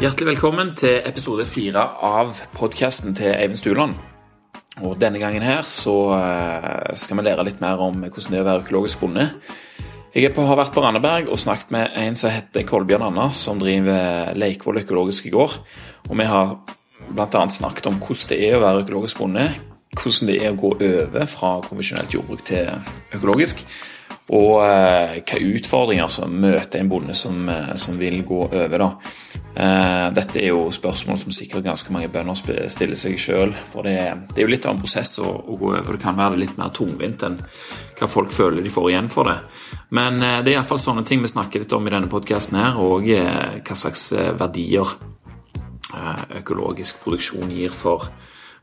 Hjertelig velkommen til episode fire av podkasten til Eivind Stuland. Og Denne gangen her så eh, skal vi lære litt mer om hvordan det er å være økologisk bonde. Jeg på, har vært på Randeberg og snakket med en som heter Kolbjørn Anna, som driver Leikvoll økologiske gård. Og vi har bl.a. snakket om hvordan det er å være økologisk bonde, hvordan det er å gå over fra konvensjonelt jordbruk til økologisk. Og eh, hvilke utfordringer som møter en bonde som, eh, som vil gå over. da. Eh, dette er jo spørsmål som sikkert ganske mange bønder stiller seg sjøl. For det, det, er jo litt av en prosess å, å, gå over. Det kan være litt mer tungvint enn hva folk føler de får igjen for det. Men eh, det er iallfall sånne ting vi snakker litt om i denne podkasten her, og eh, hva slags eh, verdier økologisk produksjon gir for,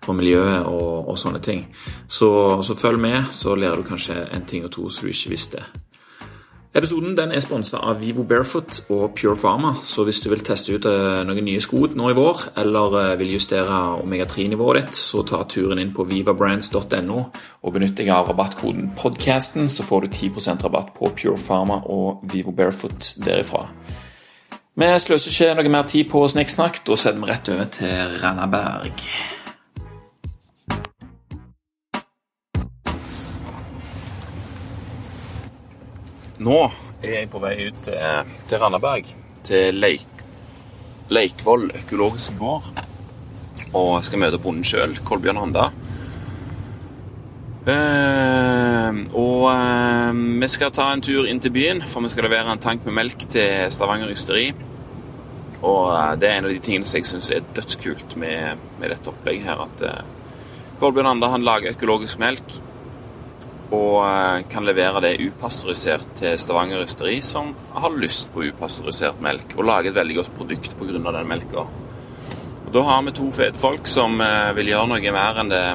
for miljøet og, og, sånne ting. Så, så, følg med, så lærer du kanskje en ting og to som du ikke visste. Episoden den er sponsa av Vivo Barefoot og Pure Pharma, så hvis du vil teste ut uh, noen nye sko nå i vår, eller uh, vil justere omega-3-nivået ditt, så ta turen inn på vivabrands.no og benytt deg av rabattkoden PODCASTEN, så får du 10% rabatt på Pure Pharma og Vivo Barefoot derifra. Vi sløser ikke noe mer tid på snikksnakk, da setter vi rett over til Randaberg. Nå er jeg på vei ut til, til Randaberg, til Leik, Leikvoll økologisk gård. Og skal møte bonden sjøl, Kolbjørn Handa. Uh, og uh, vi skal ta en tur inn til byen, for vi skal levere en tank med melk til Stavanger Ysteri. Og uh, det er en av de tingene som jeg syns er dødskult med, med, dette opplegget her. At Kolbjørn Handa han lager økologisk melk og eh, kan levere det upasteurisert til Stavanger Ysteri, som har lyst på upasteurisert melk, og lage et veldig godt produkt pga. den melka. Da har vi to fete folk som eh, vil gjøre noe mer enn det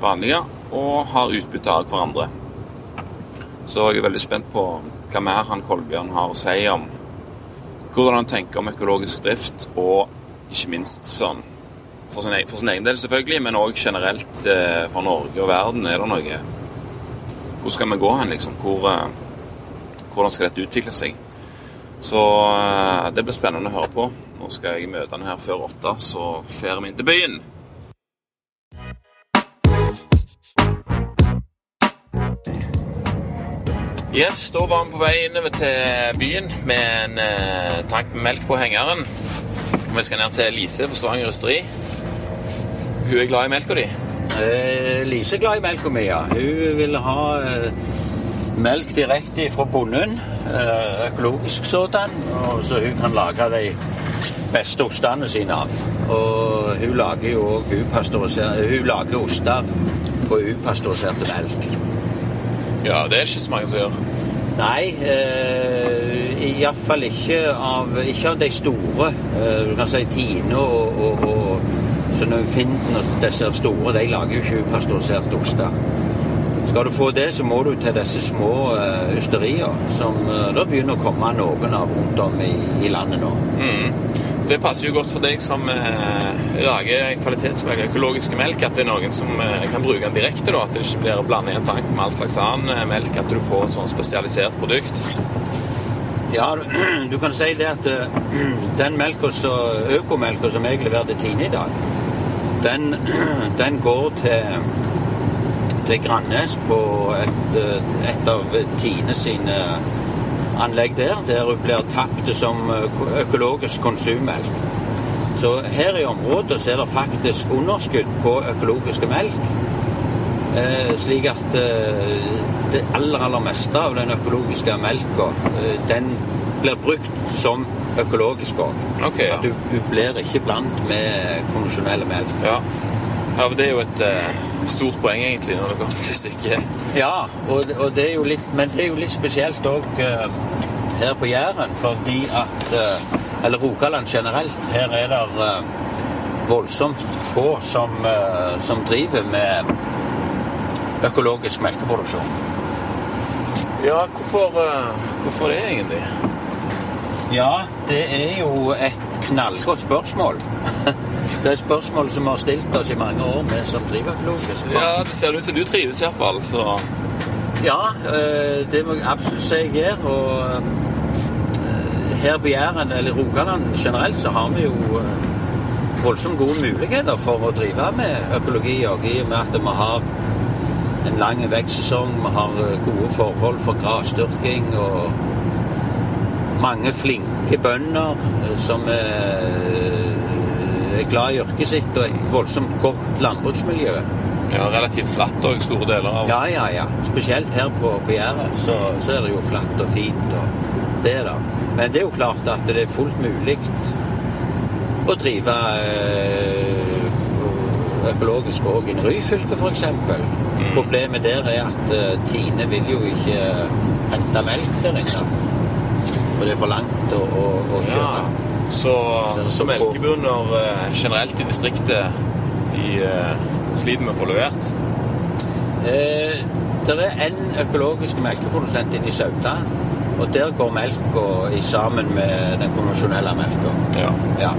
vanlige, og har utbytte av hverandre. Så jeg er veldig spent på hva mer han Kolbjørn har å si om hvordan han tenker om økologisk drift, og ikke minst sånn for sin, egen, for sin egen del, selvfølgelig, men òg generelt eh, for Norge og verden. Er det noe hvor skal vi gå hen, liksom? Hvor, eh, hvordan skal dette utvikle seg? Så eh, det blir spennende å høre på. Nå skal jeg møte han her før åtte, så fer vi inn til byen. Yes, Da var vi på vei innover til byen med en eh, tank med melk på hengeren. Vi skal ned til Lise på Stavanger Østeri. Hun er glad i melka di. Eh, er glad i melka mi, ja. Hun vil ha eh, melk direkte fra bonden. Eh, økologisk sådan. Så hun kan lage de beste ostene sine av. Og hun lager jo òg Hun lager oster på upasteuriserte melk. Ja, det er ikke så mange som gjør. Nei, eh, iallfall ikke av, ikke av de store. Eh, du kan si Tine og, og, og Synnøve og disse store de lager jo ikke pasteurisert oster. Skal du få det, så må du til disse små uh, ysterier, som uh, da begynner å komme noen av rundt om i, i landet nå. Mm. Det passer jo godt for deg som uh, lager kvalitetsmelk, økologiske melk, at det er noen som uh, kan bruke den direkte. da, At det ikke blir blandet i en tank med all slags annen melk, at du får et sånn spesialisert produkt. Ja, du kan si det at den melka, økomelka som jeg leverte Tine i dag, den, den går til, til Grannes på et, et av Tine sine anlegg der, der hun blir tapt som økologisk konsummelk. Så her i området så er det faktisk underskudd på økologiske melk. Eh, slik at eh, det aller, aller meste av den økologiske melka, eh, den blir brukt som økologisk òg. Okay, ja. du, du, blir ikke blant med konvensjonelle melk. Ja. ja, det er jo et uh, stort poeng, egentlig, når det kommer til stykket. Ja, og, og, det er jo litt, men det er jo litt spesielt òg uh, her på Jæren, fordi at uh, Eller Rogaland generelt. Her er det voldsomt få som, som driver med økologisk melkeproduksjon. Ja, hvorfor, hvorfor det egentlig? Ja, det er jo et knallgodt spørsmål. Det er et spørsmål som vi har stilt oss i mange år, vi som driver. Ja, det ser ut som du trives iallfall, så Ja, eh, det må jeg absolutt si jeg gjør. Og eh, her på Jæren, eller Rogaland generelt, så har vi jo eh, voldsomt gode muligheter for å drive med økologi og i og med at vi har en lang vekstsesong, vi har gode forhold for grasdyrking og mange flinke bønder som er, er glad i yrket sitt og et voldsomt godt landbruksmiljø. Ja, Relativt flatt òg, store deler av Ja, ja, ja. Spesielt her på, på Jæren så, så er det jo flatt og fint. og det da. Men det er jo klart at det er fullt mulig å drive eh, økologisk òg i Ryfylke, f.eks. Mm. Problemet der er at eh, Tine vil jo ikke hente melk der inne. Og det er for langt å, å, å Ja, kjøre. så, så melkebønder eh, generelt i distriktet, de eh, sliter med å få levert. Eh, det er en økologisk melkeprodusent inne i Sauda, og der går melka sammen med den konvensjonelle melka. Ja. Ja.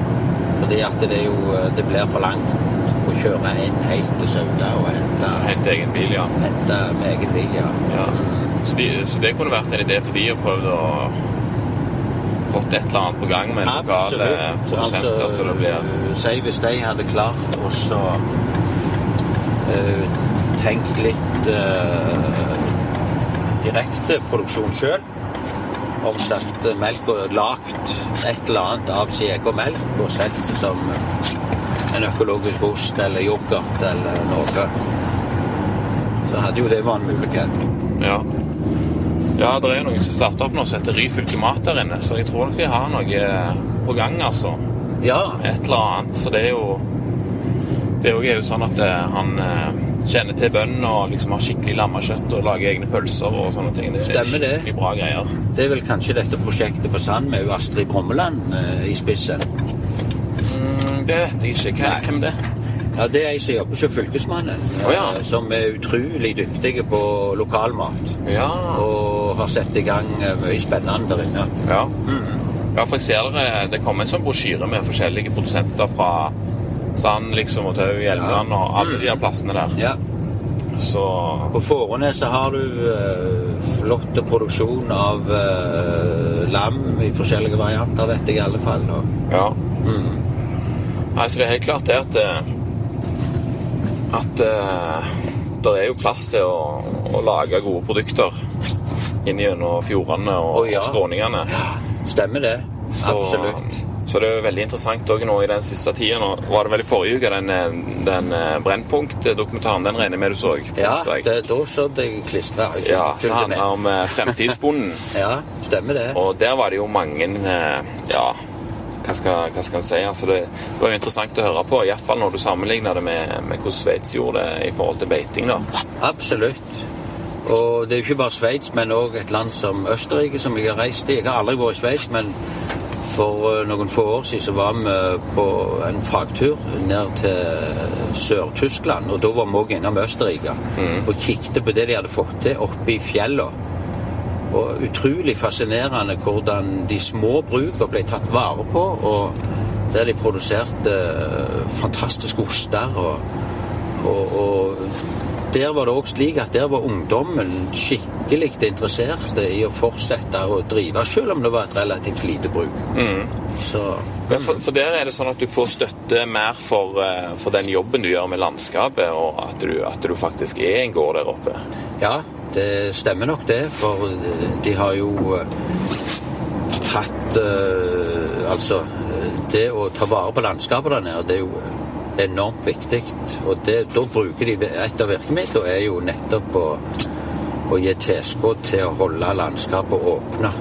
Fordi at det er jo Det blir for langt å kjøre inn helt til Sauda og hente, Helt egen bil, ja. hente med egen bil, ja. ja. Så, de, så det kunne vært en idé for de å prøve å fått et eller annet på gang med lokale produsenter. så det blir Altså, Si hvis de hadde klart å uh, tenke litt uh, direkte produksjon sjøl. Omsatt melk og lagt et eller annet av sin egen melk og sett det som en økologisk ost eller yoghurt eller noe. Så hadde jo det vært en mulighet. Ja. Ja, det er noen som starter opp nå som heter Ryfylke Mat der inne, så jeg tror nok de har noe på gang, altså. Ja, Et eller annet. Så det er jo Det er jo sånn at eh, han eh, kjenner til bøndene og liksom har skikkelig lammekjøtt og lager egne pølser og sånne ting. Det er Stemmer det. bra greier. det er vel kanskje dette prosjektet på Sand med jo Astrid Brommeland eh, i spissen. Mm, det vet jeg ikke. Nei. hvem det? Ja, Det er ei som jobber hos Fylkesmannen, Å, ja. eh, som er utrolig dyktige på lokalmat. Ja. Og har satt i gang eh, mye spennende der inne. Ja. ja, for jeg ser dere, det kommer en sånn brosjyre med forskjellige produsenter fra Sand liksom, og Tau, Hjelmeland og alle de her plassene der. Ja. Så På Fårenes så har du eh, flott produksjon av uh, lam i forskjellige varianter, vet jeg i alle fall. Og, ja. mm. Så det er helt klart det at at uh, det er jo plass til å, å lage gode produkter inni gjennom fjordene og, oh, ja. skråningene. Stemmer det. Så, Absolutt. Så det er veldig interessant òg nå i den siste tida. Var det vel i forrige uke, den, eh, den eh, Brennpunkt-dokumentaren. Den regner jeg med du så? Ja, det, da så jeg klistra. ja, så handler om eh, Fremtidsbonden. Ja, stemmer det. Og der var det jo mange Ja, hva skal, hva skal en si? Altså det, det var jo interessant å høre på, iallfall når du sammenligner det med, med hvordan Sveits gjorde det i forhold til beiting. da. Absolutt. Og det er jo ikke bare Sveits, men òg et land som Østerrike, som jeg har reist i. Jeg har aldri vært i Sveits, men for eh, noen få år siden så var vi på en fagtur ned til Sør-Tyskland. Og da var vi òg innom Østerrike og kikket på det de hadde fått til oppe i fjellene. Og utrolig fascinerende hvordan de små brukene ble tatt vare på, og der de produserte eh, fantastiske oster. og og, og der var det òg slik at der var ungdommen skikkelig interessert i å fortsette å drive, selv om det var et relativt lite bruk. Så mm. for, for der er det sånn at du får støtte mer for, eh, for den jobben du gjør med landskapet, og at du, at du faktisk er en gård der oppe. ja, det stemmer nok det, for de har jo hatt eh, Altså, eh, det å ta vare på landskapet der nede, det er jo enormt viktig. Og det, da bruker de Et av virkemidlene er jo nettopp å, å gi tilskudd til å holde landskapet åpne.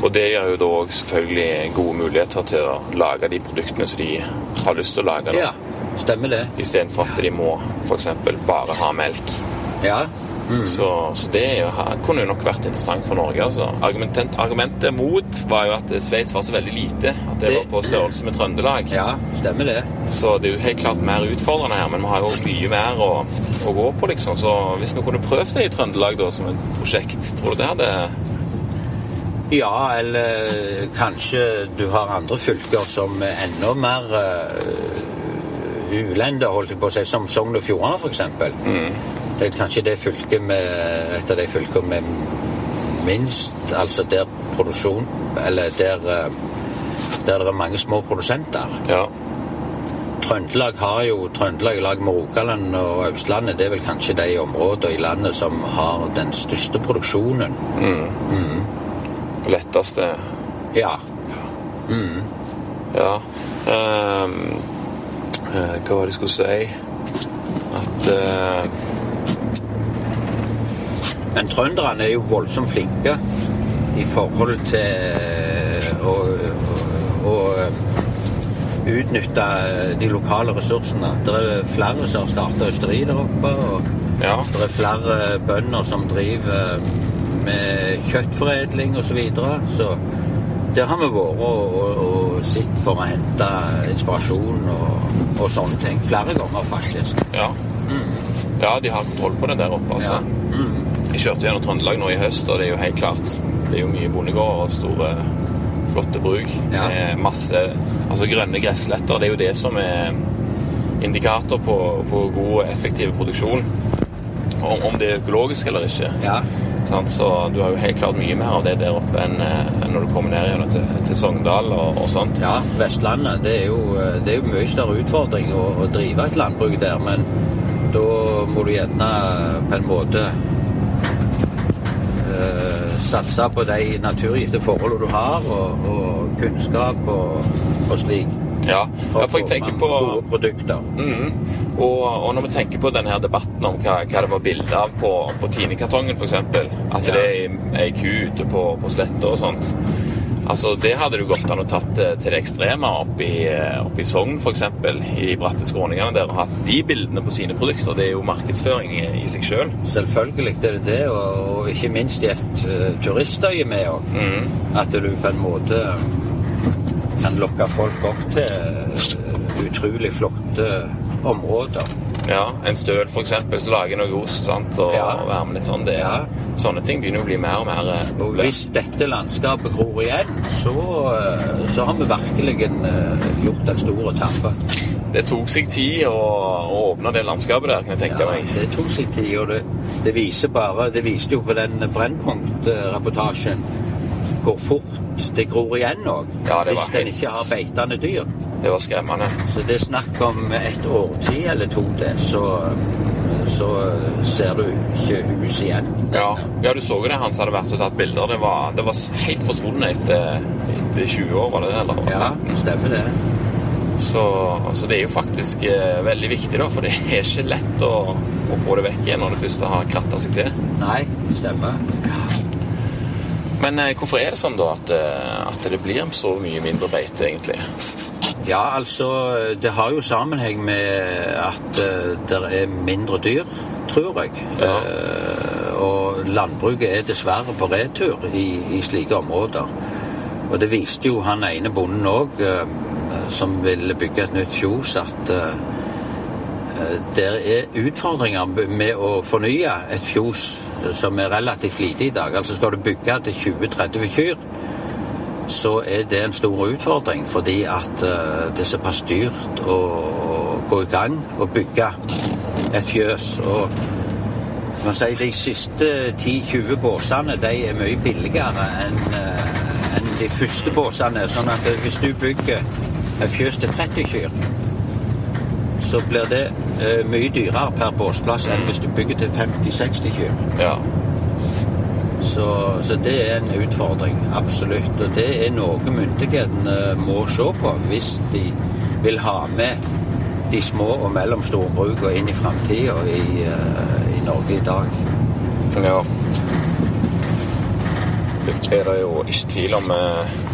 Og det gir jo da òg selvfølgelig gode muligheter til å lage de produktene som de har lyst til å lage, da. Ja, stemmer det. istedenfor at de må f.eks. bare ha melk. Ja. Så, så det er jo, kunne jo nok vært interessant for Norge. altså. Argumentet, argumentet mot var jo at Sveits var så veldig lite. At det Det- var på størrelse med Trøndelag. Ja, stemmer det. Så det er jo helt klart mer utfordrende her, men vi har jo mye mer å, å gå på, liksom. Så hvis vi kunne prøvd det i Trøndelag da, som et prosjekt, tror du det hadde Ja, eller kanskje du har andre fylker som er enda mer uh, ulender, holdt jeg på å si, som Sogn og Fjordane f.eks. Det er kanskje det fylket med et av de fylkene med minst Altså der produksjon Eller der, eh, der det er mange små produsenter. Ja. Trøndelag har jo Trøndelag i lag med Rogaland og Østlandet det er vel kanskje de områdene i landet som har den største produksjonen. Mm. Letteste Ja. Ja. Um, hva var det jeg skulle si? At eh, Men trønderne er jo voldsomt flinke i forhold til å, å, å utnytte de lokale ressursene. Det er flere som har starta østeri der oppe. og Ja. Det er flere bønder som driver med kjøttforedling osv. Så, videre. så der har vi vært og, og, og sett for å hente inspirasjon og, og sånne ting. Flere ganger, faktisk. Ja. ja, de har kontroll på det der oppe, altså. Ja. Jeg kjørte gjennom Trøndelag nå i høst, og det er jo helt klart Det er jo mye bondegård og store, flotte bruk. Ja. Masse altså grønne gressletter. Det er jo det som er indikator på, på god og effektiv produksjon. Om, om det er økologisk eller ikke. Ja. Så du har jo helt klart mye mer av det der oppe enn eh, enn når du kommer ned til, til Sogndal og, og sånt. Ja, Vestlandet det er jo, det er jo mye større utfordring å, å drive et landbruk der, men da må du gjerne på en måte satse på de naturgitte forholdene du har, og, og kunnskap og, og slik. Ja, For for jeg tenker på gode produkter. Mm, og, og når vi tenker på denne her debatten om hva, hva det var bilde av på, på Tine-kartongen, f.eks. At Ja. det er ei ku ute på, på sletta og sånt. Altså, Det hadde du godt an å tatt eh, til det ekstreme oppe i, opp oppe i Sogn, f.eks. I bratte skråningene der, og hatt de bildene på sine produkter. Det er jo markedsføring i, i seg sjøl. Selvfølgelig er det det, og, og ikke minst i et uh, turistøye med òg. At du på en måte kan lokke folk opp til eh, utrolig flotte områder. Ja, en støl, f.eks., så lager noe ost sant? og, Ja. med litt sånn. Det, Ja. Sånne ting begynner å bli mer og mer eh, Og hvis dette landskapet gror igjen, så, eh, så har vi virkelig eh, gjort en stor tabbe. Det tok seg tid å, å åpne det landskapet der, kan jeg tenke Ja, meg. det tok seg tid, og det, det viser bare Det viste jo på den Brennpunkt-reportasjen hvor fort det gror igjen òg. Ja, det var hvis en helt- ikke har beitende dyr. Det var skremmende. Så det er snakk om et årti eller to, det, så, så ser du ikke hus igjen. Ja, ja, du så jo det. Han som hadde vært og tatt bilder. Det var, det var helt forsvunnet etter, etter 20 år, var det det? Eller? Ja, stemmer det. Så, altså, det er jo faktisk eh, veldig viktig, da, for det er ikke lett å, å få det vekk igjen når det først har kratta seg til. Nei, stemmer. Men eh, hvorfor er det sånn, da, at, eh, at det blir så mye mindre beite, egentlig? Ja, altså Det har jo sammenheng med at uh, det er mindre dyr, tror jeg. Ja. Eh, og landbruket er dessverre på retur i, i slike områder. Og det viste jo han ene bonden òg, som ville bygge et nytt fjos, at uh, det er utfordringer med å fornye et fjos som er relativt lite i dag. Altså Skal du bygge til 20-30 kyr, så er det en stor utfordring, fordi at eh, det er såpass dyrt å, gå i gang og bygge et fjøs. Og man sier de siste 10-20 båsene de er mye billigere eh, enn de første båsene. Sånn at hvis du bygger et fjøs til 30 kyr, så blir det eh, mye dyrere per båsplass enn hvis du bygger til 50-60 kyr. Ja. Så, så det er en utfordring, absolutt. Og det er noe myndighetene må se på hvis de vil ha med de små og mellomstore brukene inn i framtida i, uh, i Norge i dag. ja. Det er det jo ikke tvil om. eh,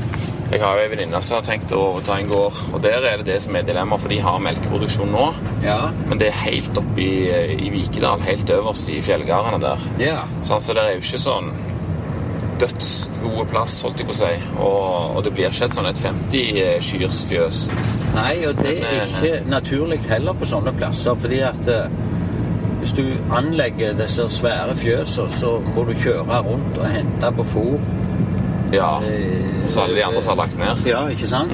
Jeg har jo en venninne som har tenkt å overta en gård, og der er det det som er dilemmaet, for de har melkeproduksjon nå. Ja. Men det er helt oppe i, i Vikedal, helt øverst i fjellgardene der. ja. Sånn, så det er jo ikke sånn dødsgode plass, holdt jeg på å si. Og, og det blir ikke et sånn et 50-kyrsfjøs. Nei, og det er ikke naturlig heller på sånne plasser, fordi at eh, hvis du anlegger disse svære fjøsene, så må du kjøre rundt og hente på fôr. Ja. Og Så alle de andre som har lagt ned. Ja, ikke sant?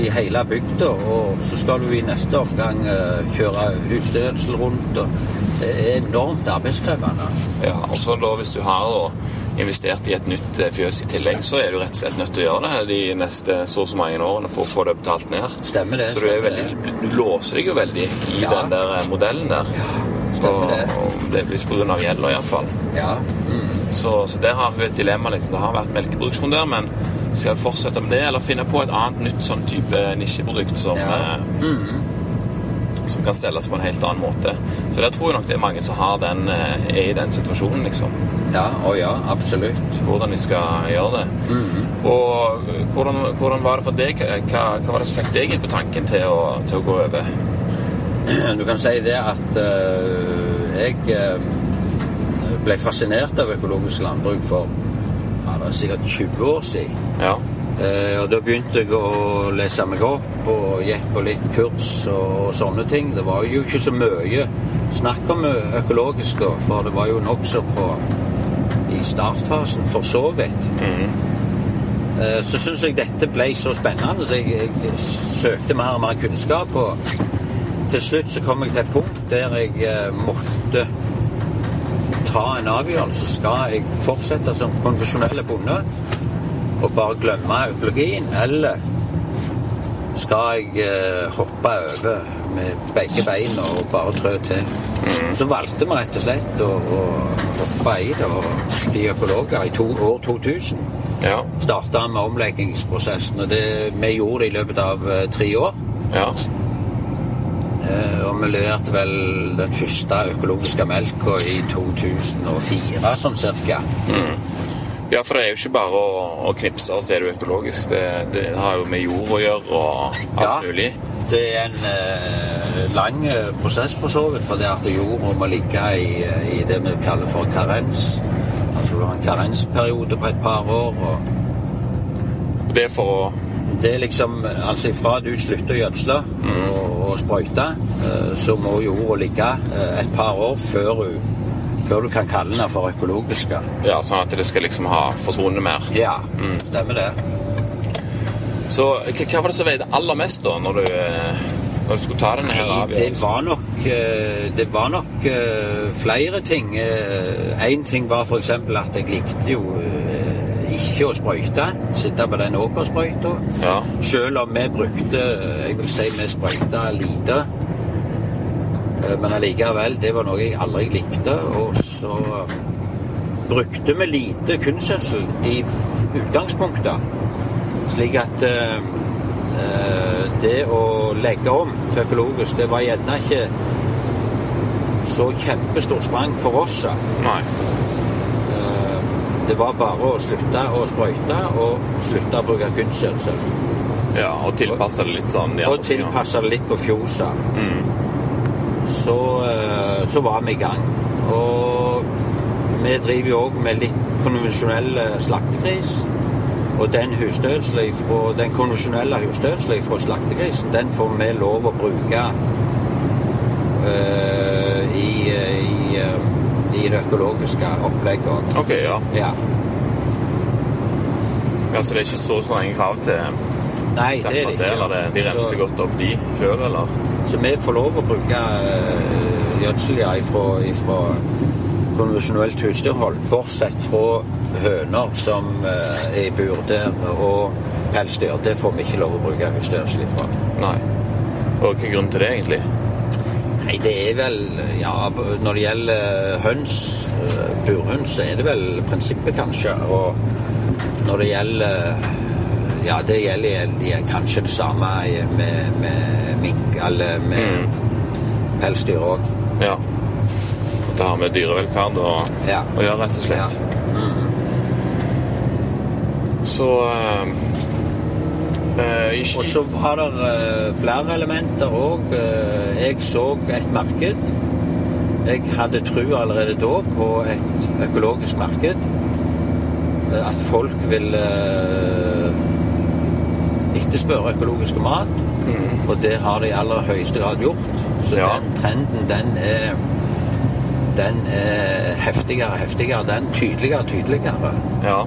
i hele bygda, og så skal du i neste omgang eh, kjøre husstødsel rundt. og Det er enormt arbeidskrevende. Ja, og så da hvis du har da, investert i et nytt eh, fjøs i tillegg, så er du rett og slett nødt til å gjøre det de neste så og så mange årene for å få det betalt ned. Stemmer det. Så du, veldig, du låser deg jo veldig i Ja. den der eh, modellen der. Ja, stemmer det. Og, og det blir pga. gjelda iallfall. Ja. Mm. Så, så der har hun et dilemma. liksom. Det har vært melkeproduksjon der, men skal vi fortsette med det, eller finne på et annet nytt sånn type nisjeprodukt som, Ja. eh, som kan selges på en helt annen måte. Så der tror jeg nok det er mange som har den, eh, er i den situasjonen, liksom. ja, og ja, absolutt. Hvordan de skal gjøre det. Og hvordan, hvordan var det for deg? Hva, hva var det som fikk deg inn på tanken til å, til å gå over? Du kan si det at eh, jeg eh, ble fascinert av økologisk landbruk for ja, det er sikkert 20 år siden. Ja. Eh, og da begynte jeg å lese meg opp og gikk på litt kurs og sånne ting. Det var jo ikke så mye snakk om økologisk da, for det var jo nokså på i startfasen, for så vidt. Eh, Så syns jeg dette ble så spennende, så jeg, jeg søkte mer og mer kunnskap. Og til slutt så kom jeg til et punkt der jeg eh, måtte ta en avgjørelse. Skal jeg fortsette som konfesjonelle bonde og bare glemme økologien, eller skal jeg eh, hoppe over med begge beina og bare trø til? Så valgte vi rett og slett å, å hoppe i det og bli økologer i to, år 2000 Ja. starta med omleggingsprosessen, og det vi gjorde det i løpet av eh, tre år. ja. Eh, og vi leverte vel den første økologiske melka i 2004, sånn cirka. Ja, for det er jo ikke bare å, å knipse, og så er du økologisk. Det, det har jo med jord å gjøre og alt Ja. mulig. Det er en eh, lang eh, prosess for så vidt, for det at jorda må ligge i, eh, i det vi kaller for karens. Altså du har en karensperiode på et par år. og Og det er for å Det er liksom Altså ifra du slutter å gjødsle og, og sprøyte, eh, så må jorda ligge eh, et par år før du, før du kan kalle den for økologisk. Ja, sånn at det skal liksom ha forsvunnet mer. Ja, stemmer det. Så hva, var det som veide aller mest da, når du, eh, når du skulle ta denne her avgjørelsen? det var nok, det var nok flere ting. Én ting var f.eks. at jeg likte jo ikke å sprøyte. Sitte på den åkersprøyta. Ja. Selv om vi brukte Jeg vil si vi sprøyta lite. Eh, Men allikevel, det var noe jeg aldri likte. Og så brukte vi lite kunstgjødsel i utgangspunktet. Slik at eh, eh, det å legge om til økologisk, det var gjerne ikke så kjempestort sprang for oss. Nei. Det var bare å slutte å sprøyte og slutte å bruke kunstgjødsel. Ja, og tilpasse det litt sånn. Ja. Og tilpasse det litt på fjosa. Mm. Så, eh, så var vi i gang. Og vi driver jo òg med litt konvensjonell eh, slaktegris. Og den fra, den konvensjonelle husdødsla fra slaktegrisen, den får vi lov å bruke uh, i, i, eh, i det økologiske opplegget òg. Ok, ja. Ja. ja. Så det er ikke så strenge krav til Nei, det er det ikke. det? Eller det, de renser Så- godt opp, de sjøl, eller? Så vi får lov å bruke uh, gjødsel ja, ifra, ifra konvensjonelt husdyrhold, bortsett fra høner som eh, er i bur der, og pelsdyr. Det får vi ikke lov å bruke husdyrgjødsel ifra. Nei. Og hva er grunnen til det, egentlig? Nei, det er vel Ja, når det gjelder høns, eh, burhøns, så er det vel prinsippet, kanskje. Og når det gjelder Ja, det gjelder kanskje det samme med, med mink, eller med pelsdyr òg. Ja. At det har med dyrevelferd å, Ja. gjøre, rett og slett. Ja. Mm. Så i Og så var det eh, flere elementer òg. jeg så et marked. Jeg hadde tro allerede da på et økologisk marked. Eh, at folk ville eh, etterspørre økologisk mat. Og det har de i aller høyeste grad gjort. Så Ja. den trenden, den er den er heftigere og heftigere. Den tydeligere og tydeligere. Ja,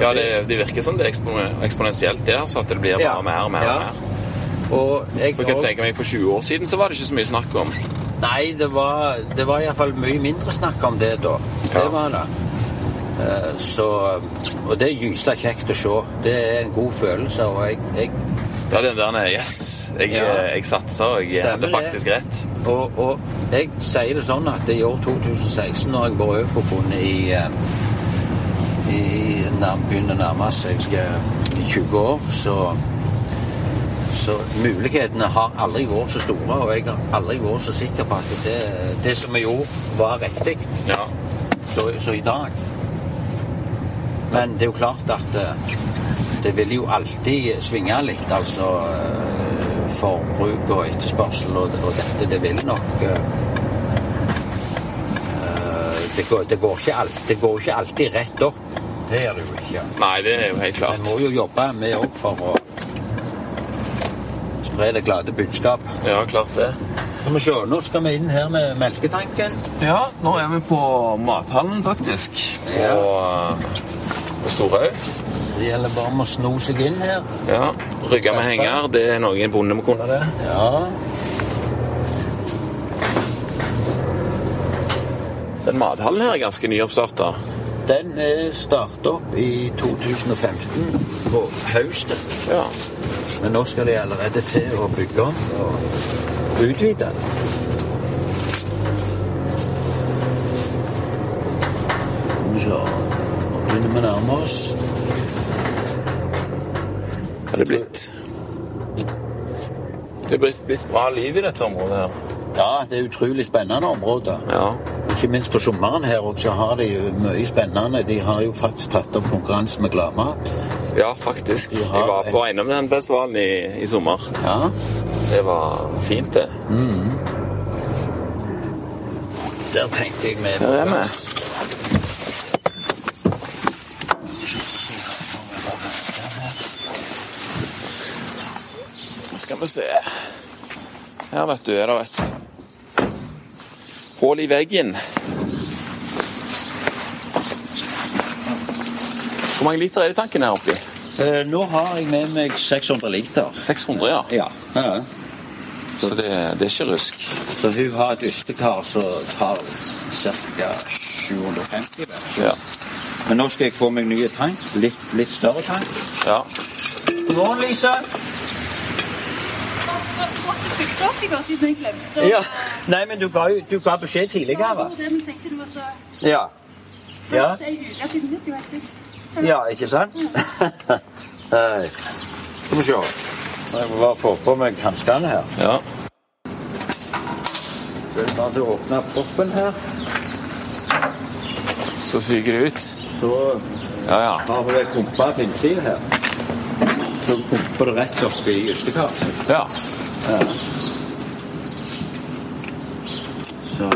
ja det, det virker som det er ekspone- eksponentielt, det. så at det blir bare mer og mer. og ja. mer. Og jeg For jeg kan tenke meg For 20 år siden så var det ikke så mye snakk om. Nei, det var, det var iallfall mye mindre snakk om det da. Det var det. Eh, Så, og det er gysla kjekt å se. Det er en god følelse. Og jeg, jeg, Ja, den der Yes, jeg, Ja. jeg satser, og jeg hadde faktisk det. rett. og, og jeg sier det sånn at i år 2016, når jeg var økobonde i, eh, i begynner å nærme seg eh, i 20 år, så så mulighetene har aldri vært så store, og jeg har aldri vært så sikker på at det, det som vi gjorde, var riktig. Ja. så, så i dag. Men det er jo klart at eh, det vil jo alltid svinge litt, altså eh, forbruk og etterspørsel og, og dette. Det vil nok eh, eh, det, går, det, går ikke alt, det går ikke alltid rett opp. Det gjør det jo ikke. Nei, det er jo helt Vi En må jo jobbe med òg for å spre det glade budskap. Ja, klart det. Skal vi se, nå skal vi inn her med melketanken. Ja, nå er vi på mathallen, faktisk. På, Ja. på Storhaug. Det gjelder bare om å sno seg inn her. Ja. Rygge med henger, det er noe en bonde må kunne det. Ja, Den mathallen her er ganske nyoppstarta. Den er startet opp i 2015 på høsten. Ja. Men nå skal de allerede til å bygge den og utvide den. Så. Nå begynner vi å nærme oss. Er det blitt Det er blitt, blitt bra liv i dette området her. Ja, det er utrolig spennende område. Ja. Ikke minst på sommeren her også har de mye spennende. De har jo faktisk tatt opp konkurranse med Gladmat. Ja, faktisk. Jeg var på eiendom den festivalen i, i sommer. Ja, Det var fint, det. der tenkte jeg med Her er vi. Skal vi se Her, vet du, er det et hull i veggen. Hvor mange liter er det i tanken her oppi? Eh, Nå har jeg med meg 600 liter. 600, ja. Ja. ja. Så det, det er ikke rusk. Så hun har et ystekar som tar ca. 750 vel. Ja. Men nå skal jeg få meg nye tank. Litt, litt større tank. ja. God morgen, Lise. Det var så godt du fikk opp i går, siden jeg glemte Ja. Nei, men du ga, du ga beskjed tidligere. var men tenkte siden var så... Ja. Ja. var en uke siden sist, jo helt sykt. Ja, ikke sant? Nei. Skal vi se. Jeg må bare få på meg hanskene her. ja. Bare til å åpne proppen her. Så syker det ut. Så Ja, ja. har vi det pumpa på her. Så pumper det rett opp i ystekaret. ja. Ja. Så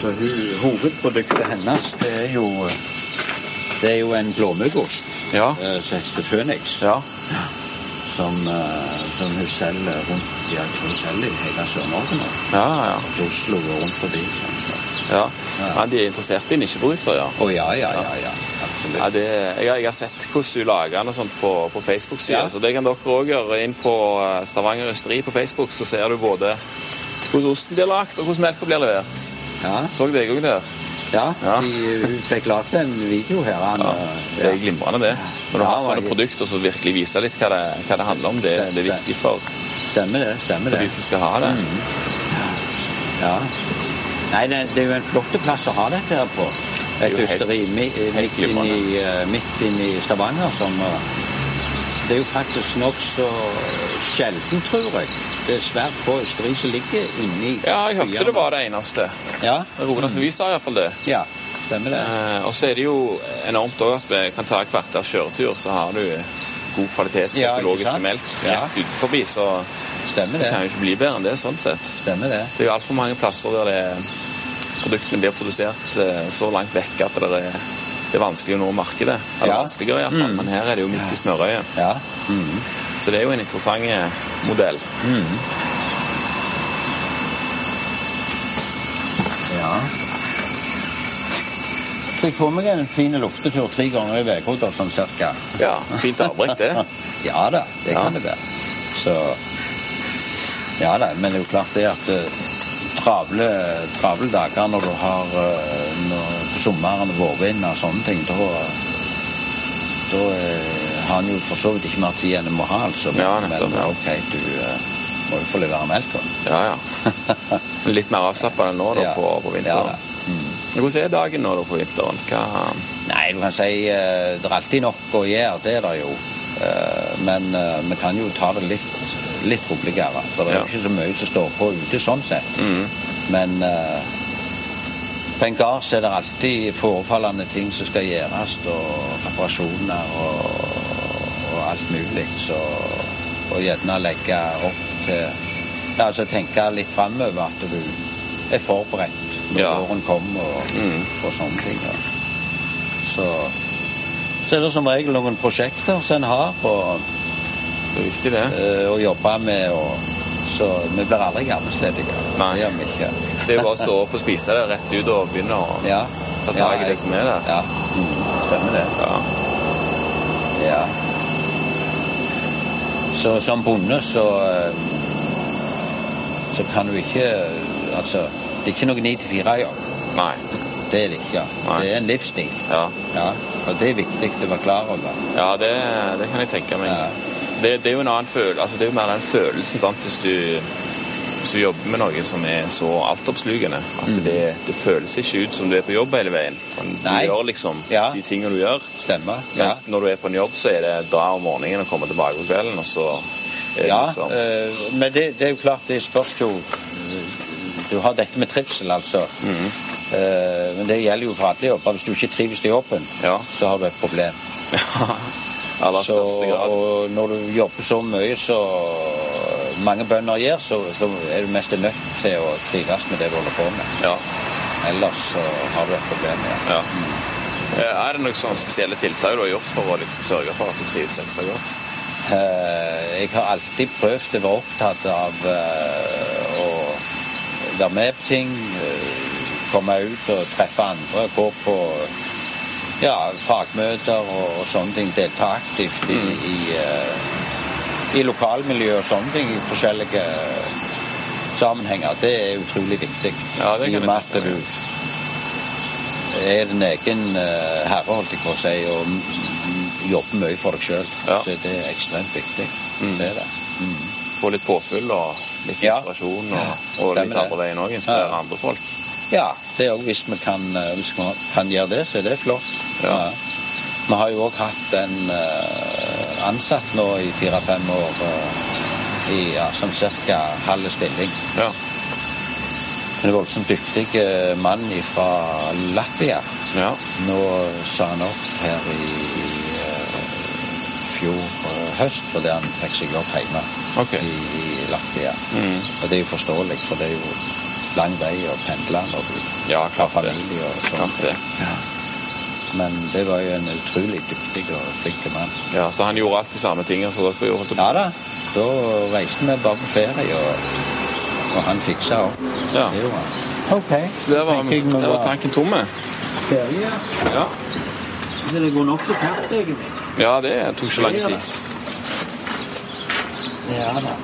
Så hovedproduktet hennes, det er jo Det er jo en blåmuggost Ja. uh, som heter Phoenix. Ja. Som, uh, som hun selger rundt ja, hun selger i hele Sør-Norge nå. Ja, ja. Oslo og rundt forbi. Sånn, så. ja. Men de er interessert i nisjeprodukter, ja. Å ja, ja, ja. ja. Ja det, jeg, jeg har sett hvordan du lager den på, på Facebook-sida, Ja. så det kan dere òg gjøre. Inn på eh, Stavanger Østeri på Facebook, så ser du både hvordan osten blir lagt, og hvordan melka blir levert. Ja, Så deg òg der. ja. Ja. De, fikk lagd en video her. Han, Ja, eh, det er glimrende, det. Når du har sånne produkter som virkelig viser litt hva det, hva det handler om, det, det er viktig for, Stemmer det. stemmer for de som skal ha det. Ja. Nei, det, er jo en flott plass å ha dette her på. er Et ysteri mi- midt inn eh, midt inni Stavanger som eh, Det er jo faktisk nokså sjelden, tror jeg. Det er svært få ysteri som ligger inni Ja, jeg hørte det var det eneste. Ja, Rogalands Avis sa iallfall det. ja stemmer det. Eh, og så er det jo enormt òg at vi kan ta et kvarters kjøretur, så har du god kvalitet Ja, økologisk melk Ja. rett utenfor, så Stemmer det kan det. jo ikke bli bedre enn det sånn sett. Stemmer det. Det er jo altfor mange plasser der det, produktene blir produsert eh, så langt vekk at det er, det er vanskelig å nå markedet. Eller Ja. vanskeligere iallfall, Mm. men her er det jo midt i smørøyet. Ja. Så det er jo en interessant modell. modell. ja. Så jeg får meg en fin luftetur tre ganger i uka, sånn cirka. Ja, Fint avbrekk, det. Ja da, det Ja. kan det være. Så Ja da, men det er jo klart det at eh, travle, travle dager når du har eh, når, på sommeren vårvind og sånne ting, da da eh, har han jo for så vidt ikke mer tid enn han må ha, altså. Ja, nettopp, men ok, du eh, må jo få levere melka. Ja, ja. Litt mer avslappa enn nå da, Ja. på, på Ja vinteren. da. Mm. Hvordan er dagen nå da på vinteren? Hva... Nei, du kan si det er alltid nok å gjøre, det er det jo. Men vi kan jo ta det litt, litt roligere. For det er jo ikke så mye som står på ute sånn sett. Mm. Men uh, på en gard er det alltid forefallende ting som skal gjøres, og reparasjoner og, og alt mulig. Så og gjerne legge opp til altså tenke litt framover at du er forberedt når Ja. våren kommer og, Mm. og sånne ting. Ja. Så, så er det som regel noen prosjekter som en har og, Det er viktig, det. eh, å jobbe med. Og, så vi blir aldri arbeidsledige. Nei. Det gjør vi ikke. Det er jo bare å stå opp og spise det rett ut og begynne å Ja. ta tak i det som er der. Ja, mm, stemmer det. Ja. Ja. Så som bonde så eh, så kan du ikke Altså, det er ikke noe 9-4-jobb. Nei. Det er det ikke. Nei. Det er en livsstil. Ja, Ja, og det er viktig å være klar over. ja det, det kan jeg tenke meg. Ja. Det, det er jo en annen følelse, altså det er jo mer den følelsen, sant, hvis du, hvis du jobber med noe som er så altoppslukende. At det, det føles ikke ut som du er på jobb hele veien. Du Mm. Nei. gjør liksom Ja. de tingene du gjør. Stemmer. Ja. Mens når du er på en jobb, så er det dra om morgenen og komme tilbake på kvelden, og så Ja, liksom øh, men det, det er jo klart, det spørs jo Du har dette med trivsel, altså. Mm. Uh, men det gjelder jo for alle jobber. Hvis du ikke trives i jobben, Ja. så har du et problem. aller Så, største grad. og når du jobber så mye som mange bønder gjør, så, så er du mest nødt til å trives med det du holder på med. Ja. Ellers så har du et problem. Ja. ja. Eh, Er det noen spesielle tiltak du har gjort for å liksom sørge for at du trives ekstra godt? Eh, jeg har alltid prøvd å være opptatt av eh, å være med på ting. komme ut og treffe andre. Gå på ja, fagmøter og, og sånne ting. Delta aktivt i, i, uh, i lokalmiljø og sånne ting i forskjellige sammenhenger. Det er utrolig viktig. Ja, det kan I og med at du er din egen uh, herre, holdt jeg på å si, og jobber mye for deg sjøl. Ja. Så det er ekstremt viktig. Det er det. Mm. Få litt påfyll og litt Ja. inspirasjon, og, og Stemmer litt andre veien òg. Inspirere Ja. andre folk. Ja, det er også hvis vi kan, eh, hvis vi kan gjøre det, så er det flott. Ja. Vi har jo òg hatt en eh, ansatt nå i fire-fem år eh, i ja, som ca. halv stilling. Ja. En voldsomt dyktig mann fra Latvia. ja. Nå sa han opp her i, i fjor høst fordi han fikk seg jobb hjemme okay. i, i Latvia. Mm. Og det er jo forståelig, for det er jo lang vei å pendle når du Ja, har familie og sånt. det. Ja. Men det var jo en utrolig dyktig og flink mann. Ja, så han gjorde alt de samme tingene som dere gjorde? Ja da. Da reiste vi bare på ferie, og, og han fiksa opp. Ja. Det gjorde han. OK. Så der var, der var tanken tomme? ferie. Ja. Det går nokså kjapt, egentlig. ja, det tok ikke lang tid. Ja da.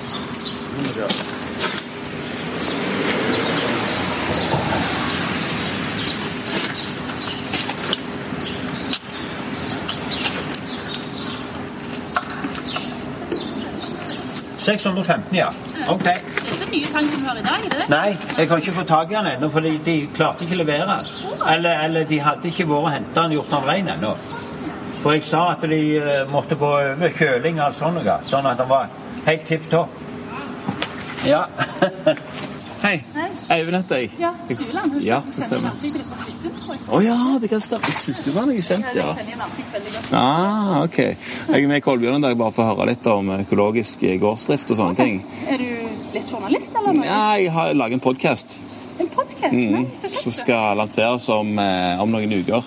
«615, ja. Ok. Det er ikke nye tanken du har i dag, er det? Nei, jeg har ikke fått tak i den ennå, for de klarte ikke å levere. Eller, eller de hadde ikke vært og henta den gjort den rein ennå. For jeg sa at de eh, måtte gå over kjøling og alt sånt, sånn at den var helt tipp topp. Ja. Hei. Hei. Eivind heter jeg. Ja, Syland. Hun Ja, det stemmer. Å jeg. Å ja, det kan stemme. Jeg du var noe kjent, Ja, ja. Jeg. Ah, ok. Jeg er med i Kolbjørn en dag bare for å høre litt om økologisk gårdsdrift og sånne ting. Er du litt journalist, eller noe? Ja, jeg har laget en podkast En podcast? mm, så som skal lanseres om, eh, om noen uker.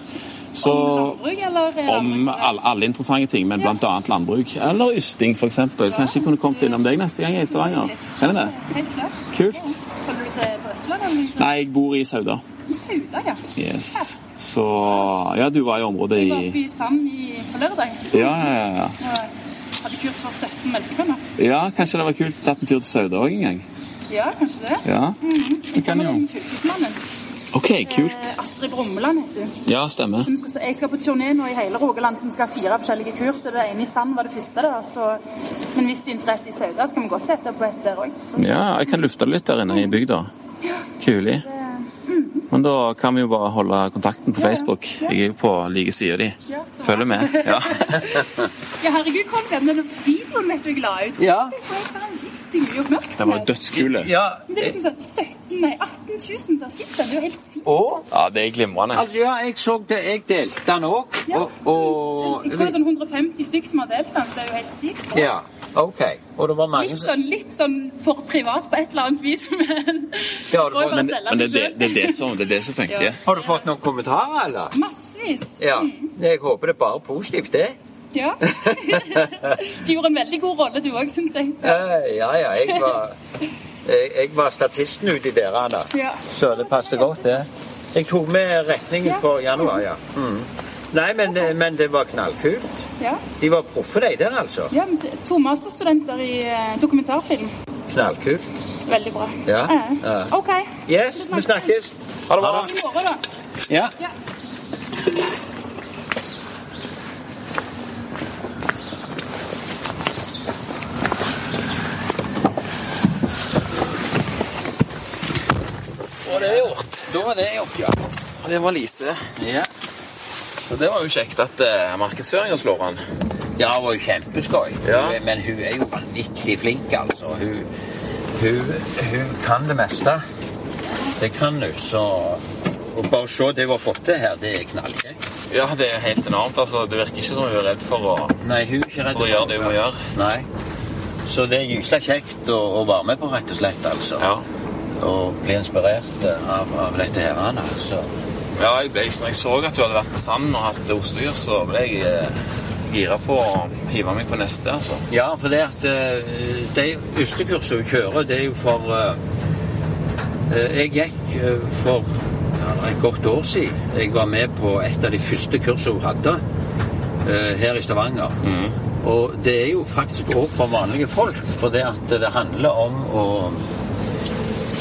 Så Om landbruk, eller? er om alle, alle interessante ting, men bl.a. landbruk. Eller ysting, f.eks. Kanskje jeg kunne kommet innom deg neste gang jeg er i Stavanger. Kan jeg det? Kult. Holder du til på Østlandet? liksom? Nei, jeg bor i Sauda. I Sauda, ja. Yes. Så Ja, du var i området i Jeg var i oppe i Sand i, på lørdag. Ja, ja, ja. Og hadde kurs for 17 melkebønder. Ja, kanskje det var kult å ta en tur til Sauda òg en gang. Ja, kanskje det. Ja, Jeg det kan med jo fylkesmannen. OK, kult. Eh, Astrid Brummeland heter hun. Ja, stemmer. Skal, jeg skal på turné nå i hele Rogaland, så vi skal ha fire forskjellige kurs. Det ene i Sand var det første. da, så, Men hvis det er interesse i Sauda, skal vi godt sette opp et der òg. Ja, jeg kan lufte litt der inne i bygda. Kulig. Men da kan vi jo bare holde kontakten på. Facebook. Jeg er jo på like sida di. de. Følger med. Ja. Ja, herregud, kom den denne videoen vet du jeg la ut. Ja. Det vanvittig mye Den var oppmerksomhet. dødskule. Ja, Men Det er liksom sånn 17, nei, 18 000 som har sett den. Det er jo helt sinnssykt. Ja, det er glimrende. Altså, ja, jeg så det. Jeg delte den òg. Ja. Og, og Jeg tror det er sånn 150 stykker som har delt den, så det er jo helt sykt. bra. Ja, OK. Og det var mange Litt sånn, litt sånn for privat på et eller annet vis, men Ja, det får bare Men, men det, det, det, er det, som, det er det som funker. Ja. Har du fått noen kommentarer, eller? Massevis. Ja. Mm. Jeg håper det er bare positivt, det. Ja. du gjorde en veldig god rolle, du òg, syns jeg. Ja, ja. Jeg var, jeg, jeg var statisten uti der, Anna. Ja. Så det passet godt, det. Jeg tok med retningen for januar, ja. Mm. Nei, men, men det var knallkult. Ja. De var proffe, de der, altså. ja men to masterstudenter i eh, dokumentarfilm. Knallkult. Veldig bra. Ja. Eh, Ja. OK. Yes, vi snakkes. Ha det bra. I morgen, da. Ja. Ja. Og det gjort. Da var det gjort, ja. Og det var Lise. Ja, Så det var jo kjekt at uh, markedsføringa slår an. ja det var jo kjempeskøy. Ja. Men hun er jo vanvittig flink, altså. Hun, hun, hun kan det meste. Det kan hun, så Og bare se det hun har fått til her, det er knallkjekt. Ja, det er helt enormt. altså. Det virker ikke som hun er redd for å Nei, hun er ikke redd For å gjøre det hun må gjøre. Nei. Så det er gysla kjekt å, å være med på, rett og slett, altså. Ja. Og bli inspirert av, av dette her, Så Ja, jeg ble, når jeg så at du hadde vært på Sand og hatt ostedyr, så ble jeg eh, gira på å hive meg på neste. altså. Ja, for det at eh, de ostekursene vi kjører, det er jo for eh, eh, Jeg gikk eh, for ja, et godt år siden. Jeg var med på et av de første kursene hun hadde eh, her i Stavanger. Og det er jo faktisk òg for vanlige folk, for det at det handler om å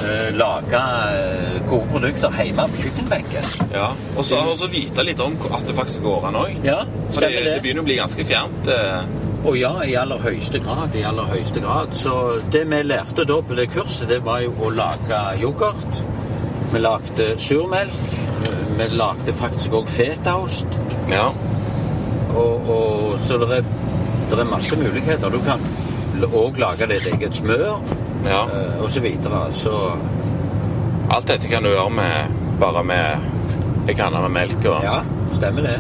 eh, lage eh, gode produkter hjemme på kjøkkenbenken. Ja, Og så vite litt om at det faktisk går an òg. Ja, For det, det det. begynner å bli ganske fjernt. eh. Og ja, i aller høyeste grad. I aller høyeste grad. Så det vi lærte da på det kurset, det var jo å lage yoghurt. Vi lagde surmelk. Vi lagde faktisk òg fetaost. Ja. Og, og, så det er, det er masse muligheter. Du kan òg lage ditt eget smør ja. eh, og så videre. Så Alt dette kan du gjøre med bare med ei kanne med melk og, ja, stemmer det.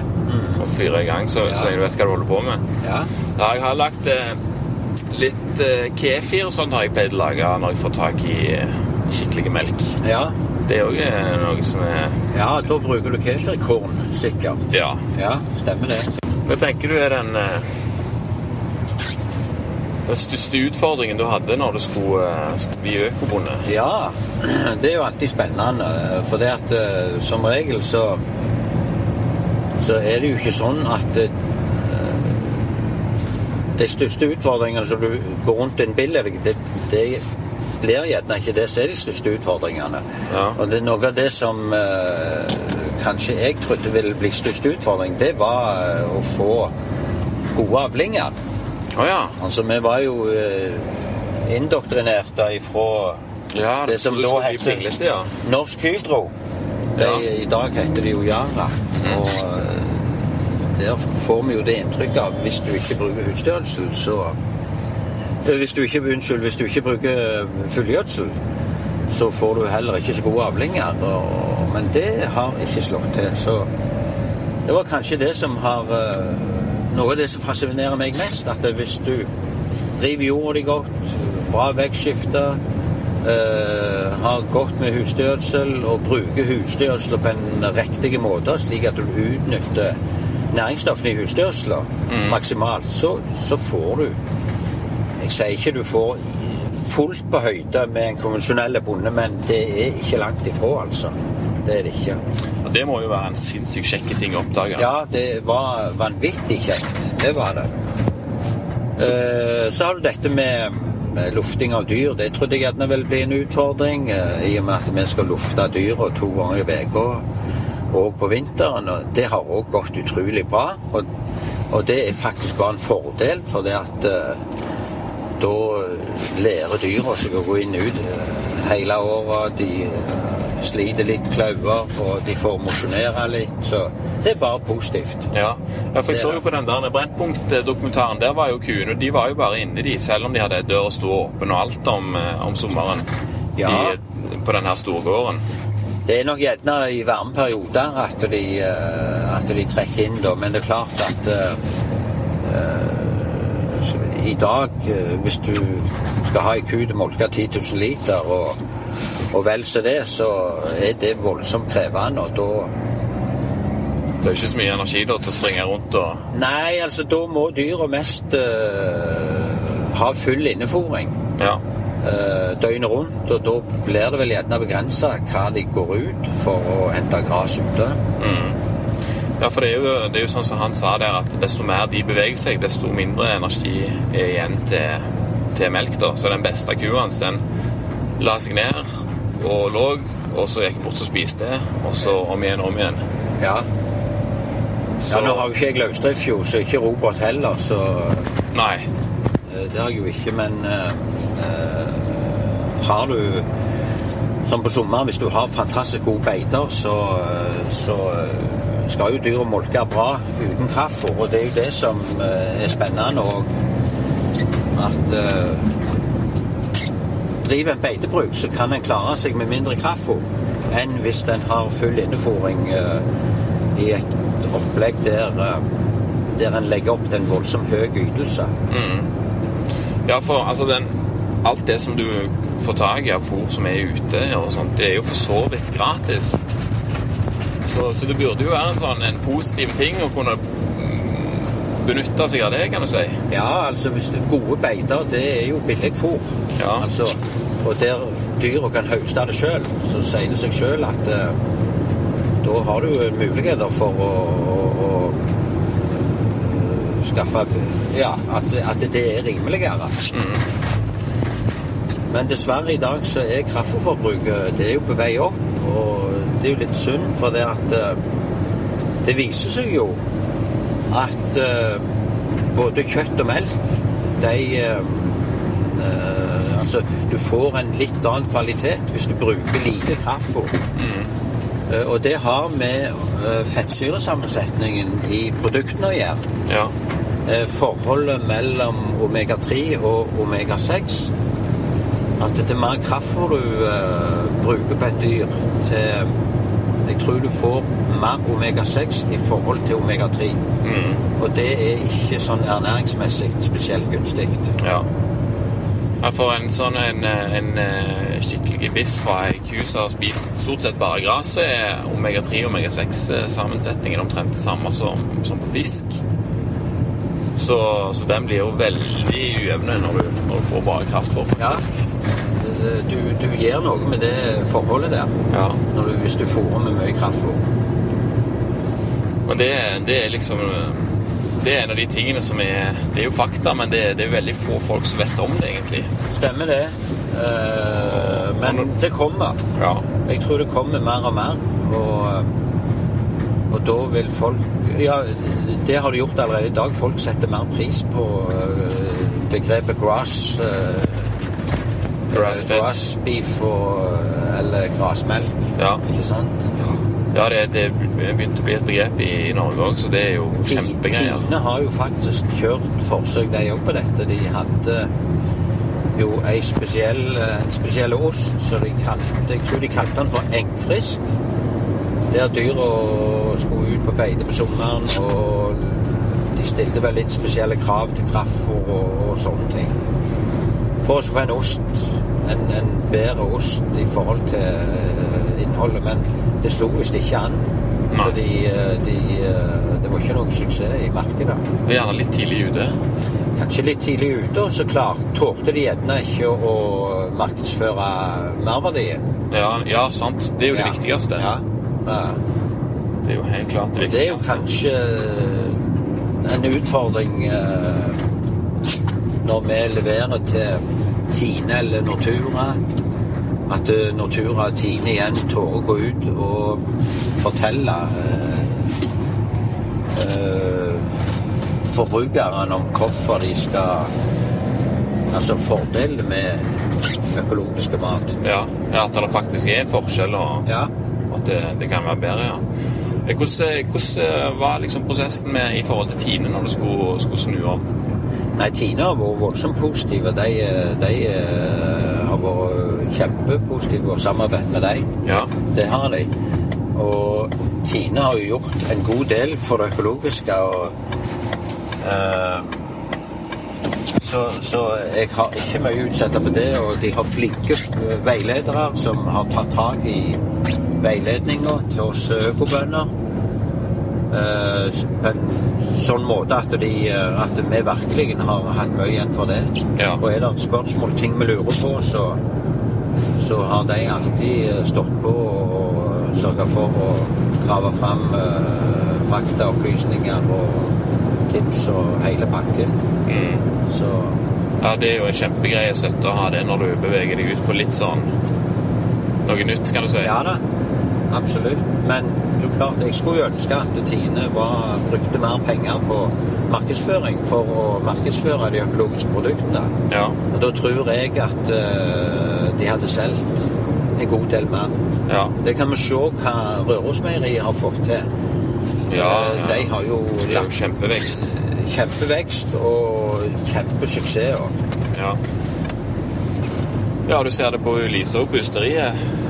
og fyre i gang, så, Ja. så lenge du vet hva du holder på med. Ja. Ja, jeg har lagt eh, litt eh, kefir og sånt har jeg pleid å lage når jeg får tak i eh, skikkelig melk. Ja. Det er òg noe som er ja, da bruker du kefirkorn, sikkert. Ja. Ja, stemmer det. Hva tenker du er den eh, den største utfordringen du hadde når du skulle, eh, skulle bli økobonde? Ja, det er jo alltid spennende. For det at eh, som regel så så er det jo ikke sånn at eh, de største utfordringene som du går rundt en bil, det, det blir gjerne ikke det som er de største utfordringene. Ja. Og det er noe av det som eh, kanskje jeg trodde ville bli største utfordring, det var eh, å få gode avlinger. Å ja. Altså, vi var jo eh, indoktrinerte ifra ja. Det som du da pinglete, ja. Norsk Hydro. De, Ja. I dag heter det jo Yara. Og eh, der får vi jo det inntrykket av hvis du ikke bruker husdyrgjødsel, så Eh, Hvis du ikke, unnskyld, hvis du ikke bruker eh, fullgjødsel, så får du heller ikke så gode avlinger. Og, men det har ikke slått til. Så det var kanskje det som har eh, Noe av det som fascinerer meg mest. At hvis du driver jorda di godt, bra vekstskifte, eh, har godt med husdyrgjødsel og bruker husdyrgjødsel på en riktig måte, slik at du utnytter næringsstoffene i husdyrgjødsla maksimalt, så, så får du Jeg sier ikke du får fullt på høyde med en konvensjonell bonde, men det er ikke langt ifra, altså. Det er det ikke. Og det må jo være en sinnssykt kjekke ting å oppdage. Ja, det var vanvittig kjekt. Det var det. Eh, Så har du dette med med lufting av dyr. Det trodde jeg gjerne ville bli en utfordring, eh, i og med at vi skal lufte dyra to ganger i uka og på vinteren. og Det har òg gått utrolig bra. Og, og det er faktisk bare en fordel, for det at eh, da lærer dyra seg å gå inn og ut eh, hele året. De eh, sliter litt klauer, og de får mosjonere litt. Så det er bare positivt. Ja, ja for jeg så jo på den der Brennpunkt-dokumentaren. Der var jo kuene de var jo bare inne, de, selv om de hadde døra stå åpen og alt om, eh, om sommeren. Ja. De, på den her storgården. Det er nok gjerne i varme perioder at de, eh, at de trekker inn, da. Men det er klart at uh, eh, i dag, eh, hvis du skal ha ei ku til å molke 10 000 liter, og, og vel så det, så er det voldsomt krevende. Og da Det er ikke så mye energi da til å springe rundt og Nei, altså, da må dyra mest uh, ha full innefòring. Ja. uh, døgnet rundt, og da blir det vel gjerne begrensa hva de går ut for å hente gress ute. Ja, for det er, jo, det er jo sånn som han sa der, at desto mer de beveger seg, desto mindre energi er igjen til, til melk. da. Så den beste kua hans, den la seg ned og lå, og så gikk bort og spiste, og så om igjen og om igjen. Ja. Så, ja, Nå har jo ikke jeg jo, så ikke Robert heller, så Nei. eh, det har jeg jo ikke, men uh, har du Som på sommeren, hvis du har fantastisk gode beiter, så, så skal jo dyra molke bra uten kraftfôr, og det er jo det som eh, er spennende òg. At eh, driver en beitebruk, så kan en klare seg med mindre kraftfôr enn hvis en har full innefòring eh, i et opplegg der, eh, der en legger opp til en voldsom høy ytelse. Ja, for altså den Alt det som du får tak i av fôr som er ute, og sånt, det er jo for så vidt gratis. Så, så det burde jo være en sånn en positiv ting å kunne mm, benytte seg av det, kan du si. Ja, altså gode beiter, det er jo billig fôr. Ja. Altså, og der dyra kan høste det sjøl, så sier det seg sjøl at eh, da har du muligheter for å, å, å eh, skaffe Ja, at, at det er rimeligere. Men dessverre i dag så er kraftfôrforbruket det er jo på vei opp, og det er jo litt synd, for det at eh, det viser seg jo at eh, både kjøtt og melk, de eh, Altså, du får en litt annen kvalitet hvis du bruker lite kraftfôr. Eh, og det har med fettsyresammensetningen i produktene å gjøre. Ja. Forholdet mellom omega-3 og omega-6. At det er mer kraftfôr du uh, bruker på et dyr til Jeg tror du får mer omega-6 i forhold til omega-3. Og det er ikke sånn ernæringsmessig spesielt gunstig. Ja. Jeg for en sånn en, en eh, skikkelig biff fra ei ku som har spist stort sett bare gras, så er omega-3 og omega-6-sammensetningen omtrent det samme som, som på fisk. Så, så den blir jo veldig ujevne når du, når du får bare kraft for, faktisk. Du, du gjør noe med det forholdet der Ja. når du, hvis du fôrer med mye kraftfôr. Men det, det er liksom Det er en av de tingene som er Det er jo fakta, men det, det er veldig få folk som vet om det, egentlig. Stemmer det. Eh, men det kommer. Ja. Jeg tror det kommer mer og mer. Og, og da vil folk Ja, det har de gjort allerede i dag. Folk setter mer pris på eh, begrepet grass. Eh, Grass-fed. grass beef og, eller grasmelk. Ja. Ikke sant? Ja, det, det begynte å bli et begrep i, Norge òg, så det er jo kjempegreier. Tine har jo faktisk kjørt forsøk, de òg, på dette. De hadde jo ei spesiell, en spesiell ost så de kalte Jeg tror de kalte den for engfrisk. Der dyra skulle ut på beite på sommeren, og de stilte vel litt spesielle krav til kraftfôr og, og sånne ting. For å få en ost, en, en bedre ost i forhold til eh, innholdet. Men det slo visst ikke an. Nei. Fordi de, de, eh, det var ikke noe suksess i markedet. Og gjerne litt tidlig ute. Kanskje litt tidlig ute, og så klart tålte de gjerne ikke å markedsføre merverdien. Ja, ja, sant. Det er jo det Ja. viktigste. Ja. Det er jo helt klart det viktigste. Det er jo kanskje en utfordring eh, når vi leverer til Tine eller Nortura. At eh, Nortura og Tine igjen tør å gå ut og fortelle eh, eh, forbrukerne om hvorfor de skal Altså fordelene med økologiske mat. Ja, ja, at det faktisk er en forskjell, og Ja. at det, det kan være bedre, ja. Eh, Hvordan, hvordan var liksom prosessen med, i forhold til Tine når du skulle, skulle snu om? Nei, Tine har vært voldsomt positive. De, de eh, har vært kjempepositive og samarbeidet med dem. Ja. Det har de. Og Tine har jo gjort en god del for det økologiske. og uh, så, så jeg har ikke mye å utsette på det. Og de har flinke eh, veiledere som har tatt tak i veiledninga til oss økobønder. Eh, en sånn måte at, de, eh, at vi virkelig har hatt mye igjen for det. Ja. Og er det spørsmål, ting vi lurer på, så, så har de alltid eh, stått på og sørga for å grave fram eh, faktaopplysninger og tips og hele pakken. Så Ja, det er jo en kjempegreie støtte å ha det når du beveger deg ut på litt sånn noe nytt, kan du si. ja da, absolutt. Men klart, jeg skulle ønske at Tine var, brukte mer penger på markedsføring for å markedsføre de økologiske produktene. Ja. Og da tror jeg at uh, de hadde solgt en god del mer. Ja. Det kan vi se hva Rørosmeieriet har fått til. Ja, Eh, ja. De har jo lagt kjempevekst. kjempevekst og kjempesuksess. Ja. ja, du ser det på Lise og på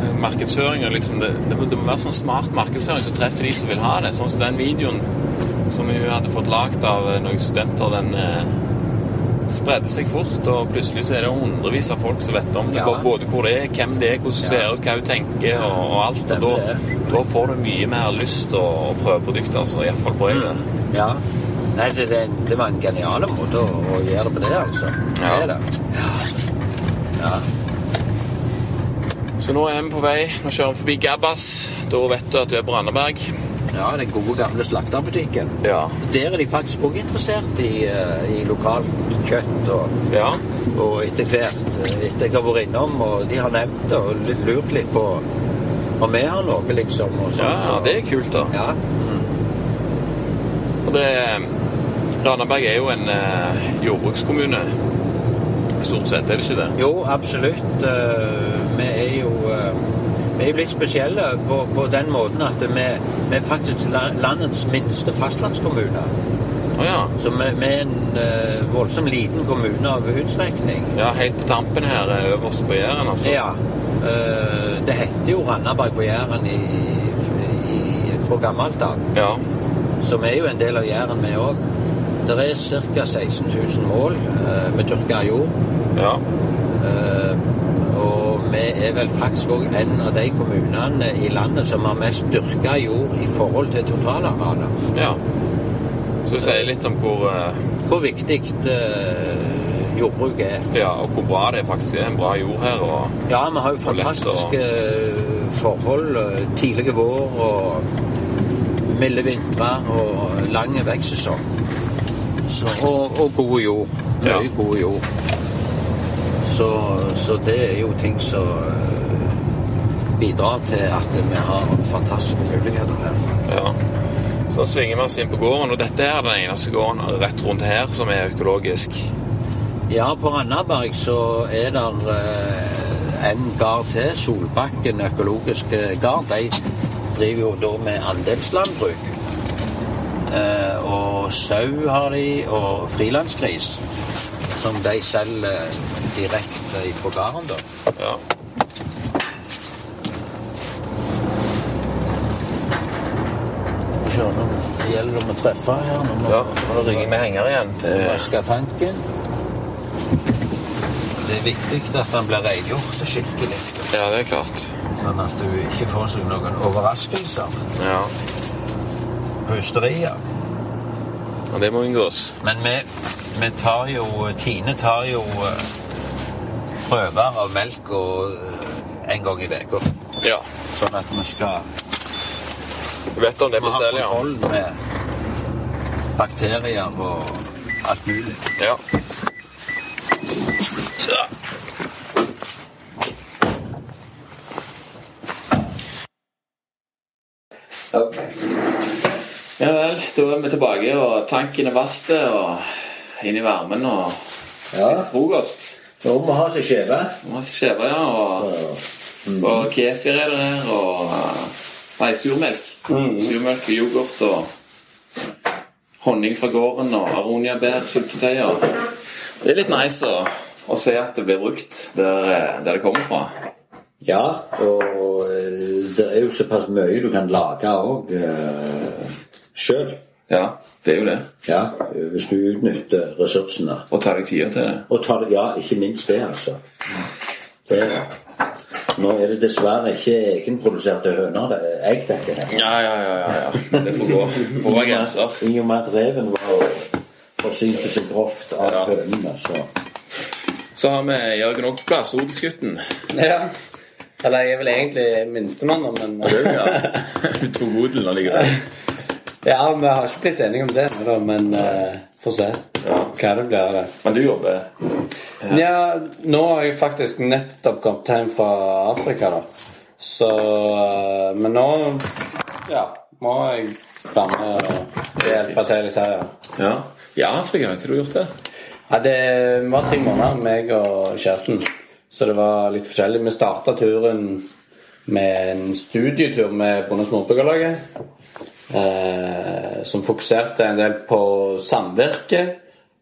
ysteriet. Markedsføring og liksom det, det, må, det må være sånn smart markedsføring som treffer de som vil ha det. Sånn som den videoen som hun hadde fått lagd av eh, noen studenter, den eh, spredde seg fort, og plutselig så er det hundrevis av folk som vet om det. Ja. Både hvor det er, hvem det er, hvordan det ser ut, hva hun tenker og, og alt. Og da, da får du mye mer lyst til å, å prøve produkter. Altså, Iallfall får jeg det. Ja. Nei, det, det, det var en genial måte å, å gjøre det på det, altså. Ja. Det er det. Ja. ja. Så nå er vi på vei. Nå kjører vi forbi Gabbas. Da vet du at du er på Randaberg. Ja, den gode gamle slakterbutikken. Ja. Der er de faktisk òg interessert i, eh, i lokalt kjøtt og, Ja. og etter hvert. eh, Etter jeg har vært innom, og de har nevnt det og lurt litt på om vi har noe, liksom. Og sånt, Ja, så- det er kult, da. Ja. Og det Randaberg er jo en eh, jordbrukskommune. Stort sett, er det ikke det? Jo, absolutt. Eh, Vi er jo eh, vi er blitt litt spesielle på, på den måten at vi, vi er faktisk landets minste fastlandskommune. Å ja. Så vi, vi er en eh, voldsomt liten kommune av utstrekning. Ja, helt på tampen her, øverst på Jæren, altså. Ja. Det heter jo Randaberg på Jæren i, i, fra gammelt av. Ja. Så vi er jo en del av Jæren, vi òg. Det er ca. 16 000 mål med dyrka jord. Ja. Eh, og vi er vel faktisk òg en av de kommunene i landet som har mest dyrka jord i forhold til totalarealet. ja. Så det sier litt om hvor, eh, Hvor viktig eh, jordbruk er. ja, og hvor bra det faktisk er. En bra jord her. Og, Ja, vi har jo fantastiske og... forhold. Tidlige vår og milde vintre og lang vekstsesong. Så- Og, og god jord. Mye Ja. god jord. Så, så det er jo ting som eh, bidrar til at vi har fantastiske muligheter her. ja. Så da svinger vi oss inn på gården, og dette er den eneste gården rett rundt her som er økologisk. Ja, på Randaberg så er det eh, en gard til, Solbakken økologiske gard. De driver jo da med andelslandbruk. Eh, og sau har de, og frilansgris. som de selger direkte fra gården. da. Ja. Det gjelder om å treffe her. Nå må, ja. nå ringer vi henger igjen. Vaske tanken. Det er viktig at den blir rengjort skikkelig. Ja, det er klart. Sånn at du ikke får seg noen overraskelser. Ja. På ysteriet. Og det må unngås. Men vi, vi tar jo Tine tar jo eh, prøver av melk og, eh, en gang i uka. Ja. Sånn at vi skal Vi vet om det vi har besteller, ja. kontroll med bakterier og alt mulig. ja. Ja vel, da er vi tilbake, og tanken er vasst, og inn i varmen, og Ja. spist frokost. Må vi ha seg skjeve. Masse skjever, ja, og, og kefir er det her, og Nei, surmelk. Surmelk og yoghurt og honning fra gården og aroniabær, syltetøy og Det er litt nice å, å se at det blir brukt der, der det kommer fra. Ja, og eh, det er jo såpass mye du kan lage òg sjøl. Ja, det er jo det. Ja, hvis du utnytter ressursene. Og tar deg tida til det. Og ta ja, ikke minst det, altså. Det, nå er det dessverre ikke egenproduserte høner. Det er egg, dette her. Ja, ja, ja. ja, ja. Det får gå. Får være grenser. I og med at reven var forsynte seg grovt av Ja. hønene, så Så har vi Jørgen òg på plass, odelsgutten. Ja. Eller jeg er vel egentlig minstemann, men Ja. Du tok odelen allikevel. Ja, vi har ikke blitt enige om det ennå, men uh, får se hva det blir av det. Men du jobber Ja, nå har jeg faktisk nettopp kommet hjem fra Afrika, da. Så uh, Men nå ja, må jeg være med og hjelpe til litt her, ja. Ja. I Afrika, hva har du gjort der? Ja, Det var tre måneder, meg og kjæresten. Så det var litt forskjellig. Vi starta turen med en studietur med Bonde- og Småbrukerlaget. Eh, som fokuserte en del på samvirke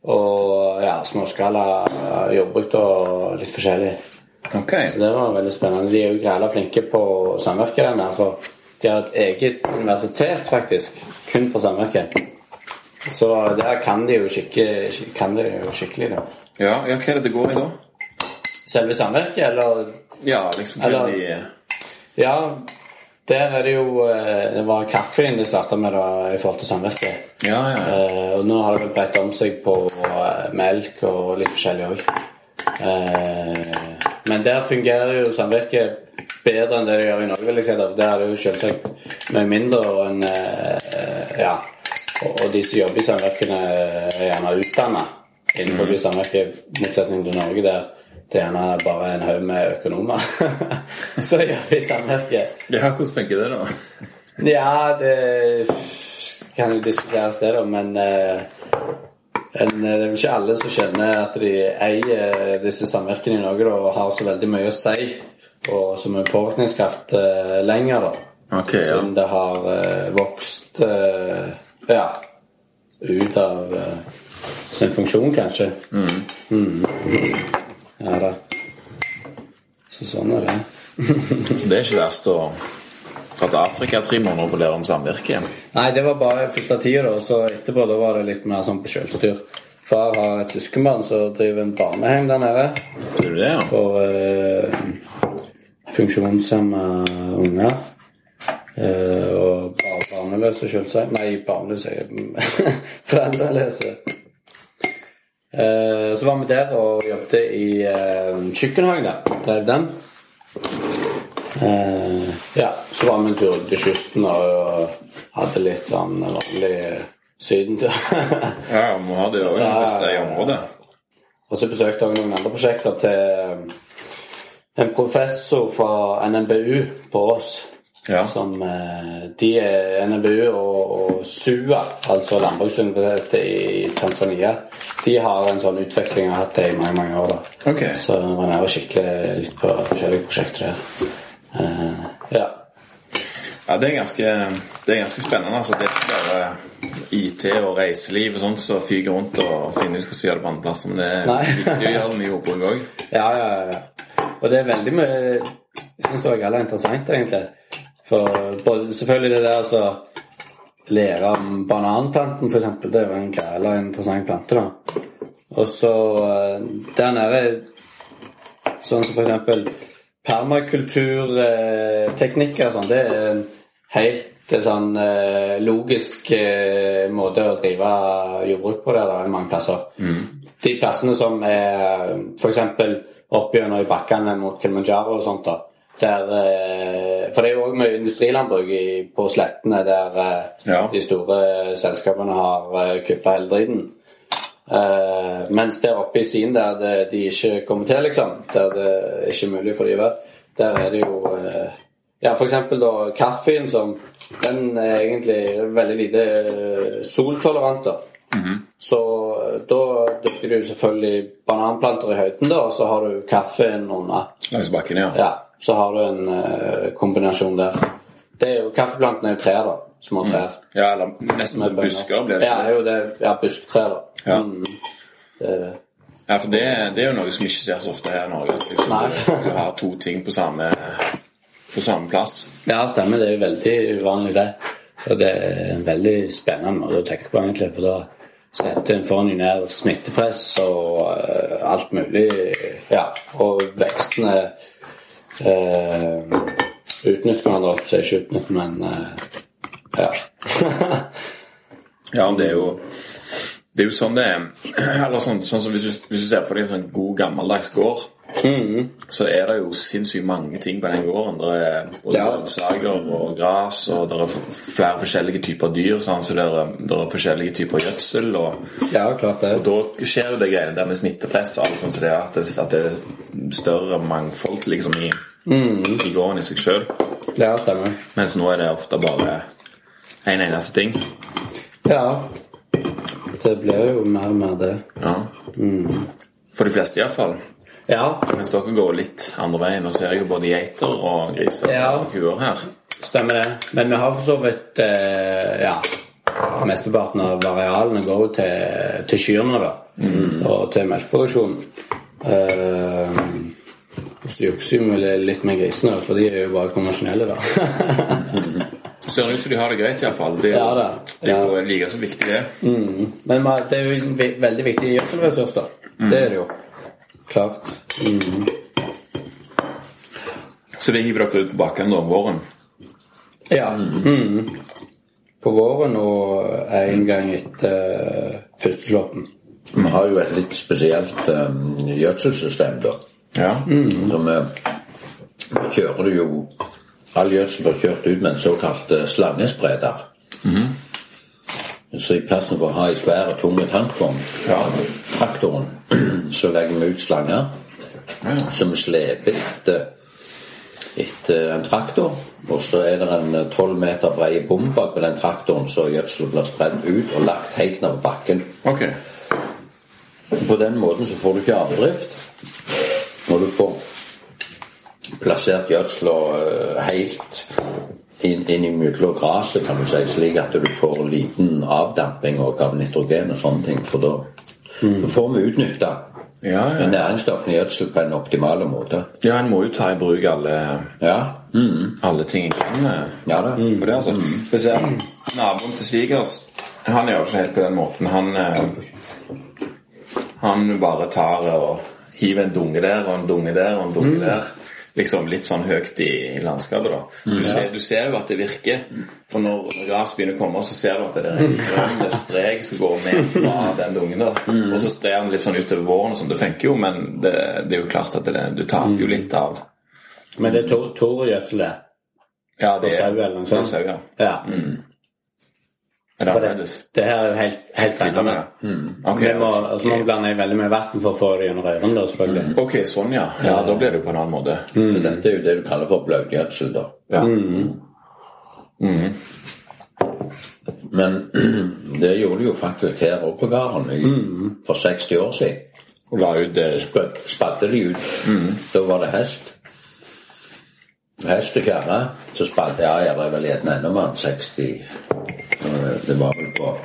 og ja, småskala jordbruk og litt forskjellig. Ok. Så det var veldig spennende. De er jo græla flinke på samvirke. for De har et eget universitet, faktisk, kun for samvirke. Så der kan de jo skikke, kan de jo skikkelig. da. Ja, ja, hva er det det går i da? Selve samvirket, eller Ja, liksom Eller- de Ja, der er det jo eh, Det var kaffen det starta med da, i forhold til samvirket. Ja, ja. Eh, og nå har det bredt om seg på eh, melk og litt forskjellig òg. Eh, men der fungerer jo samvirket bedre enn det det gjør i Norge, vil jeg si. Der, Der er det jo selvsagt mye mindre enn eh, Ja. Og, og de som jobber i samvirkene, er gjerne utdanna innenfor mm. samvirket, i motsetning til Norge, der det er gjerne bare en haug med økonomer som jobber i samvirket. ja hvordan funker det, da? Ja, det kan jo diskuteres, det, da, men eh, en, det er vel ikke alle som kjenner at de eier disse samvirkene i Norge da, og har så veldig mye å si og som er påvirkningskraft eh, lenger, da. Okay, ja. Siden det har eh, vokst eh, ja, ut av eh, sin funksjon, kanskje. Mm. Ja da. Så sånn er det. Så det er ikke verst å dra til Afrika tre måneder og lære om samvirke. Nei, det var bare første tida, da. Så etterpå da var det litt mer sånn på kjølstyr. Far har et søskenbarn som driver en barnehjem der nede Tror du det, ja? for eh, funksjonshemma unger. Eh, og bar barneløse, selvsagt. Nei, barnløse Foreldreløse. Eh, så var vi der og jobbet i eh, kjøkkenhagen der. Drev den. Eh, ja, så var vi en tur til kysten og hadde litt sånn vanlig sydentur. Ja, må ha det òg hvis det er i området. og så besøkte jeg noen andre prosjekter til en professor fra NMBU på Ås. Ja. Som eh, De er NBU og, og SUA, altså Landbruksuniversitetet i Tanzania. De har en sånn utvikling og har hatt det i mange mange år. da. Okay. Så man er jo skikkelig litt på forskjellige prosjekter der. Eh, ja. Ja, det er ganske, det er ganske spennende. altså. Det er ikke bare IT og reiseliv og sånt som fyker rundt og finner ut hvordan de gjør det på andre plasser, men det er Nei. viktig å gjøre det med jordbruk òg. Ja, ja, ja. Og det er veldig mye Jeg syns det er jævla interessant, egentlig. For selvfølgelig det der altså Lære om bananplanten, eksempel. Det er jo en jævla interessant plante, da. Og så eh, der nede Sånn som eksempel permakulturteknikker og sånn. Det er en helt sånn eh, logisk eh, måte å drive jordbruk på der, da, i mange plasser. De plassene som er f.eks. oppgjørende i bakkene mot Kilimanjaro og sånt, da. Der, eh, for det er jo òg mye industrilandbruk på slettene der eh, Ja. de store selskapene har uh, kupla hele driten. Eh, mens der oppe i siden der det, de ikke kommer til, liksom, der det er ikke mulig for de å være, der er det jo eh, Ja, for eksempel da kaffen som Den er egentlig veldig lite eh, soltolerant, da. Så eh, da dyrker du selvfølgelig bananplanter i høyden, da, og så har du kaffen under. Langs bakken, ja. Ja, så har du en uh, kombinasjon der. Det er jo, Kaffeplantene er jo trær, da. Små trær. Ja, eller nesten busker blir det Ja, det? er jo det. Ja, busktrær, da. Ja. Mm, det er. Ja, for det, det er jo noe som ikke ser så ofte her i Norge. At liksom, Nei. du, har to ting på samme, på samme plass. Ja, stemmer. Det er jo veldig uvanlig, det. Og det er en veldig spennende måte å tenke på, egentlig. For da setter en foran en ned smittepress og uh, alt mulig. Ja, og vekstene uh, utnytter hverandre. Så ikke utnytter, men eh, ja. Ja, det er jo det er jo sånn det er. Eller sånn, sånn som hvis du, hvis du ser for deg en sånn god, gammeldags gård, så er det jo sinnssykt mange ting på den gården. Det er både Ja. sager og gras, og det er flere forskjellige typer dyr. Sånn, så det er, det er forskjellige typer gjødsel. Og, ja, klart det. og da skjer jo det greiene der med smittepress og alt sånt, så det at det, at det er større mangfold liksom i, i gården i seg sjøl. Ja, stemmer. Mens nå er det ofte bare en eneste ting. Ja. Det blir jo mer og mer det. Ja. For de fleste iallfall. Ja, Mens dere går litt andre veien. Nå ser jeg jo både geiter og griser Ja. og kuer her. stemmer det. Men vi har for så vidt eh, Ja. Mesteparten av arealene går jo til, til kyrne, da. Og til melkeproduksjon. Eh, så jukser vi litt med grisene, for de er jo bare konvensjonelle, da. Ser ut som de har det greit, iallfall. Det er jo, Ja det er jo Ja. like så viktig, det. Mm. Men det er jo veldig viktig gjødselressurs, da. Det er det jo. Klart. Mm. Så det hiver dere ut på bakken om våren. Ja. Mm. På våren og en gang etter uh, første slåtten. Vi har jo et litt spesielt um, gjødselsystem, da. Ja. Så vi, kjører jo All gjødsel blir kjørt ut med en såkalt eh, slangespreder. Så i plassen for å ha ei svær og tung tankvogn, Ja. traktoren, så legger vi ut slanger Ja. som sleper etter, etter en traktor. Og så er det en tolv meter brei bom bak på den traktoren, så gjødselen blir spredd ut og lagt helt ned på bakken. Ok. På den måten så får du ikke avdrift. Når du får plassert gjødsla eh, helt inn, inn i mellom gresset, kan du si, slik at du får liten avdamping og av nitrogen og sånne ting. For da, mm. får vi utnytta Ja, ja. næringsstoffene i gjødsel på en optimal måte. ja, en må jo ta i bruk alle, Ja. Mm. alle ting en kan eh, Ja da. på det, altså. Vi ser naboen til svigers. Han gjør det ikke helt på den måten. Han eh, Han bare tar og hiver en dunge der og en dunge der og en dunge der. Liksom litt sånn høyt i, i landskapet, da. Du, ser, du ser jo at det virker. For når, når gras begynner å komme, så ser du at det er en grønn strek som går ned fra den dungen der. Og så strer den litt sånn utover våren, som. Det funker jo, men det, det er jo klart at det, du taper jo litt av Men det er to- Tore-gjødsel, det. Ja, det sånt. sau, ja. Ja. Er det For det, det her er jo helt, helt rennende. Ok, vi må, ok. altså, må blande i veldig mye vann for å få det gjennom rørene, Mm. Ok, sånn ja. Ja, Da blir det jo på en annen måte. Så dette er jo det du kaller for bløtgjødsel, da. Ja. Men det gjorde de jo faktisk her oppe på gården i- for 60 år siden. La ut det. Spadde de ut. Da var det hest. Hest og kjerre. Så spalte jeg det er vel gjerne enda mer enn 60 eh, Det var vel på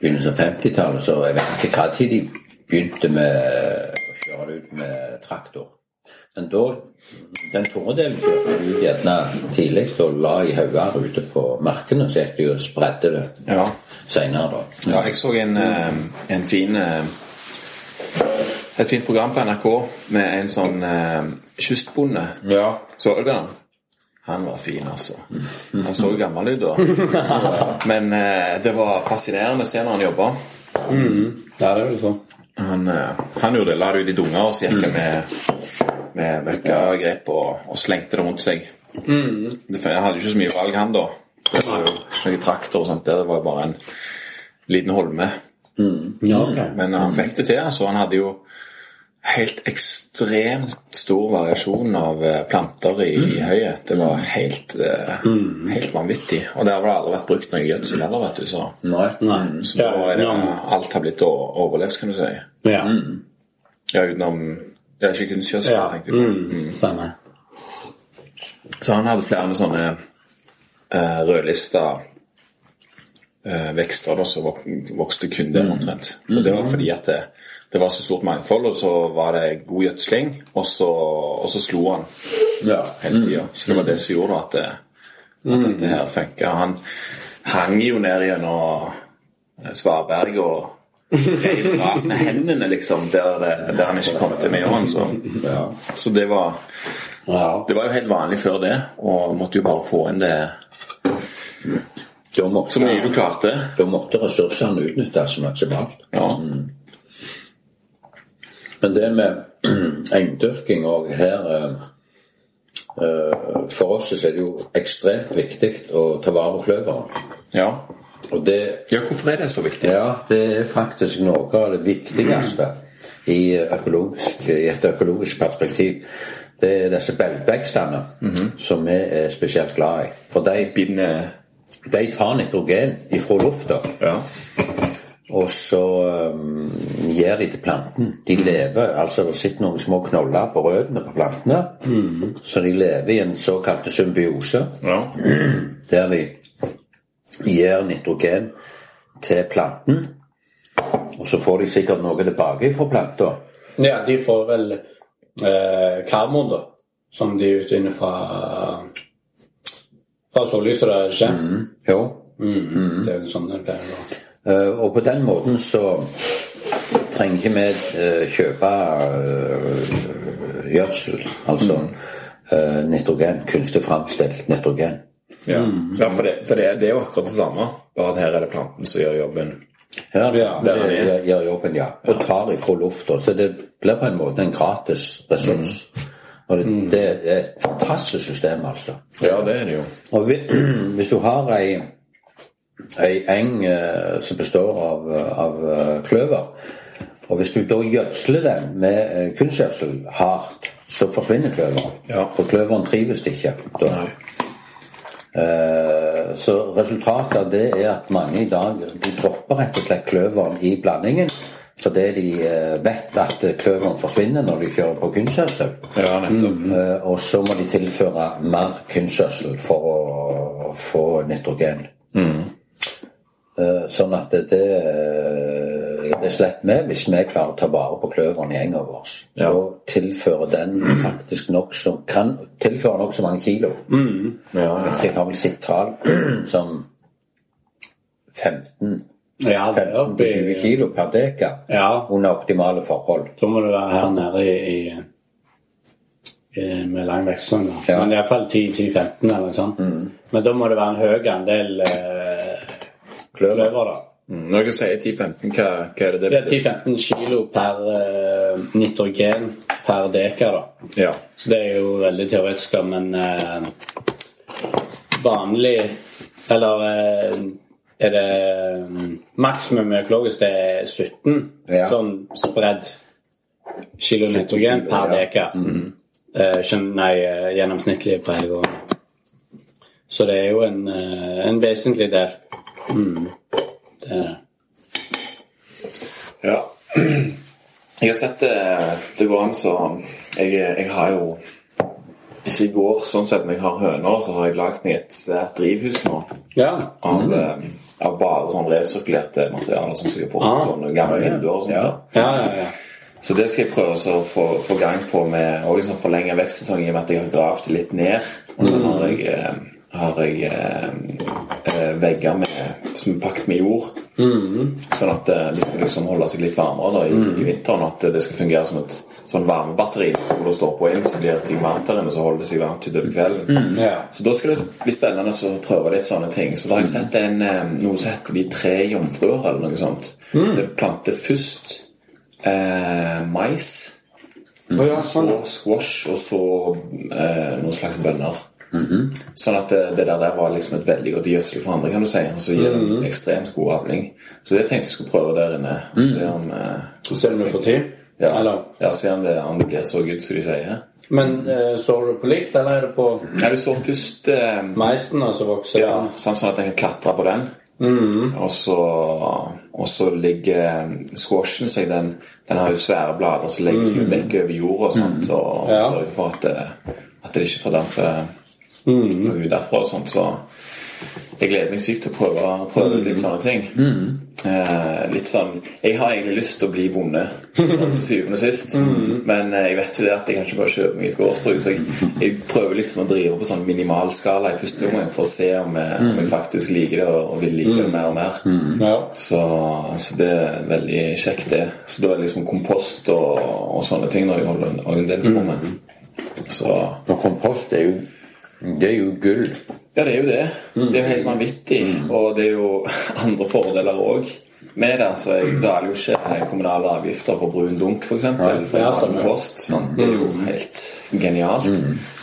begynnelsen av 50-tallet, så jeg vet ikke hva tid de begynte med å kjøre det ut med traktor. Men da Den tunge kjørte du gjerne tidlig og la i hauger ute på markene, så gikk de og spredde det Ja. seinere, da. ja. Jeg så en, eh, en fin eh, Et fint program på NRK med en sånn eh, kystbonde. Ja. Så du den? Han var fin, altså. Han så gammel ut da. Men eh, det var fascinerende å se når han jobba. Ja, det er det sånn. Han, eh, han gjorde det. La det ut i dunger, og så gikk han med, med møkkagrep og, og slengte det rundt seg. Det, jeg hadde jo ikke så mye valg, han da. Det var jo ikke noe traktor og sånt. Det var jo bare en liten holme. Ja, okay. Men han fikk det til. altså. Han hadde jo helt ekstremt stor variasjon av eh, planter i, i høyet. Det var helt, mm. helt vanvittig. Og der har det aldri vært brukt noe gjødsel heller, vet du. Så, Nei. Nei. så da er det, alt har blitt overlevd, kan du si. Ja. Ja, utenom Ja, ikke kunstgjødsel, ja. tenkte jeg på. Mm. Så han hadde flere sånne uh, rødlista uh, vekster da, som vok vokste kun der omtrent. Og det var fordi at det, det var så stort mangfold, og så var det god gjødsling, og så, og så slo han Ja. hele tida. Så det var det som gjorde at, det, at dette her funka. Han hang jo ned gjennom eh, Svaberg og reiv gras med hendene, liksom, der, der han ikke kom til med åren. Så, så det var det var jo helt vanlig før det, og måtte jo bare få inn det Da måtte, så mye du klarte. da måtte ressursene utnyttes maksimalt. Ja. Men det med eindyrking òg her eh, eh, For oss er det jo ekstremt viktig å ta vare på kløveren. ja. Og det, Ja, hvorfor er det så viktig? ja, det er faktisk noe av det viktigste i, økologisk, i et økologisk perspektiv. Det er disse belgvekstene som vi er spesielt glad i. For de, de tar nitrogen ifra lufta. Ja. Og så um, gir de til planten. De lever, altså Det sitter noen små knoller på røttene på plantene. Så de lever i en såkalt symbiose, ja. der de gir nitrogen til planten. Og så får de sikkert noe tilbake fra planta. ja, de får vel eh, karbon, da. Som de utvinner fra fra sollyset Mm, Jo. Mm. Det er jo sånn det pleier å være. Eh, og på den måten så trenger ikke vi eh, kjøpe eh, gjødsel, altså eh, nitrogen, kunstig framstilt nitrogen. ja. ja for, det, for det, det er jo akkurat det samme, bare at her er det planten som gjør jobben. Ja, Ja, det, gjør- jobben, ja. Og tar ifra lufta. Så det blir på en måte en gratis ressurs. Og det, det er et fantastisk system, altså. Ja, det er det jo. Og vi, hvis du har ei, ei eng eh, som består av, av eh, kløver, og hvis du da gjødsler den med eh, kunstgjødsel hardt, så forsvinner kløveren. Ja. For kløveren trives ikke. Da. Eh, så resultatet av det er at mange i dag de dropper rett og slett kløveren i blandingen. Fordi de vet at kløveren forsvinner når de kjører på kunstgjødsel. Ja, mm. Eh, Og så må de tilføre mer kunstgjødsel for å få nitrogen. Eh, Sånn at det, det, det slipper vi hvis vi klarer å ta vare på kløveren i enga vår. Ja. Og tilføre den faktisk nok som kan tilføre nokså mange kilo. Ja, ja. Jeg har vel sett tall som 15 Ja, det er 15-20 kilo per dekar Ja, under optimale forhold. da må det være her nede i, i, i med lang vekstsesong. Ja. Men iallfall 10-15 eller noe sånt. Men da må det være en høy andel eh, kløver. Mm, Når dere sier 10-15, hva, hva er det det betyr? Det er 10-15 kilo per eh, nitrogen per dekar, da. Ja. Så det er jo veldig teoretisk, men eh, vanlig Eller eh, er det mm, maksimum økologisk det er 17 Ja. sånn spredd kilo nitrogen per ja. dekar. Mm skjønn- nei, eh, gjennomsnittlig på hele gården. Så det er jo en, eh, en vesentlig del. Mm. Det er det. Ja. Jeg har sett det, det går an så jeg, jeg har jo Ikke i går, sånn sett, når jeg har høner, så har jeg lagd meg et svært drivhus nå. Ja. Av, mm. av bare sånn resirkulerte materialer som jeg har fått Ah. sånne gamle vinduer og sånt. Ja. Ja, ja, ja. Så det skal jeg prøve å få, få gang på med og liksom forlenge vekstsesongen i og med at jeg har gravd litt ned. Og så har jeg, eh, har jeg eh, eh, vegger med, som er pakket med jord. Sånn at eh, de skal liksom holde seg litt varmere da, i, i vinteren. At det skal fungere som et sånn varmebatteri som du står på inn, så blir ting varmt der inne, så holder det seg varmt utover kvelden. Ja. Så da skal det bli spennende å prøve litt sånne ting. Så da har jeg sett en, eh, noe som heter De tre jomfruer, eller noe sånt. Det planter først eh, mais, ja, sånn. så squash og så eh, noen slags bønner. Sånn at det, det der, var liksom et veldig godt gjødsel for andre, kan du si. Og så gir det en ekstremt god avling. Så det tenkte jeg skulle prøve der inne. Se om, eh, Så ser du om du får tid? ja, ja, se om det, om det blir så good som de sier. Men eh, sår du på likt, eller er det på Ja, du så først eh, meisen altså vokser Ja, sånn sånn at jeg kan klatre på den. Og, så, og så ligger eh, squashen seg den, den har jo svære blader som legger seg og dekker over jorda og sånt, og Ja. sørger for at, at det ikke fordamper noe ut derfra og sånt. Så jeg gleder meg sykt til å prøve, prøve ut litt sånne ting. Eh, litt sånn Jeg har egentlig lyst til å bli bonde til syvende og sist, men eh, jeg vet jo det at jeg kan ikke bare kjøpe meg et gårdsbruk, så jeg, jeg prøver liksom å drive på sånn minimal skala i første omgang for å se om jeg, om jeg faktisk liker det og, og vil like det mer og mer. Ja. Så, så det er veldig kjekt, det. Så da er det liksom kompost og, og sånne ting når jeg holder en del på med. Så Og kompost er jo Det er jo gull. ja, det er jo det. Det er jo helt vanvittig. Og det er jo andre fordeler òg med det. Altså, jeg betaler jo ikke kommunale avgifter for brun dunk, f.eks. For kompost. Sant? Det er jo helt genialt.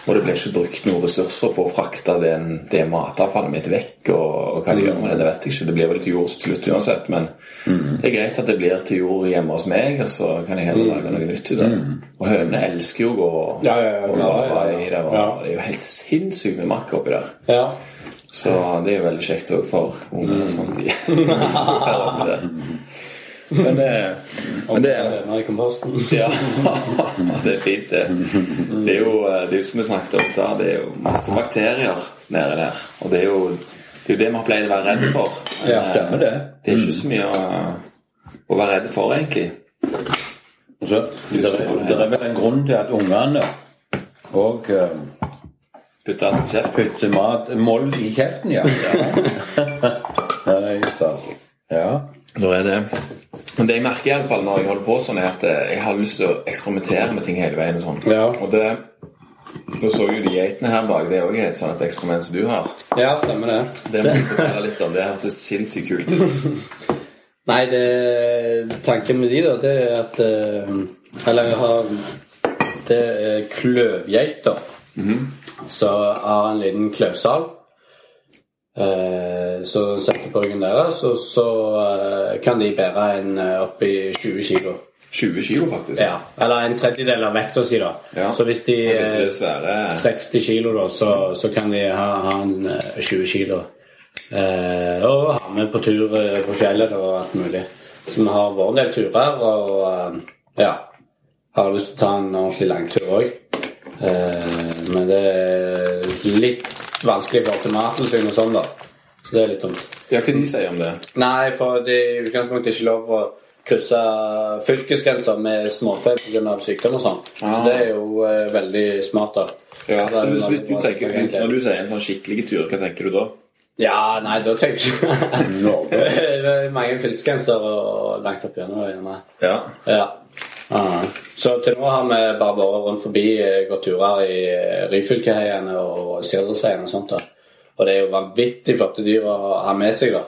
Og det blir ikke brukt noen ressurser på å frakte den, det matavfallet mitt vekk. Og, og hva de gjør med det, det vet jeg ikke. Det blir vel til jord til slutt uansett. Men det er greit at det blir til jord hjemme hos meg, og så kan jeg heller lage noe nytt ut av det. Og hønene elsker jo å gå Ja, ja, ja, og lave ja, ja. i det. Og Ja. Det er jo helt sinnssykt med makk oppi der. ja. Så det er jo veldig kjekt òg for unge og sånt. De. men det, men det Nei, komposten. ja, det er fint, det. Det er jo det er som vi snakket om i stad, det er jo masse bakterier nede der. Og det er jo det, er jo det vi har pleid å være redde for. Ja, Stemmer det. Det er ikke så mye å, å være redde for, egentlig. Så, det, er, det er vel en grunn til at ungene og Putte putter mat moll i kjeften, ja. Nei, sant. ja. Da er det Men det jeg merker i alle fall når jeg holder på sånn, er at eh, jeg har lyst til å eksperimentere med ting hele veien. Og sånn. Ja. Og det Nå så jo de geitene her bak. Det er òg et sånt eksperiment som du har. Ja, stemmer det. Det må du fortelle litt om. Det hørtes sinnssykt kult ut. Nei, det, tanken med de, da, det er at eh, Eller jeg har Det er kløvgeiter. Så har har en liten kløvsal. Eh, så setter på ryggen deres, og så eh, kan de bære en opp oppi 20 kilo. 20 kilo, faktisk. Ja, eller en tredjedel av vekta si, da. Ja. Så hvis de er disse eh, svære 60 kilo, da, så, så kan de ha, ha en eh, 20 kilo. Eh, og ha med på tur eh, på fjellet og alt mulig. Så vi har vår del turer, og eh, ja Har lyst til å ta en ordentlig langtur òg. Eh, men det er litt vanskelig i forhold til Mattilsynet og sånn, da. Så det er litt dumt. Ja, hva de sier om det? Nei, for det er i utgangspunktet ikke lov å krysse fylkesgrenser med småfe pga. sykdom og sånn. Så Ah. det er jo eh, veldig smart, da. Ja, så hvis, hvis du tenker. Når du sier en sånn skikkelig tur, hva tenker du da? Ja, nei, da tenker jeg mange fylkesgrenser og langt opp gjennom. Ja. Ja. Ah. Så til nå har vi bare vært rundt forbi, eh, gått turer i eh, Ryfylkeheiene og Sirdalsheien og sånt. da. Og det er jo vanvittig flotte dyr å ha med seg, da.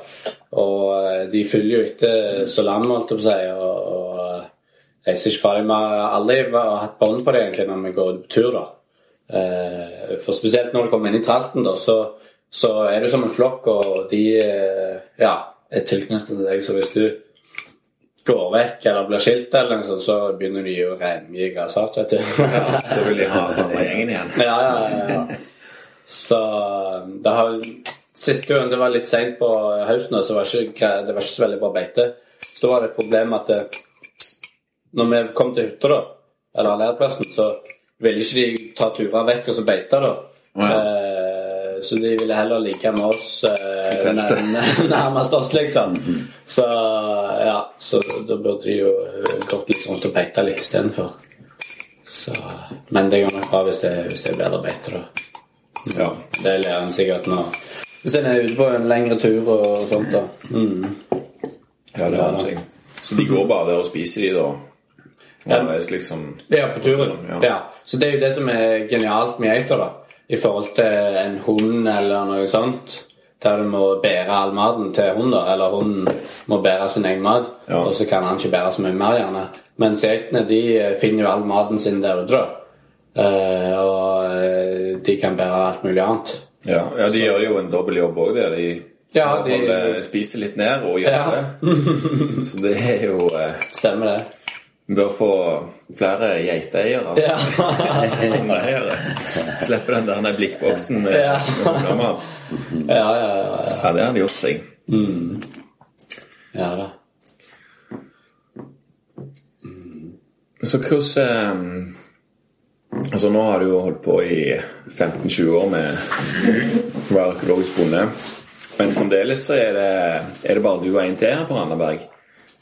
Og eh, de følger jo etter så lam, holdt jeg på å si. Og, og reiser ikke fra dem. Vi har aldri hatt bånd på det egentlig når vi går tur, da. For spesielt når det kommer inn i tralten, da, så, så er du som en flokk, og de eh, ja, er tilknyttet til deg. Så hvis du går vekk eller blir skilt, eller noe sånt, så begynner de å remge grassat, vet du. Da vil de ha samme gjengen igjen. ja, ja, ja, ja. Så det har Siste gang det var litt seint på høsten, så var ikke, det var ikke så veldig bra beite. Så da var det et problem at det, når vi kom til hytta, da, eller leirplassen, så ville ikke de ta turer vekk og så beite, da. Ja. Eh, så de ville heller like med oss eh, nærmest oss, liksom. Så ja, så da burde de jo eh, gått litt rundt og beita litt istedenfor. Så, men det går nok bra hvis det, hvis det er bedre beite, da. Ja. Det lærer en sikkert nå. Hvis en er ute på en lengre tur og sånt, da. Mm. ja, det har en seg. Så de går bare der og spiser de, da? Ja, liksom. Ja, på turen. Ja. Ja. Så det er jo det som er genialt med geiter, da. I forhold til en hund eller noe sånt. Der du må bære all maten til hunden. Eller hunden må bære sin egen mat. Ja. Og så kan han ikke bære så mye mer, gjerne. Mens geitene de eh, finner jo all maten sin der ute. Eh, og eh, de kan bære alt mulig annet. Ja, ja de gjør jo en dobbel jobb òg, det. De, Ja, de- holder, spiser litt ned og gjør Ja. det. Så det er jo uh... Stemmer det. Vi bør få flere geiteeiere. Altså. Ja. Slippe den der blikkboksen med, Ja. med hundemat. ja, ja, ja, ja. Ja, det hadde gjort seg. ja da. Så hvordan eh, Altså, nå har du jo holdt på i 15-20 år med å være økologisk bonde. Men fremdeles så er det, er det bare du og én til her på Randaberg.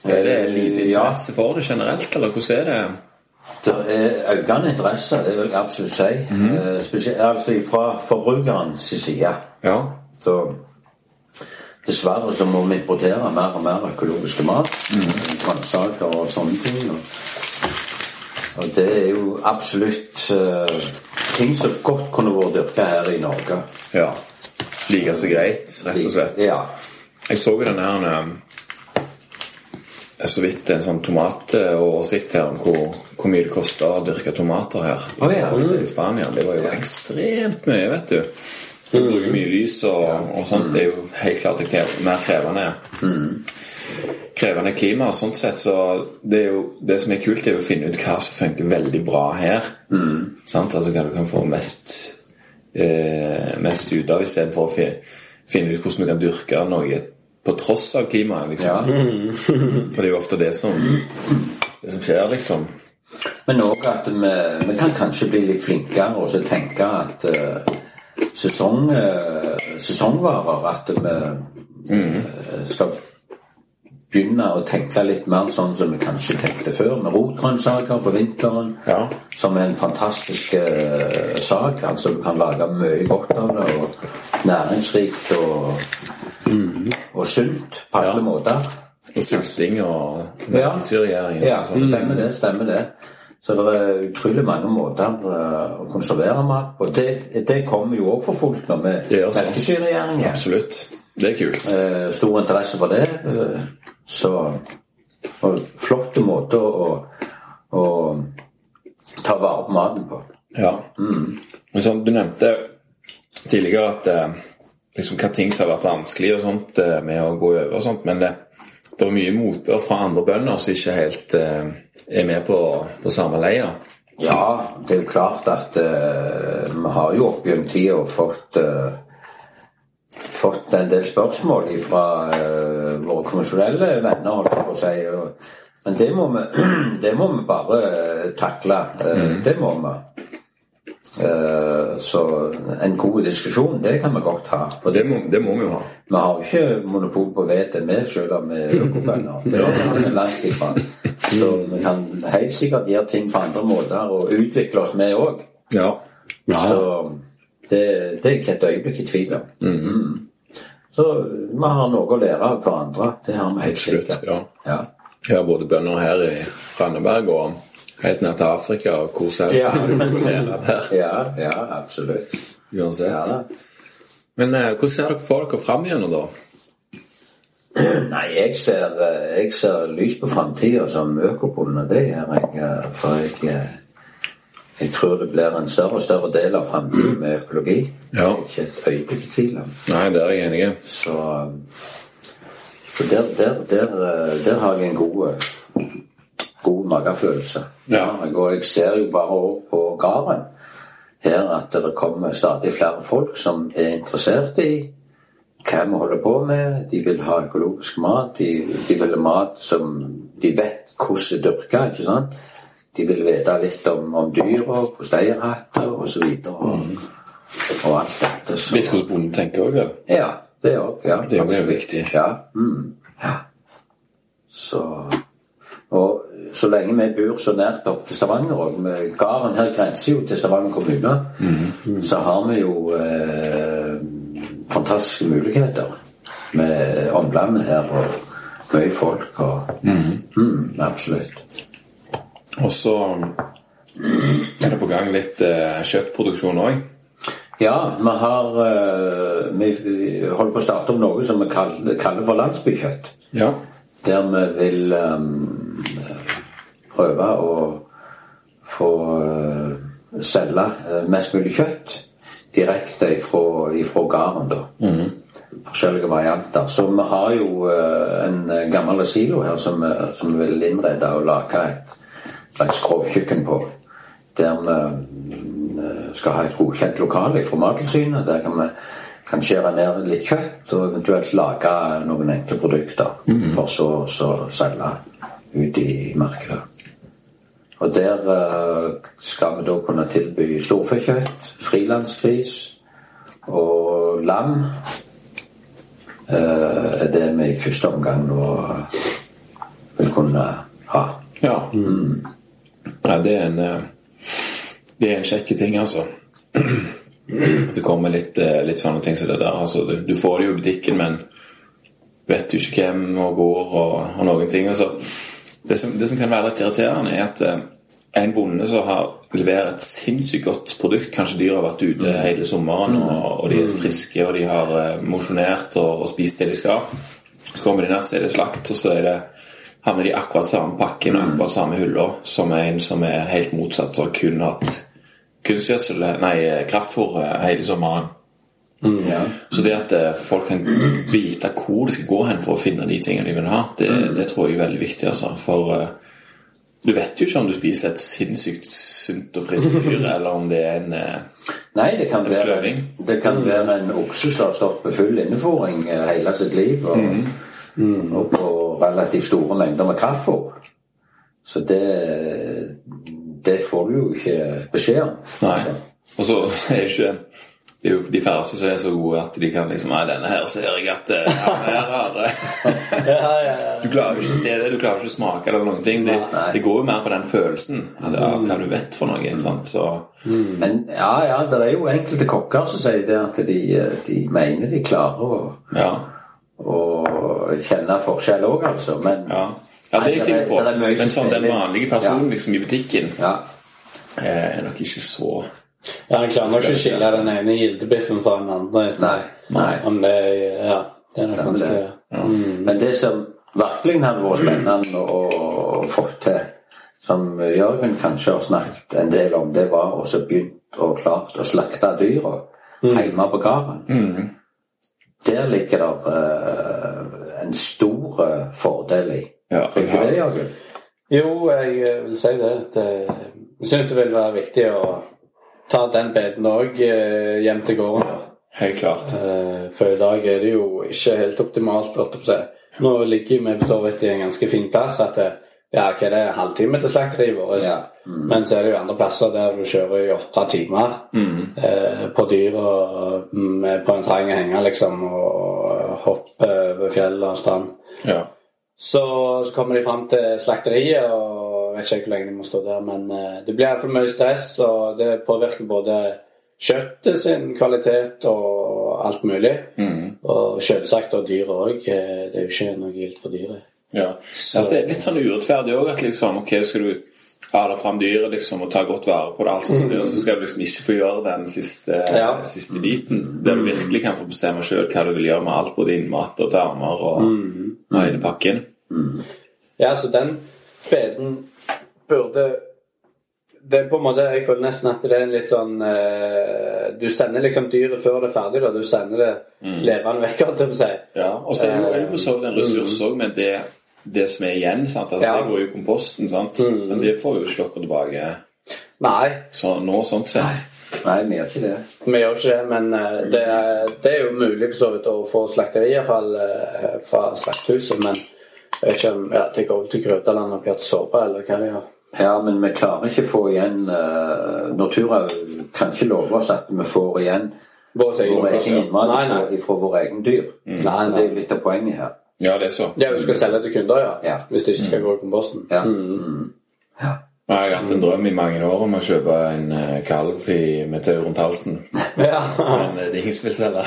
Er det lite Ja. interesse for det generelt, eller hvordan er det? Det er økende interesse, det vil jeg absolutt si. Eh, Spesielt altså fra forbrukerens side. Ja. Så dessverre så må vi importere mer og mer økologiske mat. Grønnsaker og sånne ting. Og, og det er jo absolutt uh, ting som godt kunne vært dyrka her i Norge. ja. Like så greit, rett og slett. Ja. Jeg så jo den her eh, så vidt en sånn tomatoversikt her om hvor, hvor mye det koster å dyrke tomater her oh, ja. i Spania. Det var jo ekstremt mye, vet du. Du bruker mye lys og, og sånt. Det er jo helt klart det er mer krevende krevende klima. og sånt sett, så det, jo, det som er kult, er å finne ut hva som funker veldig bra her. Sant? Altså Hva du kan få mest, eh, mest ut av, istedenfor å finne ut hvordan du kan dyrke noe på tross av klimaet. liksom. For det er jo ofte det som, det som skjer, liksom. Men òg at vi, vi kan kanskje bli litt flinkere og så tenke at uh, sesong, uh, sesongvarer At vi uh, skal begynne å tenke litt mer sånn som vi kanskje tenkte før, med rotgrønnsaker på vinteren. Ja. Som er en fantastisk sak. Altså Du kan lage mye godt av det. Og næringsrikt og, og sult på alle måter. Og sulting og Ja. Ja, stemmer det. stemmer det. Så det er utrolig mange måter eh, å konservere mat på. Det, det kommer jo òg for fullt nå med melkesyregjeringen. Absolutt. Det er kult. Eh, Stor interesse for det. eh, Så og flotte måter å, å ta vare på maten på. Ja. Men sånn, du nevnte tidligere at liksom, hva ting som har vært vanskelig og sånt eh, med å gå over og sånt, men det, det er mye motbør fra andre bønder som ikke helt eh, er med på, på samme leia. Ja, det er jo klart at eh, vi har jo opp gjennom tida fått eh, fått en del spørsmål fra uh, våre konvensjonelle venner, holdt jeg på å si. Og, men det må vi, det må vi bare eh, takle. Mm. Det må vi. Eh, så en god diskusjon, det kan vi godt ha. Det må, det må vi jo ha. Vi har jo ikke monopol på vete, vi, selv om vi er økobønder. Det er vi langt ifra. Så vi kan helt sikkert gjøre ting på andre måter og utvikle oss, vi òg. Ja. Så det, det er ikke et øyeblikk i tvil om. Mm. Så vi har noe å lære av hverandre. Det har vi helt sikkert. Ja. Ja. Har både bønder her i Randeberg og helt ned til Afrika og hvor som helst. Ja. Ja, ja, absolutt. uansett. Men eh, hvordan ser dere for dere fram igjennom, da? Nei, jeg ser, eh, jeg ser lys på framtida som økobonde. Det gjør jeg. eh, For jeg, eh, jeg tror det blir en større og større del av framtida med økologi. Ja. Ikke et øyeblikk i tvil om. Nei, det er jeg enig. Så, så der, der, der, der har jeg en god, god magefølelse. Ja. Og jeg ser jo bare òg på gården her at det kommer stadig flere folk som er interessert i hva vi holder på med. De vil ha økologisk mat. De, de vil ha mat som de vet hvordan er dyrka, ikke sant. De vil vite litt om, om dyra, hvordan de har hatt og osv. Og, og alt dette. Så. Litt hvordan bonden tenker òg, vel? Ja, det òg. Ja, Det er jo viktig. Ja. Mm, ja. Så Og så lenge vi bor så nært opp til Stavanger med Gården her grenser jo til Stavanger kommune, Mhm. så har vi jo eh, fantastiske muligheter med omlandet her og mye folk og mm, Absolutt. Og så er det på gang litt eh, kjøttproduksjon òg. Ja, vi har eh, Vi holder på å starte opp noe som vi kaller, kaller for landsbykjøtt. Ja. Der vi vil eh, prøve å få eh, selge eh, mest mulig kjøtt direkte ifra, ifra gården, da. Forskjellige varianter. Så vi har jo eh, en gammel silo her som, vi- vil innrede og lage et slags grovkjøkken på. Der vi skal ha et godkjent lokale fra Mattilsynet. Der kan vi kan skjære ned litt kjøtt og eventuelt lage noen enkle produkter. For så å selge ut i markedet. Og der eh, skal vi da kunne tilby storfekjøtt, frilandsgris og lam. eh, er det vi i første omgang nå vil kunne ha. Ja. Nei, det er en eh, Det er en kjekke ting, altså. At det kommer litt, litt sånne ting som det der. Altså, du, du får det jo i butikken, men vet du ikke hvem og går og, og noen ting. Altså, det, som, det som kan være litt irriterende, er at eh, en bonde som har leverer et sinnssykt godt produkt Kanskje dyra har vært ute hele sommeren, og, og de er friske, og de har uh, mosjonert og, og spist det de skal. Så kommer de ned, så er det slakt, og så er det havner de akkurat samme pakken og akkurat samme hylla som en som er helt motsatt og kun hatt kunstgjødsel, nei, kraftfôr eh, hele sommeren. Ja. Så det at eh, folk kan vite hvor de skal gå hen for å finne de tingene de vil ha, det, det tror jeg er veldig viktig. altså. For eh, du vet jo ikke om du spiser et sinnssykt sunt og friskt dyr, eller om det er en eh, Nei, det kan, En være, det kan være en okse som har stått på full innefòring hele sitt liv, og, og på relativt store mengder med kraftfôr. Så det, det får du jo ikke beskjed om. Altså. Og så er det ikke det er jo de færreste som er så gode at de kan liksom Nei, denne her ser jeg at eh, her har Du klarer jo ikke å se det, du klarer ikke å smake eller noen ting. Det, det går jo mer på den følelsen av ja, hva du vet for noe. sant? Så Men ja, ja, det er jo enkelte kokker som sier det at de, de mener de klarer å, ja. å kjenne forskjell òg, altså. Men Ja, ja det er jeg sikker på. Men sånn den vanlige personen liksom i butikken Ja. eh, er nok ikke så Ja, Han klarer nok ikke å skille den ene gildebiffen fra den andre. Nei. Nei. Om det Ja, det er nok Ja, men det- Men det som virkelig hadde vært spennende å, få til, som Jørgen kanskje har snakket en del om, det var også begynt og klart å slakte dyra hjemme på gården. Der ligger det uh, en stor eh, fordel i. Ja, ikke det, Jørgen? Jo, jeg eh, vil si det. at eh, Jeg syns det vil være viktig å ta den biten òg hjem til gården. Helt klart. Eh, For i dag er det jo ikke helt optimalt. Nå ligger vi for så vidt i en ganske fin plass. at det, ja, hva er det, halvtime til slakteriet vårt? Ja. Men så er det jo andre plasser der du kjører i åtte timer eh, på dyr og med på en trang henger, liksom, og hoppe over fjell og strand. Ja. Så, så kommer de fram til slakteriet, og vet ikke hvor lenge de må stå der, men eh, det blir iallfall mye stress, og det påvirker både kjøttet sin kvalitet og alt mulig. Og selvsagt og dyret òg. Det er jo ikke noe gildt for dyret. Ja. Altså, det er litt sånn urettferdig òg at liksom, ok, skal du ha fram dyret liksom, og ta godt vare på det, alt sånt, det, så skal du liksom ikke få gjøre den siste, Ja. siste biten. Der du virkelig kan få bestemme sjøl hva du vil gjøre med alt, både innmat og tarmer og, og hele pakken. Ja, så den beden burde det er på en måte, Jeg føler nesten at det er en litt sånn eh, Du sender liksom dyret før det er ferdig. da, Du sender det levende vekk. holdt jeg på å si. Ja, og så er det jo- for så vidt en ressurs òg, men det, det som er igjen, sant? Altså, Ja. det går jo i komposten, sant? men det får jo ikke dere tilbake Nei, så, nå, sånn sett. Nei, vi gjør ikke det. vi gjør ikke det. Men eh, det er, det er jo mulig for så vidt å få slakteri iallfall uh, fra slakthuset. Men jeg vet ikke om ja, det går til Grøtaland og blir såpe, eller hva de gjør. Ja, men vi klarer ikke å få igjen uh, Nortura kan ikke love oss at vi får igjen Vår egen. Nei, nei. fra, våre egne dyr. Nei, Det er jo litt av poenget her. Ja, det er så. Ja, du skal selge til kunder, ja. Ja. Hvis det ikke skal gå i komposten. Ja. Mm. ja. Jeg har hatt en drøm i mange år om å kjøpe en eh, kalv i, med tau rundt halsen. Ja. Men eh, det er ingen som vil selge.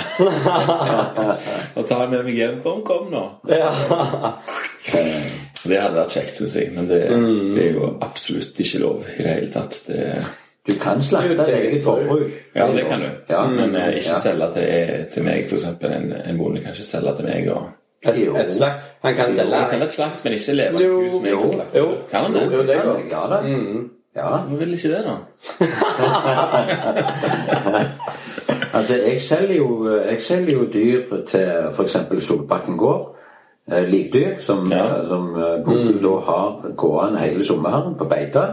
Og ta den med meg hjem. Kom, kom nå. ja. Det hadde vært kjekt, syns jeg, men det, Mm. det er jo absolutt ikke lov i det hele tatt. Det, Du kan slakte Det ditt et eget forbruk. ja, det kan du. Ja. Men eh, ikke Ja. selge til, til meg, f.eks. En, en bonde kan ikke selge til meg. Og, Et, Et slakt. Han kan selge selger et slakt, men ikke leve Jo, hus med jo, kan slakte. jo. Kan han det? Jo, det kan jeg, Ja da. Ja. Hvorfor vil ikke det, da? Altså, jeg selger jo, jeg selger jo dyr til f.eks. Solbakken gård. Eh, Likdyr som, Ja. eh, som eh, mm. da har gående hele sommeren på beite.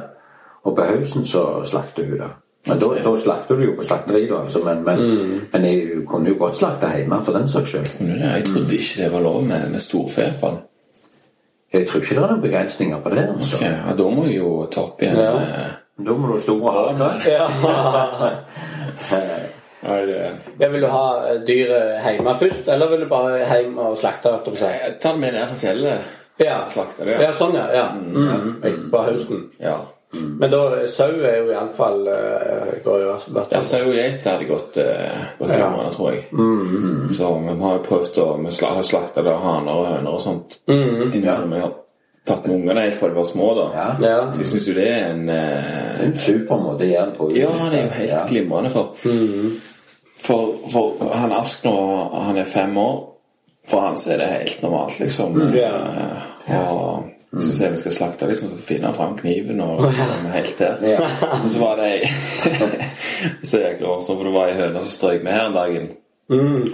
Og på høsten så slakter hun det. Men da, da slakter du jo på slakteri, da, altså, men, men, men jeg kunne jo godt slakte hjemme for den saks skyld. Jeg trodde ikke det var lov med, med storfe, iallfall. Jeg tror ikke det er noen begrensninger på det. altså. Okay, ja, da må jeg jo ta opp igjen Ja. Da må du ha store haker. Ja. Nei, det- ja, vil du ha eh, dyret hjemme først, eller vil du bare hjem og slakte? jeg på tar det med ned til fjellet. Ja. Slakte det, ja, sånn, ja. ja. Mm. Etterpå høsten. Ja. Men da, sau er jo iallfall uh, går jo hvert Ja, sau og geit hadde gått eh, gått Ja. tror jeg. Så vi har jo prøvd å Vi har slakta haner og høner og sånt. Innimellom ja. Tatt med ungene helt fra de var små. da Ja. Ja. Så jeg syns jo det er en eh, Det er en super måte å gjøre det på. Ja, det er jo helt Ja. glimrende. For, for, for han Ask nå, han er fem år. For han så er det helt normalt, liksom. Ja. Eh, Og så ser vi skal slakte, liksom, så finner han fram kniven og liksom, helt der. Ja. Men så var det ei Så jækla morsomt, for det var ei høne som strøk med her en dagen.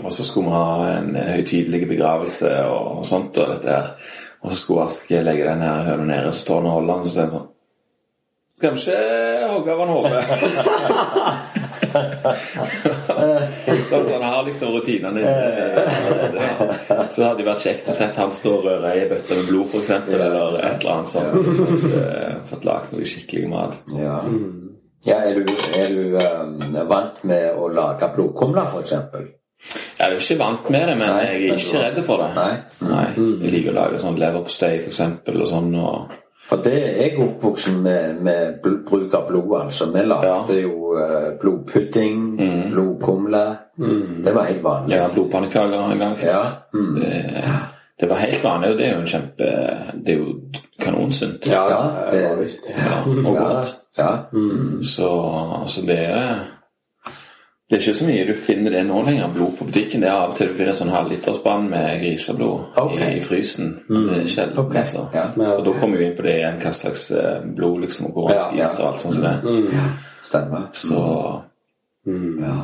Og så skulle vi ha en høytidelig begravelse og, og sånt. Og dette her Og så skulle Ask legge den her høna nede, så står han og holder den, så sier han sånn Skal vi ikke hogge av han hodet? sånn, så han har liksom rutinene. Så hadde det vært kjekt å sett han stå og røre i ei bøtte med blod, f.eks., eller et eller annet sånt. Eh, fått lagd noe skikkelig mat. Ja. ja er du, er du um, vant med å lage blodkumler, f.eks.? Jeg er jo ikke vant med det, men Nei, jeg er ikke redd for det. Nei. Nei. Jeg liker å lage sånn leverpostei, f.eks., og sånn. og... For det jeg oppvoksen med, med bruk av blod, altså. Vi lagde jo eh, blodpudding, blodkumle. Det var helt vanlig. Ja, blodpannekaker jeg lagd. Ja. Mm. Det, det var helt vanlig, og det er jo en kjempe Det er jo kanonsunt. Ja, Ja, det er var. Ja, og Ja, godt. ja. Så, så det er Det er ikke så mye du finner det nå lenger, blod på butikken. Det er av og til du finner sånn halvliterspann med griseblod okay. i, i frysen. Det er sjelden, Okay. altså. ja. Og da kommer vi inn på det igjen, hva slags eh, blod liksom går Ja, rundt i ja. og alt sånt som det. Stemmer. Så Ja.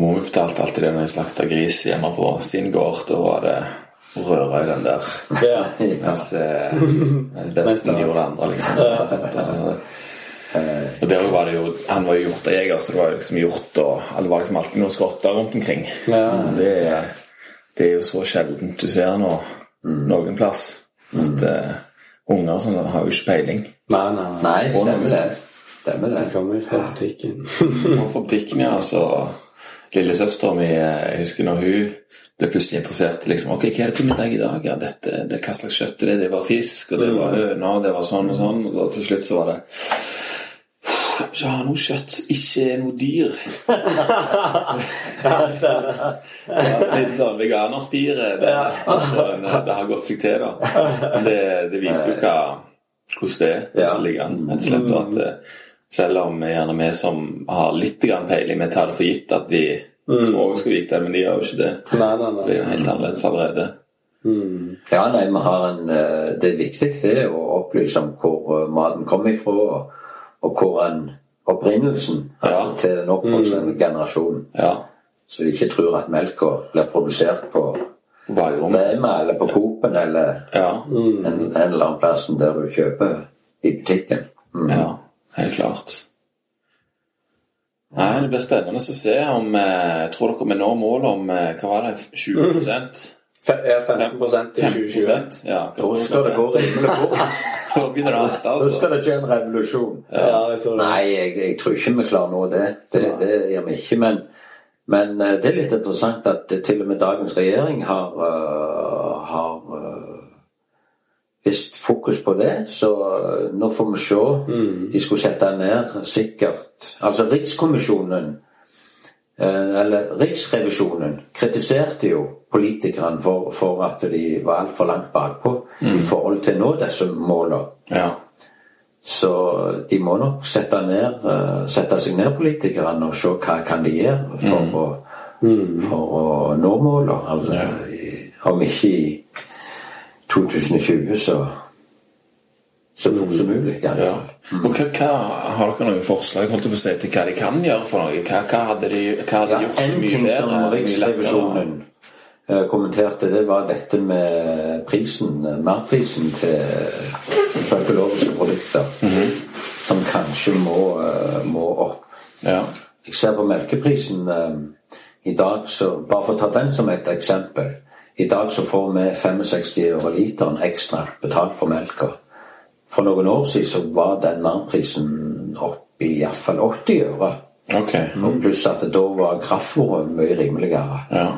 Mor mi fortalte alltid det når jeg slakta gris hjemme på sin gård. Da var det å røre i den der Ja. mens eh, besten gjorde andre, liksom. Og der var det jo, Han var jo hjortejeger, så det var liksom hjort og Det var liksom alltid noen skotter rundt omkring. Ja. Det, det er jo så sjeldent du ser nå noen plass. At uh, unger sånn har jo ikke peiling. Nei, nei, nei. Nei, stemmer det. Stemmer det. Det kommer jo fra butikken. For butikken, ja, så Lillesøstera mi, eh, jeg husker når hun ble plutselig interessert i liksom, ok, hva er det til middag i dag? Ja, dette, det, hva slags kjøtt er det? Det var fisk, og det var høner, og det var sånn og sånn. Og da til slutt så var det ikke har noe kjøtt, ikke er noe dyr. Litt sånn veganerspire. Det, er nesten sånn, det har gått seg til, da. Men det, det viser jo hva, hvordan det er. Ja. Ligger an, rett og slett, og at eh, selv om gjerne vi som har litt peiling, vi tar det for gitt at de som også skal vite det, men de gjør jo ikke det. Nei, nei, Det er jo helt annerledes allerede. Ja, nei, vi har en eh, Det er viktig det å opplyse om hvor eh, maten kommer ifra, og, hvor en opprinnelsen altså, Ja. til den oppvoksende generasjonen. Ja. Så de ikke tror at melka blir produsert på. Rema eller på Coop-en eller Ja. en, en eller annen plass der du kjøper i butikken. Mm. ja, helt klart. Nei, Det blir spennende å se om eh, Jeg tror dere vi når målet om eh, Hva var det? 20 Fe- Ja, 15 i 2020. 15 Ja, Da skal det gå rimelig fort. Da begynner det å haste, Da altså. skal det skje en revolusjon. Ja, jeg tror. Nei, jeg, jeg tror ikke vi klarer nå det. Det, det gjør vi ikke. Men, men eh, det er litt interessant at til og med dagens regjering har, uh, har uh, visst fokus på det. Så nå får vi se. De skulle sette ned sikkert Altså Rikskommisjonen eller Riksrevisjonen kritiserte jo politikerne for, for at de var altfor langt bakpå i forhold til nå disse målene. Ja. Så de må nok sette, ned, eh, sette seg ned, politikerne, og se hva kan de gjøre for, å, for å nå målene. Altså, ja. om ikke i 2020, så så fort som mulig. i alle ja. Fall. Og hva, hva, Har dere noen forslag holdt på å si, til hva de kan gjøre for noe? Hva, hva hadde de hva hadde Ja, gjort en mye ting bedre? som? Riksrevisjonen eh, kommenterte, det var dette med prisen, merprisen til, økologiske produkter. Som kanskje må, eh, må opp. Ja. Jeg ser på melkeprisen eh, i dag, så bare for å ta den som et eksempel. I dag så får vi 65 øre literen ekstra betalt for melka. For noen år siden så var den merprisen oppe i iallfall 80 øre. Ok. Mm. pluss at da var kraftfôret mye rimeligere. Ja.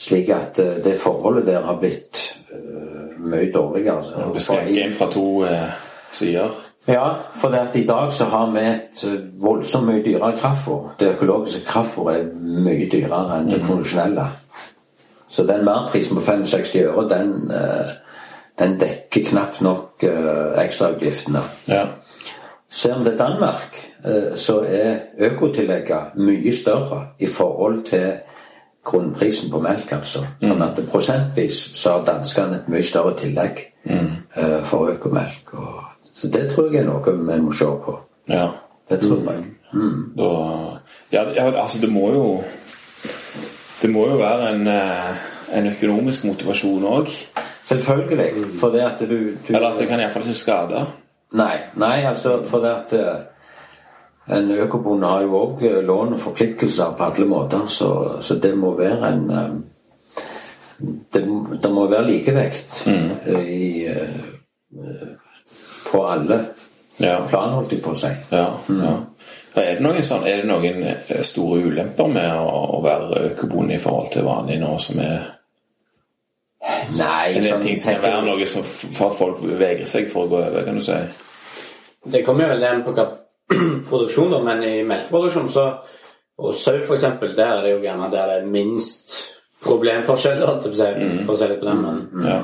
Slik at eh, det forholdet der har blitt uh, mye dårligere. altså. Det skrenker inn fra to uh, sider. Ja, for det at i dag så har vi et voldsomt mye dyrere kraftfôr. Det økologiske kraftfôret er mye dyrere enn det konvensjonelle. Så den merprisen på 65 øre, den, eh, den dekker knapt nok eh, ekstrautgiftene. Ja. Ser vi til Danmark, eh, så er økotillegget mye større i forhold til grunnprisen på melk, altså. Sånn at prosentvis så har danskene et mye større tillegg eh, for økomelk. Og, så det tror jeg er noe vi må se på. ja. Det tror jeg. Da, ja, ja, altså det må jo Det må jo være en, eh, en økonomisk motivasjon òg. Selvfølgelig. For det at du, du Eller at det kan iallfall ikke skade. Nei, nei, altså det at eh, en økobonde har jo òg lån og forpliktelser på alle måter, så, så det må være en eh, det, det må være likevekt eh, i, eh, på alle Ja. plan, holdt jeg på å si. Ja, ja. Er det noen, sånn, er det noen eh, store ulemper med å, å være økobonde i forhold til vanlig nå, som er Nei, Eller ting som kan være noe som for at folk vegrer seg for å gå over, kan du si? Det kommer jo veldig an på hva produksjon, da, men i melkeproduksjon så Og sau, eksempel, der er det jo gjerne der det er minst problemforskjeller, på for å si det på den måten. Ja.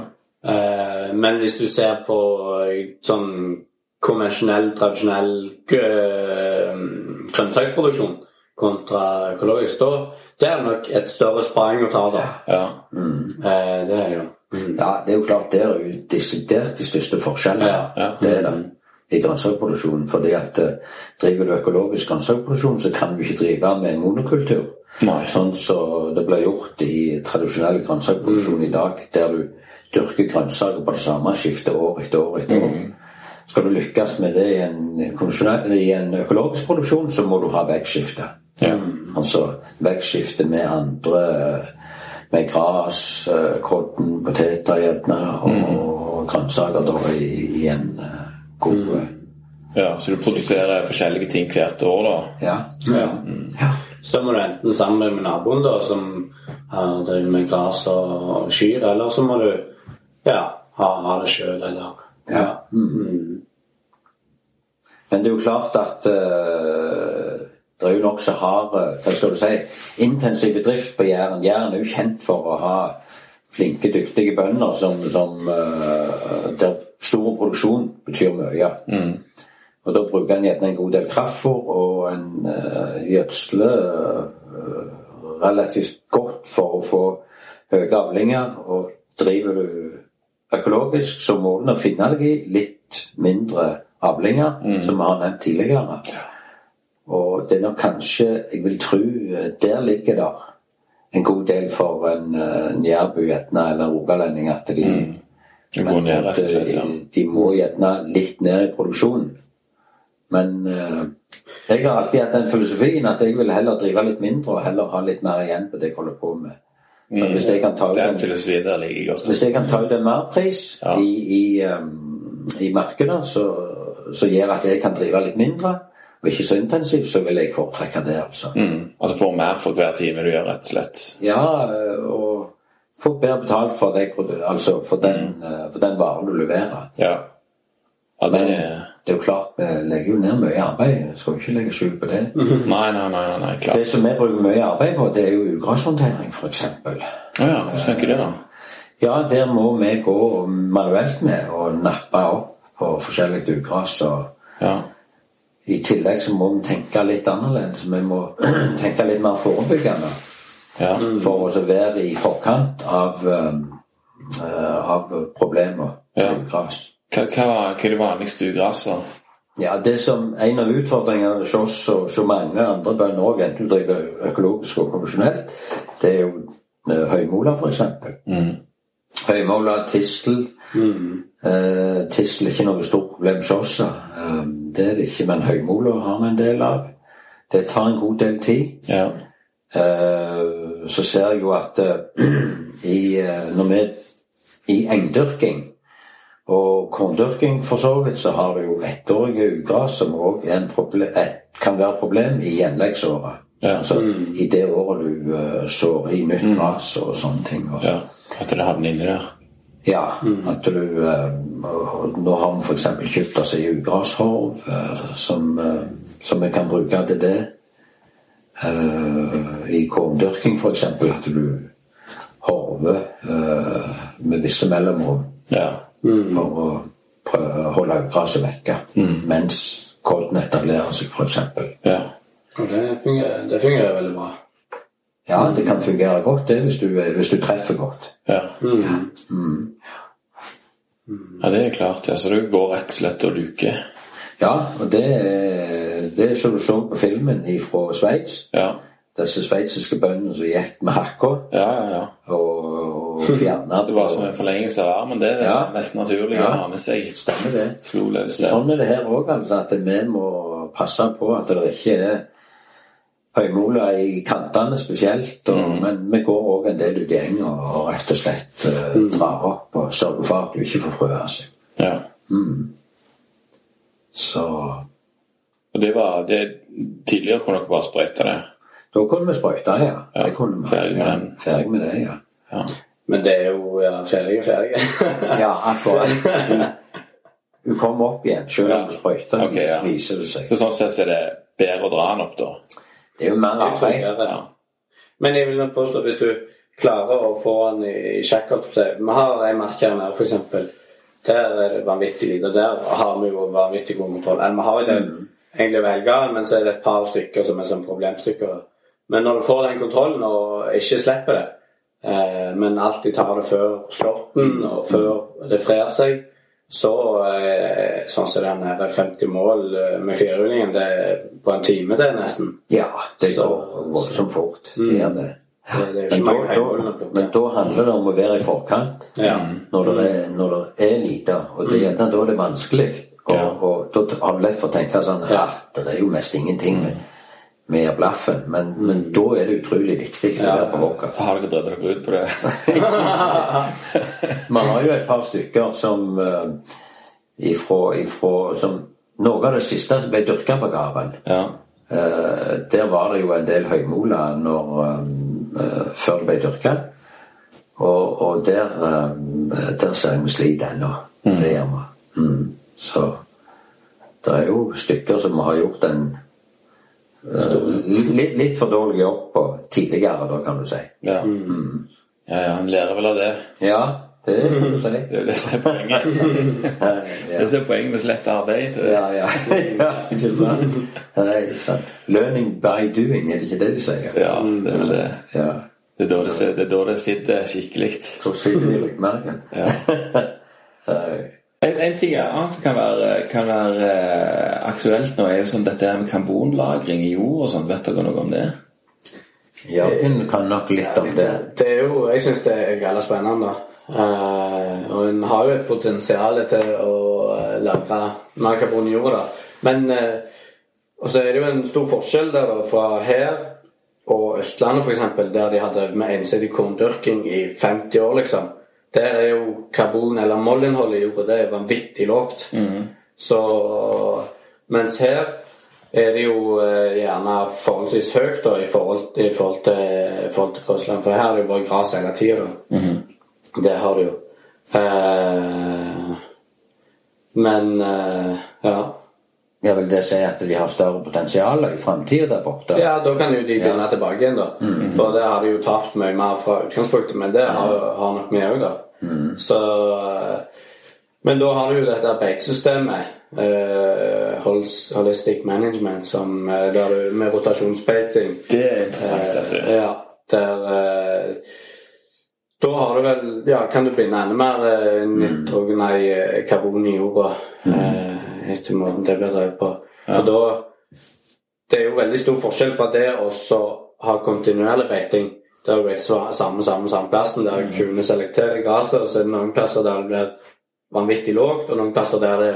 Uh, men hvis du ser på eh, sånn konvensjonell, tradisjonell eh, grønnsaksproduksjon kontra økologisk, da det er nok et større sprang å ta, da. ja. Eh, det er det jo. Mm. Ja, det er jo klart det er jo desidert de største forskjellene. Ja, ja. Det er det i grønnsakproduksjonen. fordi at eh, driver du økologisk grønnsakproduksjon, så kan du ikke drive med monokultur. Nei. Sånn som det ble gjort i tradisjonell grønnsakproduksjon i dag, der du dyrker grønnsaker på det samme skiftet år etter år etter år. Skal du lykkes med det i en, i en økologisk produksjon, så må du ha vekstskifte. Ja. Altså vekstskifte med andre Med gras, eh, kodden, poteter gjerne, og grønnsaker da i, i en eh, god mm. ja. Så du produserer forskjellige ting hvert år, da? Ja. Ja. ja. Så da må du enten sammen med naboen da, som har driver med gras og kyr, eller så må du ja, ha, ha det sjøl, eller Ja. Mm. Men det er jo klart at eh, det er jo nokså hard eh, Hva skal du si intensiv drift på Jæren. Jæren er jo kjent for å ha flinke, dyktige bønder som, som eh, Der stor produksjon betyr mye. Og da bruker en gjerne en god del kraftfôr, og en uh, gjødsler uh, relativt godt for å få høye avlinger. Og driver du økologisk, så må du finne deg i litt mindre avlinger, som vi har nevnt tidligere. Og det er nok kanskje, jeg vil tro, eh, der ligger der en god del for en, uh, nærbu jærbu gjerne, eller en rogalending, at de, mm. men, ned, slett. ja. de, de må gjerne litt ned i produksjonen. Men uh, jeg har alltid hatt den filosofien at jeg vil heller drive litt mindre og heller ha litt mer igjen på det jeg holder på med. Men hvis jeg kan ta ut en, hvis jeg kan ta ut en merpris Ja. i, i, um, i markedet så, så gjør at jeg kan drive litt mindre, og ikke så intensivt, så vil jeg foretrekke det, altså. Mm. At du får mer for hver time du gjør, rett og slett. Ja, eh, og få bedre betalt for, deg, altså for, den, Mm. eh, for den varen du leverer. Ja. ja det Men det er jo klart, vi legger jo ned mye arbeid. Skal jo ikke legge skjul på det. Nei, nei, nei, nei, nei klart. Det som vi bruker mye arbeid på, det er jo ugrashåndtering, f.eks. Ja, ja, hvordan funker det, da? Ja, der må vi gå manuelt med og nappe opp på forskjellig ugras. og Ja. I tillegg så må vi tenke litt annerledes. Vi må tenke litt mer forebyggende. ja. For å være i forkant av, eh, av problemer Ja. med ugras. Hva, hva, hva er det vanligste ugraset? Ja, det som En av utfordringene hos oss og hos mange andre bønder òg, enten du driver økologisk og konvensjonelt, det er jo høymola, høymoler, f.eks. Mm. Høymola, tistel. Eh, tistel er ikke noe stort problem hos oss. Eh, det er det ikke, men høymoler har vi en del av. Det tar en god del tid. Ja. Eh, så ser jeg jo at eh, i, eh, når vi i engdyrking og korndyrking for så vidt, så har du jo ettårige ugras som òg kan være problem i gjenleggsåret. Ja. Altså i det året du sår i nytt gras og sånne ting. Og, ja. At det havner inni der. Ja, at du eh, Nå har vi f.eks. kjøpt oss ei ugrashorv eh, som, eh, som vi kan bruke til det. Eh, I korndyrking f.eks. at du horver eh, med visse mellomrom Ja. for å prøve holde graset vekke mens kodden etablerer seg, f.eks. ja. Og det fungerer, det fungerer veldig bra. Ja, det kan fungere godt det hvis du, hvis du treffer godt. Ja. ja, det er klart. Ja. Så du går rett og slett og luker? Ja, og det, er- det er som du så på filmen fra Sveits. Ja. Disse sveitsiske bøndene som gikk med hakka Ja, ja, ja. og, og fjerna Det var som en forlengelse av armen. Det er Ja. mest naturlig Ja. å ha med seg. Stemmer det. Slo løs der. Sånn er det her òg, altså, at vi må passe på at det ikke er høymoler i kantene spesielt. Og, Men vi går òg en del ut i enga og, rett og slett eh, drar opp og sørger for at du ikke får frøa seg. Ja. Så Og det var det, Tidligere kunne dere bare sprøyte det. da kunne vi sprøyte, ja. Ja, Det kunne vi. ferdig med ja, den. Ferdig med det, ja. Ja. Men det er jo ja, ferdig og ferdig. Ja, akkurat. Du, du kommer opp igjen selv om du sprøyter, Ok, viser det seg. Så sånn sett er det bedre å dra den opp, da. Det er jo mer arbeid. Ja. Men jeg vil nok påstå hvis du klarer å få den i, sjakk. Vi har en merke her nede, eksempel. Der er det vanvittig lite. Der har vi jo vanvittig god kontroll. Eller vi har jo det egentlig å velge, men så er det et par stykker som er sånn problemstykker. Men når du får den kontrollen og ikke slipper det, eh, men alltid tar det før slåtten og før det frer seg, så eh, sånn som den her 50 mål eh, med firehjulingen, det er på en time det nesten. Ja, det går voldsomt fort. Det gjør det. Det, det er Men da, men handler det om å være i forkant Ja. når det er, når det er lite. Og det er gjerne da det er vanskelig. Og, Ja. og da har du lett for å tenke sånn Ja, det er jo mest ingenting med, med blaffen. Men, men da er det utrolig viktig å være på hogget. Har dere dredd dere ut på det? Man har jo et par stykker som uh, ifra, ifra som, Noe av det siste som ble dyrka på Gaven, Ja. uh, der var det jo en del høymola når, eh, før det ble dyrka. Og, og der, um, der ser jeg vi sliter ennå. Det gjør vi. Mm. Så det er jo stykker som har gjort en litt, litt for dårlig jobb på tidligere, da, kan du si. Ja. ja, ja, han lærer vel av det. Ja, det kan du si. Det er det som er poenget. Det er poenget med slett arbeid. Ja, ja. ja ikke sant? Nei, ikke sant. Learning by doing, er det ikke det de sier? Ja, det er det. Ja. Det er da det, det, er da det sitter skikkelig. Så sitter det i ryggmargen. Ja. En, en ting annet som kan være, kan være eh, aktuelt nå, er jo sånn dette med karbonlagring i jord og sånn. Vet dere noe om det? Ja, hun kan nok litt om det. Det er jo, Jeg syns det er galt spennende. Uh, og en har jo et potensial til å uh, lagre mer karbon i jorda. Men uh, Og så er det jo en stor forskjell der fra her og Østlandet, f.eks., der de hadde med ensidig korndyrking i 50 år, liksom. Der er jo karbon- eller mollinnholdet i jorda det er vanvittig lavt. Så Mens her er det jo eh, gjerne forholdsvis høyt da, i forhold, i forhold til, i forhold til Russland. For her har det jo vært gress hele tida. Det har det jo. Eh, men eh, ja. Ja, vil det si at de har større potensial i framtida der borte. Ja, da kan jo de begynne tilbake igjen, da. For det har de jo tapt mye mer fra utgangspunktet, men det har, har nok vi òg, da. Så Men da har du jo dette beitesystemet, Uh, holistic management, som, eh, der du, med rotasjonsbeiting Det er interessant. Uh. Eh, Ja, der uh, Da har du vel Ja, kan du binde enda mer uh, nitrogen, nei, eh, karbon i jorda eh, etter måten det blir drevet på. For da Det er jo veldig stor forskjell fra det å ha kontinuerlig beiting. Der du vet samme, samme, samme plassen, der kuene selekterer gresset, og så er det noen plasser der det blir vanvittig lågt, og noen plasser der det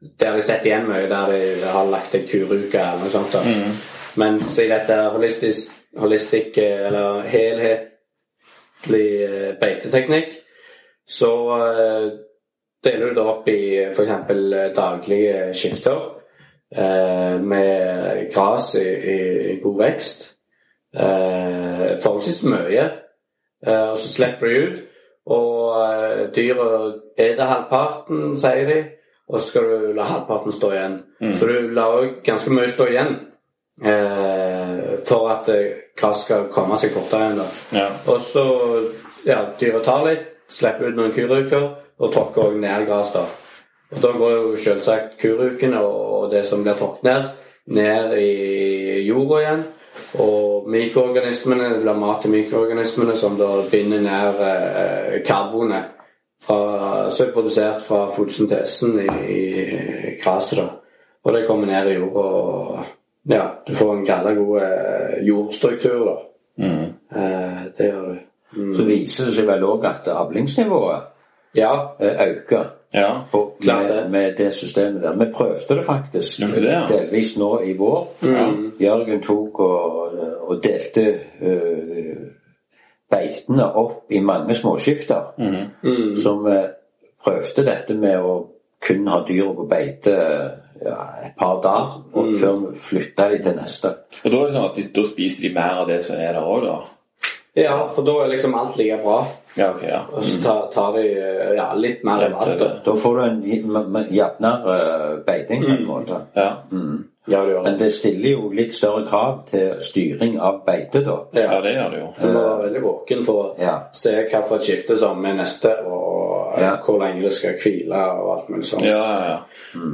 der de setter igjen mye, der de har lagt en kuruke eller noe sånt. Mm. Mens i dette holistisk, holistic, eh, eller helhetlig eh, beiteteknikk, så eh, deler du det opp i f.eks. daglige skifter eh, med gress i, i, i god vekst. Eh, forholdsvis mye. Eh, og så slipper du ut, og eh, dyra eter halvparten, sier de. Og så skal du la halvparten stå igjen. Så du lar òg ganske mye stå igjen eh, for at eh, skal komme seg fortere igjen. Ja. Og så ja, dyret tar litt, slipper ut noen kuruker og tråkker òg ned gress. da. Og da går jo selvsagt kurukene og det som blir tråkket ned, ned i jorda igjen. Og mikroorganismene, det blir mat til mikroorganismene som da binder ned eh, karbonet fra, som er produsert fra fotosyntesen i, i gresset. Og det kommer ned i jorda, og ja, du får en galla god eh, jordstruktur. da. Eh, det gjør du. Så viser det seg vel òg at avlingsnivået Ja, eh, øker ja. med, det. med det systemet der. Vi prøvde det faktisk Gjorde det, ja? delvis nå i vår. Jørgen tok og, og delte uh, beitene opp i mange småskifter. så vi prøvde dette med å kun ha dyra på beite ja, et par dager og før vi flytta de til neste. Og da er det sånn at de, da spiser de mer av det som er der òg, da? Ja for da er liksom alt like bra. Ja, ok, ja. Og så tar, tar de eh, ja, litt mer enn alt. da. Da får du en jevnere eh, beiting på en måte. Ja, Ja, det gjør Men det. stiller jo litt større krav til styring av beite, da. ja Ja. det gjør det jo. Du må være veldig våken for å Ja. se hvilket skifte som er neste, og eh, Ja. hvor lenge det skal hvile og alt mulig sånt. Ja, ja, ja.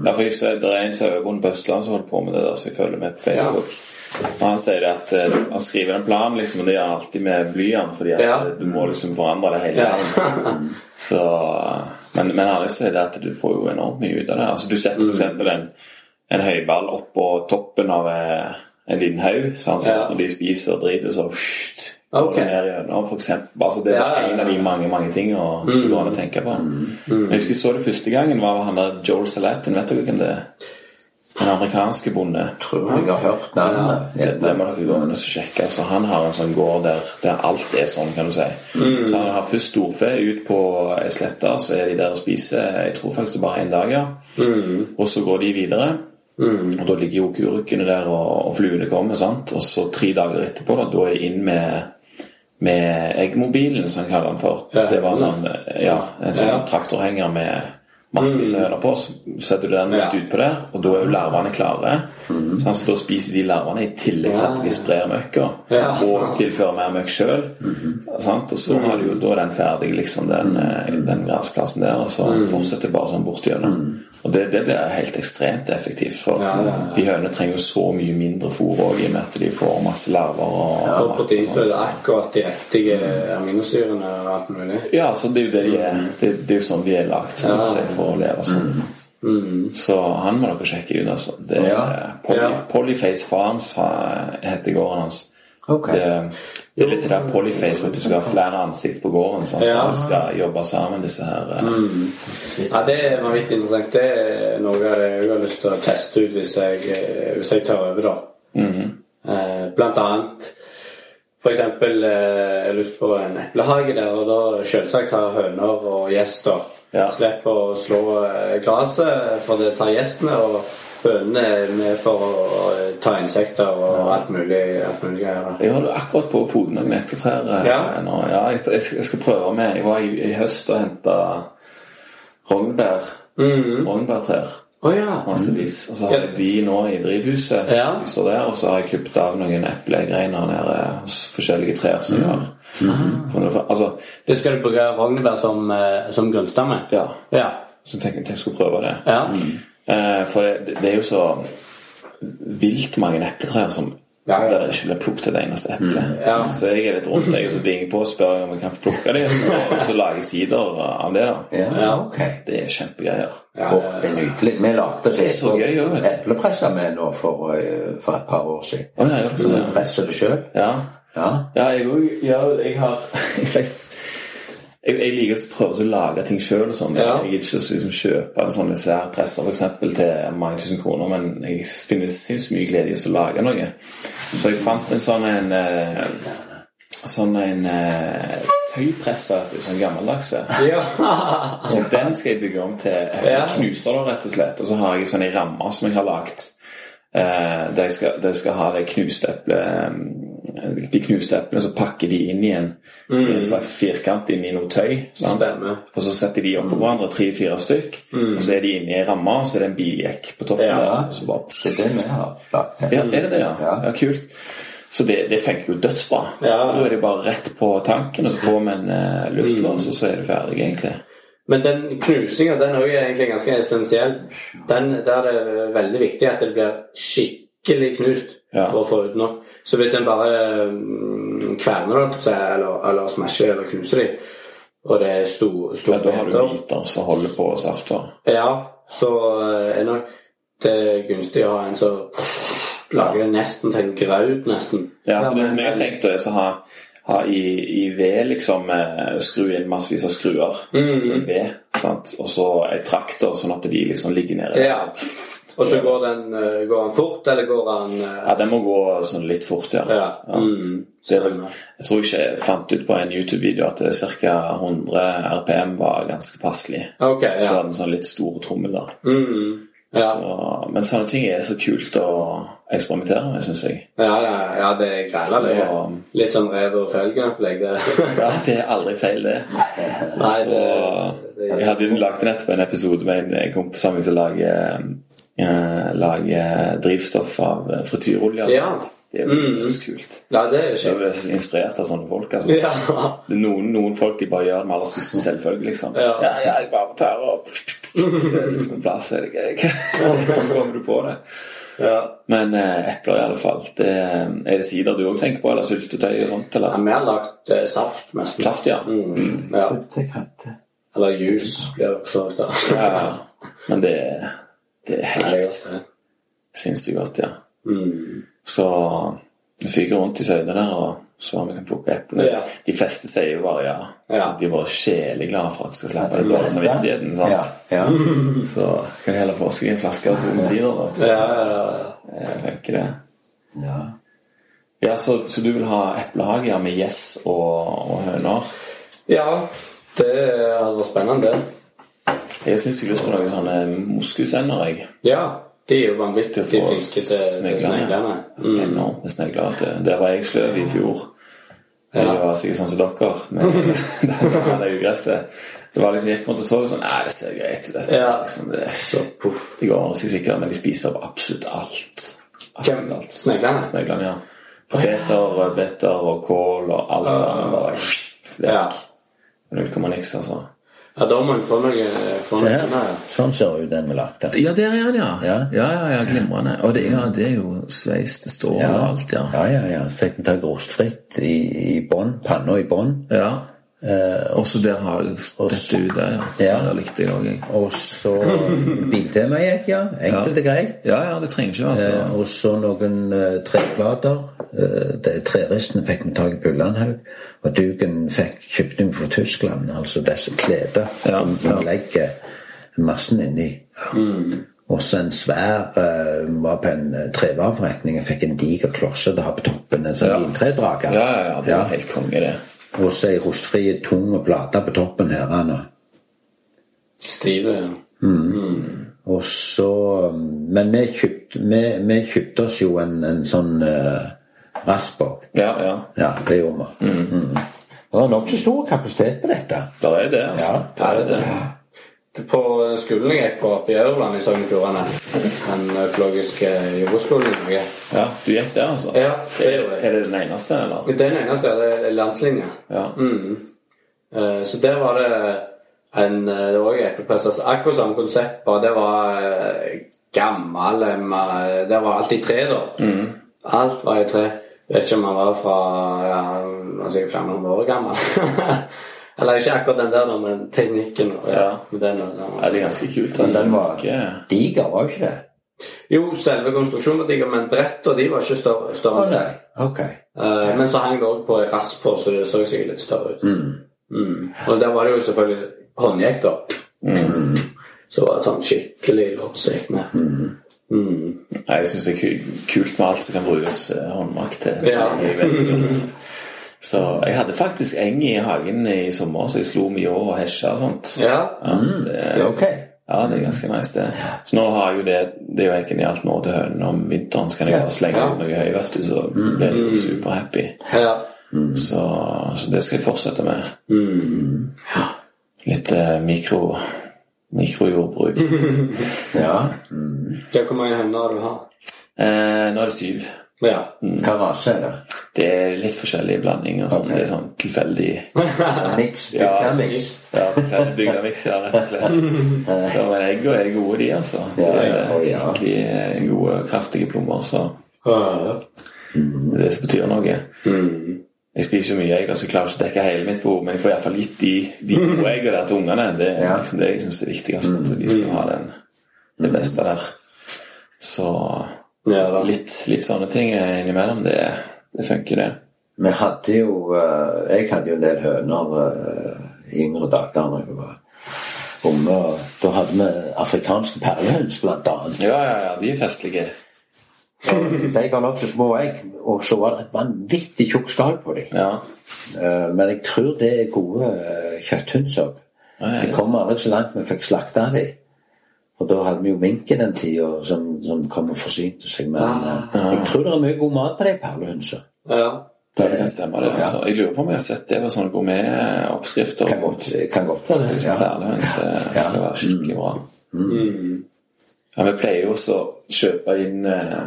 ja for jeg ser, Det er en sauebonde på Østlandet som holder på med det der, så jeg følger med på Facebook. Og Han sier at uh, han skriver en plan, liksom, og det gjør han alltid med blyant, fordi at Ja. du må liksom forandre det hele Ja. Så, men, men han sier det at du får jo enormt mye ut av det. Altså, du setter Mm. for eksempel en, en høyball oppå toppen av eh, en liten haug, sånn, så Ja. når de spiser og driter, så pst, går Ok. det ned gjennom, for eksempel. Altså, det er en av de mange mange tingene Mm. det går an å tenke på. Jeg husker jeg så det første gangen var han der Joel Salatin. Vet du hvem det er? Den amerikanske bonde. Tror jeg har hørt navnet. Det, det må dere gå inn og sjekke. Altså, han har en sånn gård der, der alt er sånn, kan du si. Så han har først storfe ut på ei slette, så er de der og spiser Jeg tror faktisk det er bare én dag, ja. Og så går de videre. Og da ligger jo kurukene der, og, og fluene kommer. sant? Og så tre dager etterpå, da, da er de inn med med eggmobilen, som han kaller den for. Ja. Det var sånn, ja, en sånn Ja. traktorhenger med massevis av høner på. Så setter du den Ja. ut på det, og da er jo larvene klare. Sånn, så da spiser de larvene i tillegg til at vi sprer møkka, Ja. og tilfører mer møkk sjøl. Og så har du jo, da er den ferdig, liksom, den, eh, den gressplassen der, og så fortsetter det bare sånn bortigjennom. Og det, det blir helt ekstremt effektivt, for Ja, ja, ja. de hønene trenger jo så mye mindre fôr òg, i og med at de får masse larver og For proteinføde og er sånt. akkurat de riktige aminosyrene og alt mulig. Ja, så det er jo det de er. Det, det er jo sånn de er lagd Ja, for å leve sånn. Så han må dere sjekke ut. altså. Det er Ja. Poly, Ja. Polyface Farms heter gården hans. Okay. Det, det er litt det der polyface, at du skal ha flere ansikt på gården. Sant? Ja. At skal jobbe sammen, disse her mm. Ja, Det er vanvittig interessant. Det er noe jeg har lyst til å teste ut hvis jeg, eh, hvis jeg tar over, da. Eh, Blant annet eksempel eh, jeg har lyst på en eplehage der, og da selvsagt har høner og gjester. Ja. Slipper å slå eh, gresset, for det tar gjestene. og Hønene er med for å eh, ta insekter og alt mulig. Alt mulig greier. Jeg holder akkurat på å fode noen epletrær. Ja. ja jeg, jeg, skal, prøve med Jeg var i, i høst og henta rognbær. Rognbærtrær. Å ja. Massevis. Og så har jeg de nå i drivhuset. Ja. Der, og så har jeg klippet av noen eplegreiner nede hos forskjellige trær som gjør For altså, Det skal du bruke rognebær som, eh, som grunnstamme? ja. Ja. Så tenkte jeg at jeg skulle prøve det. ja. Mm. for det, det er jo så vilt mange epletrær som Ja, ja. der ikke blir plukket et eneste eple. Ja. Så jeg er litt rundt deg så dinger på og spør om jeg kan få plukke det, og så lager jeg sider av det. da. Ja, Ja. ok. Det er kjempegreier. Ja, oh, det er nydelig. Vi lagde Det så gøy, eplepresser med nå for, eh, for et par år siden. Oh, ja, jeg du presser det sjøl. Ja. Ja. Ja, jeg òg. Jeg har jeg, jeg liker å prøve å lage ting sjøl. Sånn. Ja. Jeg gidder ikke liksom, kjøpe en sånn svær presser for eksempel, til mange tusen kroner, men jeg finner sinnssykt mye glede i å lage noe. Så jeg fant en sånn en eh, Sånn en eh, tøypresser, sånn gammeldags. ja. Så den skal jeg bygge om til knuser, rett og slett. Og så har jeg sånne rammer som jeg har lagd. Eh, jeg skal, de skal ha de knuste eplene De knuste eplene, så pakker de inn i en, mm. en slags firkant inn i noe tøy. sant? Og så setter de oppå hverandre, tre-fire stykk. Og så er de inni ei ramme, og så er det en biljekk på toppen. Ja. der, så bare Det er det vi har ja, er det det, ja? Ja. Ja, kult. Så det, det funker jo dødsbra. Ja. Da er det bare rett på tanken, og så på med en uh, luftlås, og så er det ferdig, egentlig. Men den knusinga den er jo egentlig ganske essensiell. Den, der er det veldig viktig at det blir skikkelig knust Ja. for å få ut nok. Så hvis en bare mm, kverner det, å eller, eller smasher eller knuser det, og det er stor, Ja, da har du biter som holder på å safte? Ja, så eh, er nok det gunstig å ha en som lager det nesten til en graut, nesten. Ja, for det som jeg har tenkt er så ha, ha i, i ved liksom eh, skru inn massevis av skruer i ved, sant? og så ei traktor, sånn at de liksom ligger nede. Ja. Og så går den, eh, går den fort, eller går den eh, Ja, den må gå sånn litt fort, ja. Ja. Mm. Det er vel, jeg tror ikke jeg fant ut på en YouTube-video at ca. 100 RPM var ganske passelig. Ok, Så ja. hadde den sånn litt stor trommel, da. Mm. Ja. Så, men sånne ting er så kult å eksperimentere med, syns jeg. Ja, ja, ja, det er græla, det. Så- Litt sånn rev og følge-opplegg, det. Ja, det er aldri feil, det. Nei, Så, det, det jeg hadde jo lagt nettopp en episode med en kompis av meg som lager, eh, lager drivstoff av frityrolje. og Ja. Det er Mm. jo dødskult. Ja, det er Så jeg ble inspirert av sånne folk. altså. Ja. Er Noen, noen folk de bare gjør det med aller største selvfølge. liksom. Ja. ja, ja, jeg bare tar og Så er det liksom en plass. Er det ikke? Så kommer du på det. Ja. Men eh, epler i alle fall. Det, er det sider du òg tenker på? Eller syltetøy og sånt? Ja, Eller Vi har lagt eh, saft, mest. saft, ja. Mm. ja. Det kan det. Eller juice blir det også ofte. ja. Men det, det er helt det det. sinnssykt godt, ja. Mm. Så vi fyker rundt i Søyne der og så vi kan plukke eplene. Ja. De fleste sier jo bare ja. Ja. De er bare sjelig glade for at de skal slippe det blå samvittigheten. sant? Ja, ja. Så kan de heller forske i en flaske av to. Ja, ja, ja. Jeg tenker det. ja. Ja, så, så du vil ha eplehage med gjess og, og høner? ja, det hadde vært spennende, det. Jeg syns jeg har lyst på noen sånne moskusender. jeg. Ja, de er jo vanvittig flinke til sneglene. Mm. Enormt med snegler. Der var jeg sløv i fjor. Jeg var sikkert sånn som dere, men det det ugresset Det var liksom, jeg gikk rundt og så sånn Nei, det ser greit ut. Ja. Liksom, det, Så går over seg sikkert, men de spiser opp absolutt alt. alt, alt. Sneglene? Sneglene, ja. Poteter, rødbeter og kål og alt sammen. Bare vekk. Men Null komma niks, altså. Ja, da må en få noe få Se her. her. Sånn ser ut den vi lagde. Ja, der er han, ja. Ja. ja, ja, ja Glimrende. Og det, ja, det er jo sveis, det står Ja, og alt, ja. ja, ja. ja. Fikk den tak rostfritt i, i bånn. Panna i bånn. ja. Eh, også der har jeg dette ute, ja. Ja. Det likte jeg òg, jeg. og så bildemeik, ja. Enkelt og greit. Ja, ja, det trenger ikke være så Eh, og så noen eh, treplater. Eh, det Treristene fikk vi tak i på Ullandhaug. Og duken fikk kjøpte vi fra Tyskland. Altså disse kledene Ja, som ja. legger massen inni. Og så en svær uh, var på en eh, trevareforretning. og fikk en diger klosse det har på toppen. En sånn Ja. vintredrager. Ja, ja, ja, det er helt konge, det. Og så ei rostfri tung plate på toppen her. Anna. Stive. Og så Men vi kjøpte, vi, vi kjøpte oss jo en, en sånn uh, Rasbog. Ja, ja. Ja, det gjorde vi. Mm. Det var nokså stor kapasitet på dette. Det er det, altså. Ja, det er det. På skolen jeg gikk på oppe i Aurland i Sogn og Fjordane, den økologiske jordbruksskolen i Norge Ja, du gikk der, altså? Ja, det er, jeg. Er det den eneste, eller? Den eneste det er landslinja. Ja. Mm. Eh, Så der var det en eh, Det var også eplepress. Altså, akkurat samme konsept, bare det var eh, gammel eh, Det var alt i tre, da. Alt var i tre. Vet ikke om han var fra ja, han var sikkert flere hundre år gammel. Eller ikke akkurat den der, men teknikken. og- Ja. med den, og den Ja, det er ganske kult. Men den var diger, var ikke det? Jo, selve konstruksjonen var digger, men brettene de var ikke større. større enn nei. det. Ok. Eh, men så hang det òg på ei rasp på, så det så sikkert litt større ut. Mm. Og der var det jo selvfølgelig håndjekk, da. Så var det sånn skikkelig loddsekk med. Mm. Nei, Jeg syns det er kult med alt som kan brukes eh, håndmakt til. Ja. Så jeg hadde faktisk eng i hagen i sommer, så jeg slo mye og hesja og sånt. ja. Ja, det, er ok. ja, det er ganske nice, det. Så nå har jeg jo det Det er jo helt genialt nå til hønene om vinteren. Så kan jeg Ja. bare slenge Ja. noe høy, vet du, så blir jeg jo superhappy. ja. Så, så det skal jeg fortsette med. Mm. Litt eh, mikro mikrojordbruk. Ja. Mm. Hvor mange høner har du har? Eh, nå er det syv. Ja. Hva rase er det? Det er litt forskjellige blandinger. Sånn, okay. Det er sånn tilfeldig Miks? Ja. Bygdamiks? ja, bygdamiks, ja, rett og slett. Så, men eggene er gode, de, altså. Ja, De ja, er ja. skikkelig eh, gode, kraftige plommer. Så det er det som betyr noe. Mm. Jeg spiser jo mye egg, så jeg klarer ikke å dekke hele mitt behov, men jeg får iallfall gitt de, de gode eggene til ungene. Det er Ja. liksom det jeg syns er viktigst. At de skal ha den, det beste der. Så Ja, litt, litt sånne ting innimellom, det, det funker, det. Vi hadde jo eh, Jeg hadde jo en del høner eh, i yngre dager da jeg var unge. Da hadde vi afrikanske perlehøns, blant annet. Ja, ja, ja, de er festlige. De ga nokså små egg, og så var det et vanvittig tjukt skall på dem. Ja. Eh, Men jeg tror det er gode kjøtthøns òg. Det kom aldri så langt vi fikk slakta dem. Og da hadde vi jo minken den tida som, som kom og forsynte seg. Men eh, jeg tror det er mye god mat på de perlehønsene. Ja. Det stemmer stemme, det. Altså. Jeg lurer på om jeg har sett det på sånne gourmetoppskrifter. Kan godt, være det. Ja. Perlehøns eh, Ja. skal være skikkelig bra. Mm. Ja, Vi pleier jo også å kjøpe inn eh,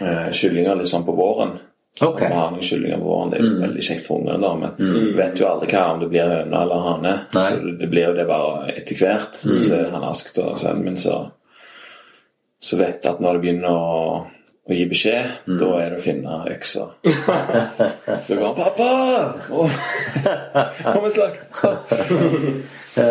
eh, kyllinger litt sånn på våren. Ok. Vi har noen kyllinger på våren, Det er jo veldig kjekt for ungene, da, men du vet jo aldri hva om det blir høne eller hane. Nei. Så det blir jo det bare etter hvert. Så er det han Ask og sønnen min, så, så vet at når det begynner å, å gi beskjed, da er det å finne øksa. så går han 'Pappa! Og slakt!' Så,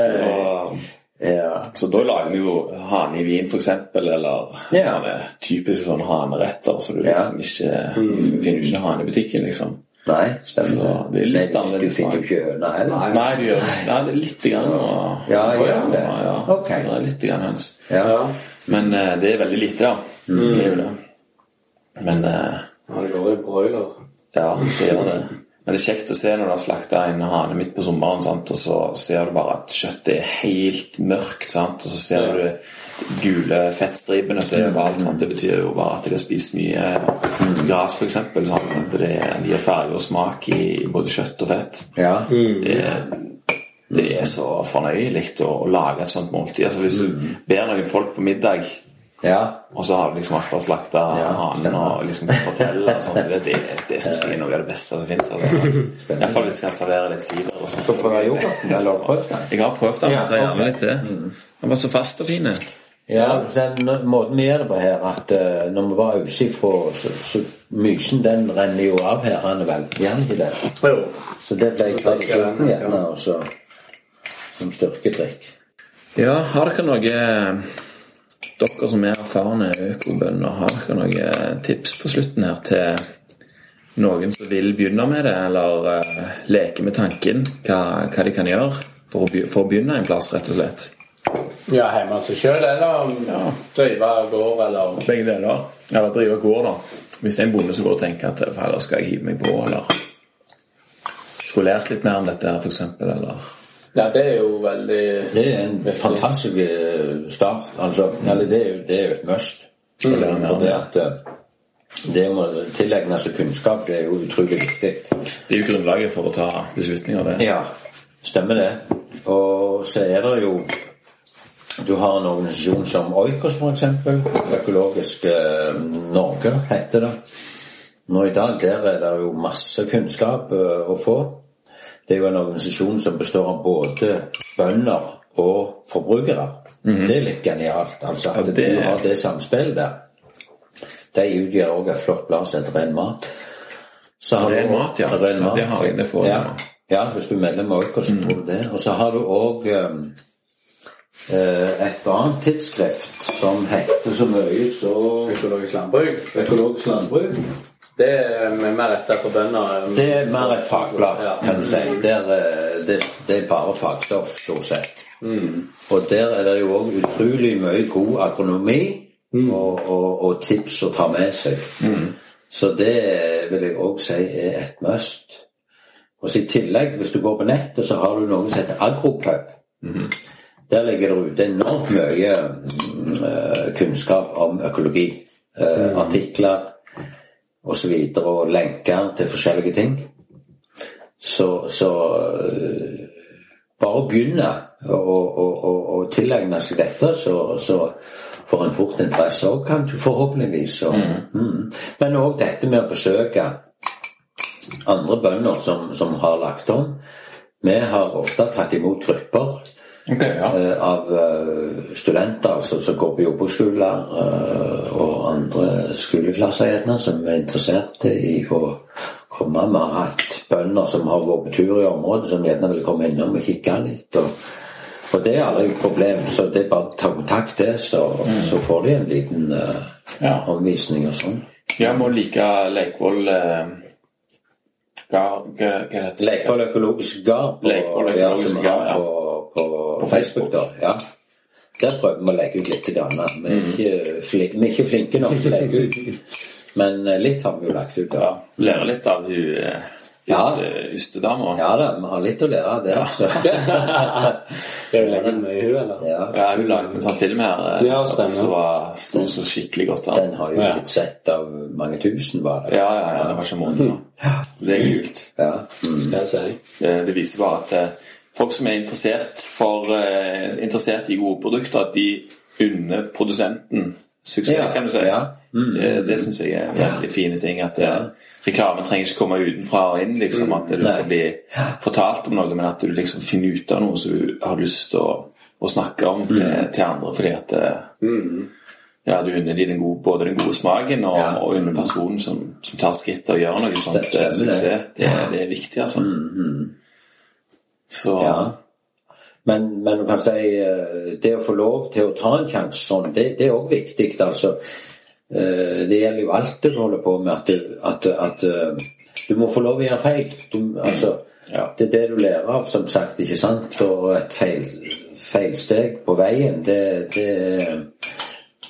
Ja. så da lager vi jo hane i vin, eksempel, eller Ja. sånne typiske sånne haneretter. Så du Ja. liksom ikke liksom, finner jo ikke hane i butikken, liksom. Nei, stemmer Så det er litt Nei, du- annerledes Du finner jo ikke høna heller. Nei, du gjør ikke Nei, det er litt grann å Ja, gjør det. Ja, Okay. det er litt grann høns. Ja. Men uh, det er veldig lite, da. Det er jo det. Men uh, ja det går i broiler. ja, det gjør det. Men det er kjekt å se når du har slakta en hane midt på sommeren, sant? og så ser du bare at kjøttet er helt mørkt. Sant? Og så ser du de gule fettstripene som er overalt. Sant? Det betyr jo bare at de har spist mye gras, f.eks. At det gir farge og smak i både kjøtt og fett. ja. Det, det er så fornøyelig å, å lage et sånt måltid. Altså Hvis du ber noen folk på middag ja. og så har du liksom akkurat slakta Ja, hanen og liksom kan fortelle og sånn, så det, det, det syns jeg er noe av det beste som fins. Altså. Iallfall hvis du kan servere litt sider og sånt. Skal du har prøvd den? Jeg har prøvd den. Ja, jeg tar gjerne. Litt til. Den var så fast og fin. Ja, den måten vi gjør det på her, at uh, når vi bare øser ifra, så, så mysen den renner jo av her, han er vel gjerne i ikke det? Så det ble jeg veldig sulten gjerne, og så som styrkedrikk. Ja, har dere noe Dere som er erfarne økobønder, har dere noen tips på slutten her til noen som vil begynne med det, eller uh, leke med tanken? Hva, hva de kan gjøre for å, for å begynne en plass, rett og slett? Ja, hjemme hos seg sjøl, eller drive gård, eller Begge deler. Eller drive gård, da. Hvis det er en bonde som går og tenker at "Fader, skal jeg hive meg på, eller skulle lært litt mer om dette her, f.eks., eller Ja, det er jo veldig Det er en Viktig. fantastisk eh, start. Altså, eller det er jo, det er jo et must. Mm. For det det. at eh, det å tilegne seg kunnskap, det er jo utrolig viktig. Det er jo grunnlaget for å ta beslutninger, det. Ja. Stemmer det. Og så er det jo Du har en organisasjon som Oikos, f.eks. Økologisk eh, Norge heter det. Nå i dag der er det jo masse kunnskap eh, å få. Det er jo en organisasjon som består av både bønder og forbrukere. Det er litt genialt. altså At Ja, det- du har det samspillet der. De utgjør også et flott blad som heter Ren mat. Så har Ren du- Mat, ja. Ren Ja, mat. det har jeg, det for. ja. ja, hvis du er medlem av Oikos, så får du det. Og så har du òg et annet tidsskrift som heter så mye så Økologisk landbruk. Økologisk landbruk. Det er mer retta for bønder. Det er mer et fagblad, kan du si. Der, eh, det, det er bare fagstoff, stort sett. Og der er det jo òg utrolig mye god agronomi og, og, og tips å ta med seg. Så det vil jeg òg si er et must. Og så I tillegg, hvis du går på nettet, så har du noe som heter Agropub. Der ligger det ute enormt mye mm, eh, kunnskap om økologi. Eh, Artikler. Og, så og lenker til forskjellige ting. Så, så eh, bare å begynne å, å, å, å tilegne seg dette, så, så får en fort interesse òg, forhåpentligvis. Og, mm. Men òg dette med å besøke andre bønder som, som har lagt om. Vi har ofte tatt imot grupper Ok, ja. eh, av eh, studenter altså, som går på jordbruksskoler eh, og andre skoleklasser gjerne, som er interessert i å komme. Vi har hatt bønder som har vært på tur i området, som gjerne vil komme innom og kikke litt. Og, og det er aldri et problem, så det er bare å ta kontakt til, så, så får de en liten uh, Ja. omvisning og sånn. Jeg må like Leikvoll eh, Hva hva- heter det Leikvoll økologisk gard Leikvoll ja, økologisk gard, ja. På, Facebook. da, ja. Der prøver vi å legge ut litt. Grann. Vi, er ikke fli, vi er ikke flinke nok til å legge ut, men eh, litt har vi jo lagt ut. Ja. Lære litt av hun ystedama. Ja. Ja da, vi har litt å lære av det. Ja. Det er jo mye i eller? Ja, Ja, hun lagde en sånn film her eh, Ja, som var stor så skikkelig godt an. den har jo Ja. blitt sett av mange tusen, bare. Ja, ja, ja, det var ikke måneder. Så det er kult. Ja. Mm. Skal jeg si. Det, det viser bare at eh, folk som er interessert, for, eh, interessert i gode produkter, at de unner produsenten suksess, Ja, kan du si. ja. Mm. Det, det syns jeg er veldig fine ting. At eh, reklamen trenger ikke komme utenfra og inn. liksom At du skal bli fortalt om noe, men at du liksom finner ut av noe som du har lyst til å, å snakke om til, Mm. til andre. Fordi at mm. ja, du unner dem både den gode smaken og, Ja. og unner personen som, som tar skritt og gjør noe sånt. Det eh, suksess. det. Det, det er viktig, altså. Så Ja. Men, men du kan si eh, det å få lov til å ta en sjanse sånn, det, det er òg viktig. altså. Eh, Det gjelder jo alt du holder på med, at, at, at eh, du må få lov å gjøre feil. Du, altså, Ja. Det er det du lærer av, som sagt. ikke sant? Og et feil, feilsteg på veien, det, det,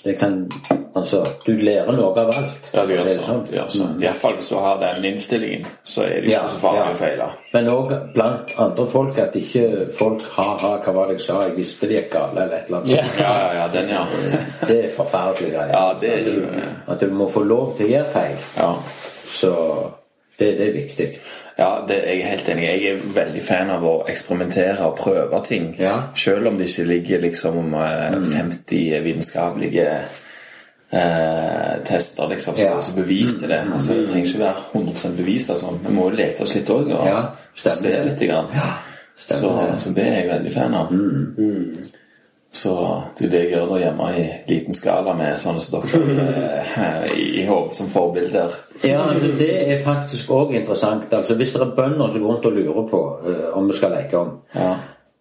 det kan Altså, du lærer noe av alt. Ja, det gjør så. Det gjør så. I hvert fall hvis du har den innstillingen, så er det jo Ja, ikke så farlig ja. å feile. Men òg blant andre folk at ikke folk ha-ha, hva var det jeg sa, jeg visste det gikk galt, eller et eller annet. Ja. Ja, ja, ja, den, ja. Det er forferdelige greier. Ja, det er jo- At du må få lov til å gjøre feil. ja. Så det, det er viktig. Ja, det er jeg helt enig. Jeg er veldig fan av å eksperimentere og prøve ting. Ja. Selv om det ikke ligger liksom eh, 50 vitenskapelige eh, tester liksom, som Ja. også beviser det. Altså, det trenger ikke være 100 bevis. Altså. Vi må jo leke oss litt òg og Ja, se litt. Grann. så, så det er jeg veldig fan av. Så det er det jeg gjør der hjemme i liten skala med sånne som dere eh, i, hodet som forbilder. Ja, altså, Det er faktisk òg interessant. Altså, Hvis det er bønder som går rundt og lurer på uh, om vi skal leke om, Ja.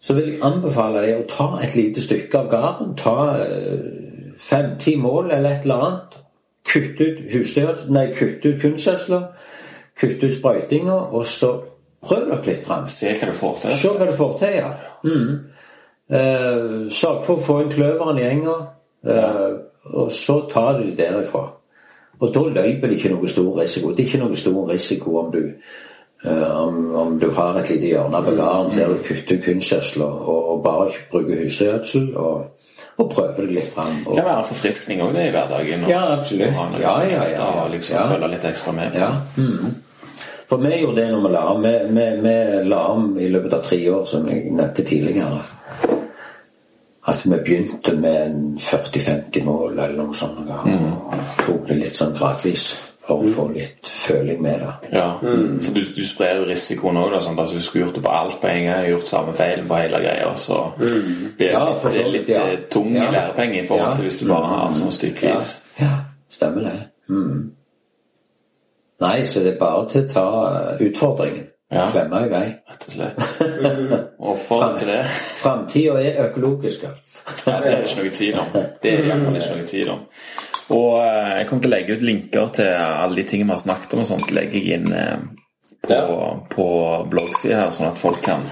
så vil jeg anbefale deg å ta et lite stykke av gården. Ta fem-ti mål eller et eller annet. Kutt ut husdyrgjødsel, nei, kutt ut kunstgjødsler. Kutt ut sprøytinger, og så prøv dere litt fram. Se hva du får til. Se hva du får til, ja. Mm. Eh, Sørg for å få inn kløveren i enga, eh, og så tar du det derifra. Og da løper det ikke noe stor risiko. Det er ikke noe stor risiko om du eh, om, om du har et lite hjørne på gården der du kutter ut kunstgjødsel og, og bare bruker husgjødsel. og, og prøver det litt fram. Det Og, kan være en forfriskning òg i hverdagen. Ja, absolutt. og Ja, ja, ja. Og liksom følge litt ekstra med. ja, mm. For vi gjorde det når vi la om. Vi, vi, vi la om i løpet av tre år, som jeg nevnte tidligere. At vi begynte med en 40-50 mål eller noe sånt. Og tok det litt sånn gradvis for å få litt føling med det. Ja, for du, du sprer jo risikoen òg. Sånn, altså, hvis du skulle gjort det på alt på en gang, gjort samme feil på hele greia, så blir det Ja, litt, for så litt ja. eh, tung Ja. lærepenge i forhold Ja. til hvis du bare har sånn stykkevis. Ja, stemmer det. Mm. Nei, så det er bare til å ta utfordringen. Ja. Klemme i vei. Rett og slett. Oppfordre til det. Framtida er økologisk. Ja, det er det ikke noe tvil om. Det er iallfall ikke noe tvil om. Og eh, jeg kommer til å legge ut linker til alle de tingene vi har snakket om, og sånt legger jeg inn eh, på, på bloggsida her, sånn at folk kan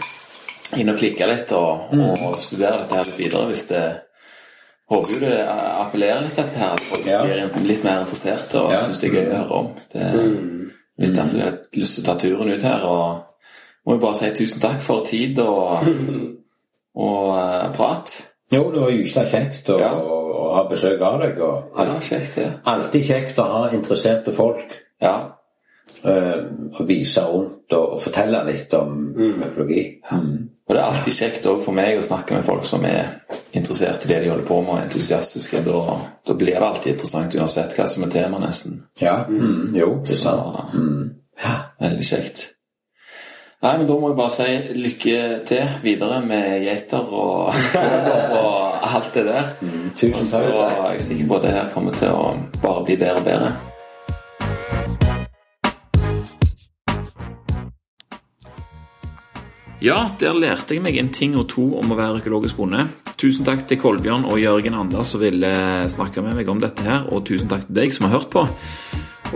inn og klikke litt og, og studere dette her litt videre hvis det Håper jo det appellerer litt dette her, at folk Ja. blir litt mer interesserte og Ja. syns det er gøy å høre om. Det er litt derfor jeg har lyst til å ta turen ut her. Og må jo bare si tusen takk for tid og, og uh, prat. Jo, det var gysla kjekt å, Ja. ha besøk av deg. Og Ja, kjekt, ja. alltid kjekt å ha interesserte folk. Ja. Uh, og vise rundt og, og fortelle litt om økologi. Og det er alltid kjekt òg for meg å snakke med folk som er interessert i det de holder på med, og entusiastiske. Da, da blir det alltid interessant uansett hva som er temaet, nesten. Ja, mm, jo, det er Så sant. Ja. veldig kjekt. Nei, men da må jeg bare si lykke til videre med geiter og, og alt det der. Tusen Og så er jeg sikker på at det her kommer til å bare bli bedre og bedre. Ja, der lærte jeg meg en ting og to om å være økologisk bonde. Tusen takk til Kolbjørn og Jørgen Anders som ville snakke med meg om dette her, og tusen takk til deg som har hørt på.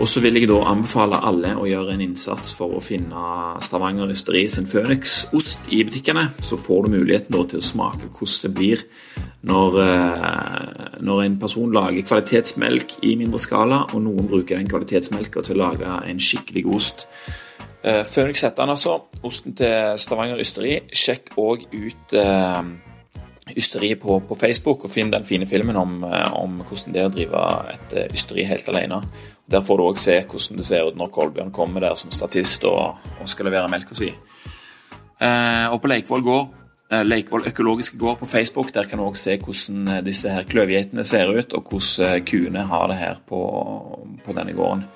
Og så vil jeg da anbefale alle å gjøre en innsats for å finne Stavanger Ysteri sin Phoenix-ost i butikkene. Så får du muligheten til å smake hvordan det blir når, eh, når en person lager kvalitetsmelk i mindre skala, og noen bruker den kvalitetsmelka til å lage en skikkelig ost. Phoenix heter den altså. Osten til Stavanger Ysteri. Sjekk òg ut eh, ysteri på, på Facebook, og finn den fine filmen om, eh, om hvordan det er å drive et eh, ysteri helt alene. Der får du òg se hvordan det ser ut når Kolbjørn kommer der som statist og, og skal levere melka si. Eh, og på Leikvoll gård, eh, Leikvoll økologiske gård på Facebook, der kan du òg se hvordan eh, disse her kløvgeitene ser ut, og hvordan eh, kuene har det her på, på denne gården.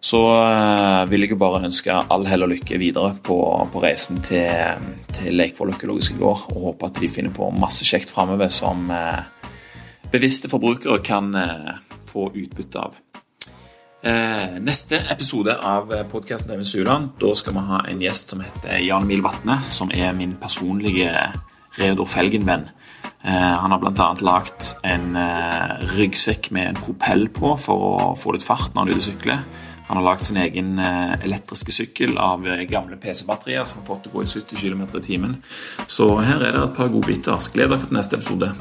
Så eh, vil jeg bare ønske all hell og lykke videre på, på reisen til, til Leikvoll økologiske gård, og håpe at de finner på masse kjekt framover som eh, bevisste forbrukere kan eh, få utbytte av. Eh, neste episode av podkasten Even Stuland, da skal vi ha en gjest som heter Jan Emil Vatne, som er min personlige Reodor Felgen-venn. Eh, han har bl.a. lagd en eh, ryggsekk med en propell på for å få litt fart når han er ute og sykler. Han har lagd sin egen eh, elektriske sykkel av eh, gamle PC-batterier som har fått det gå i 70 km i timen. Så her er det et par godbiter. Gled dere til neste episode.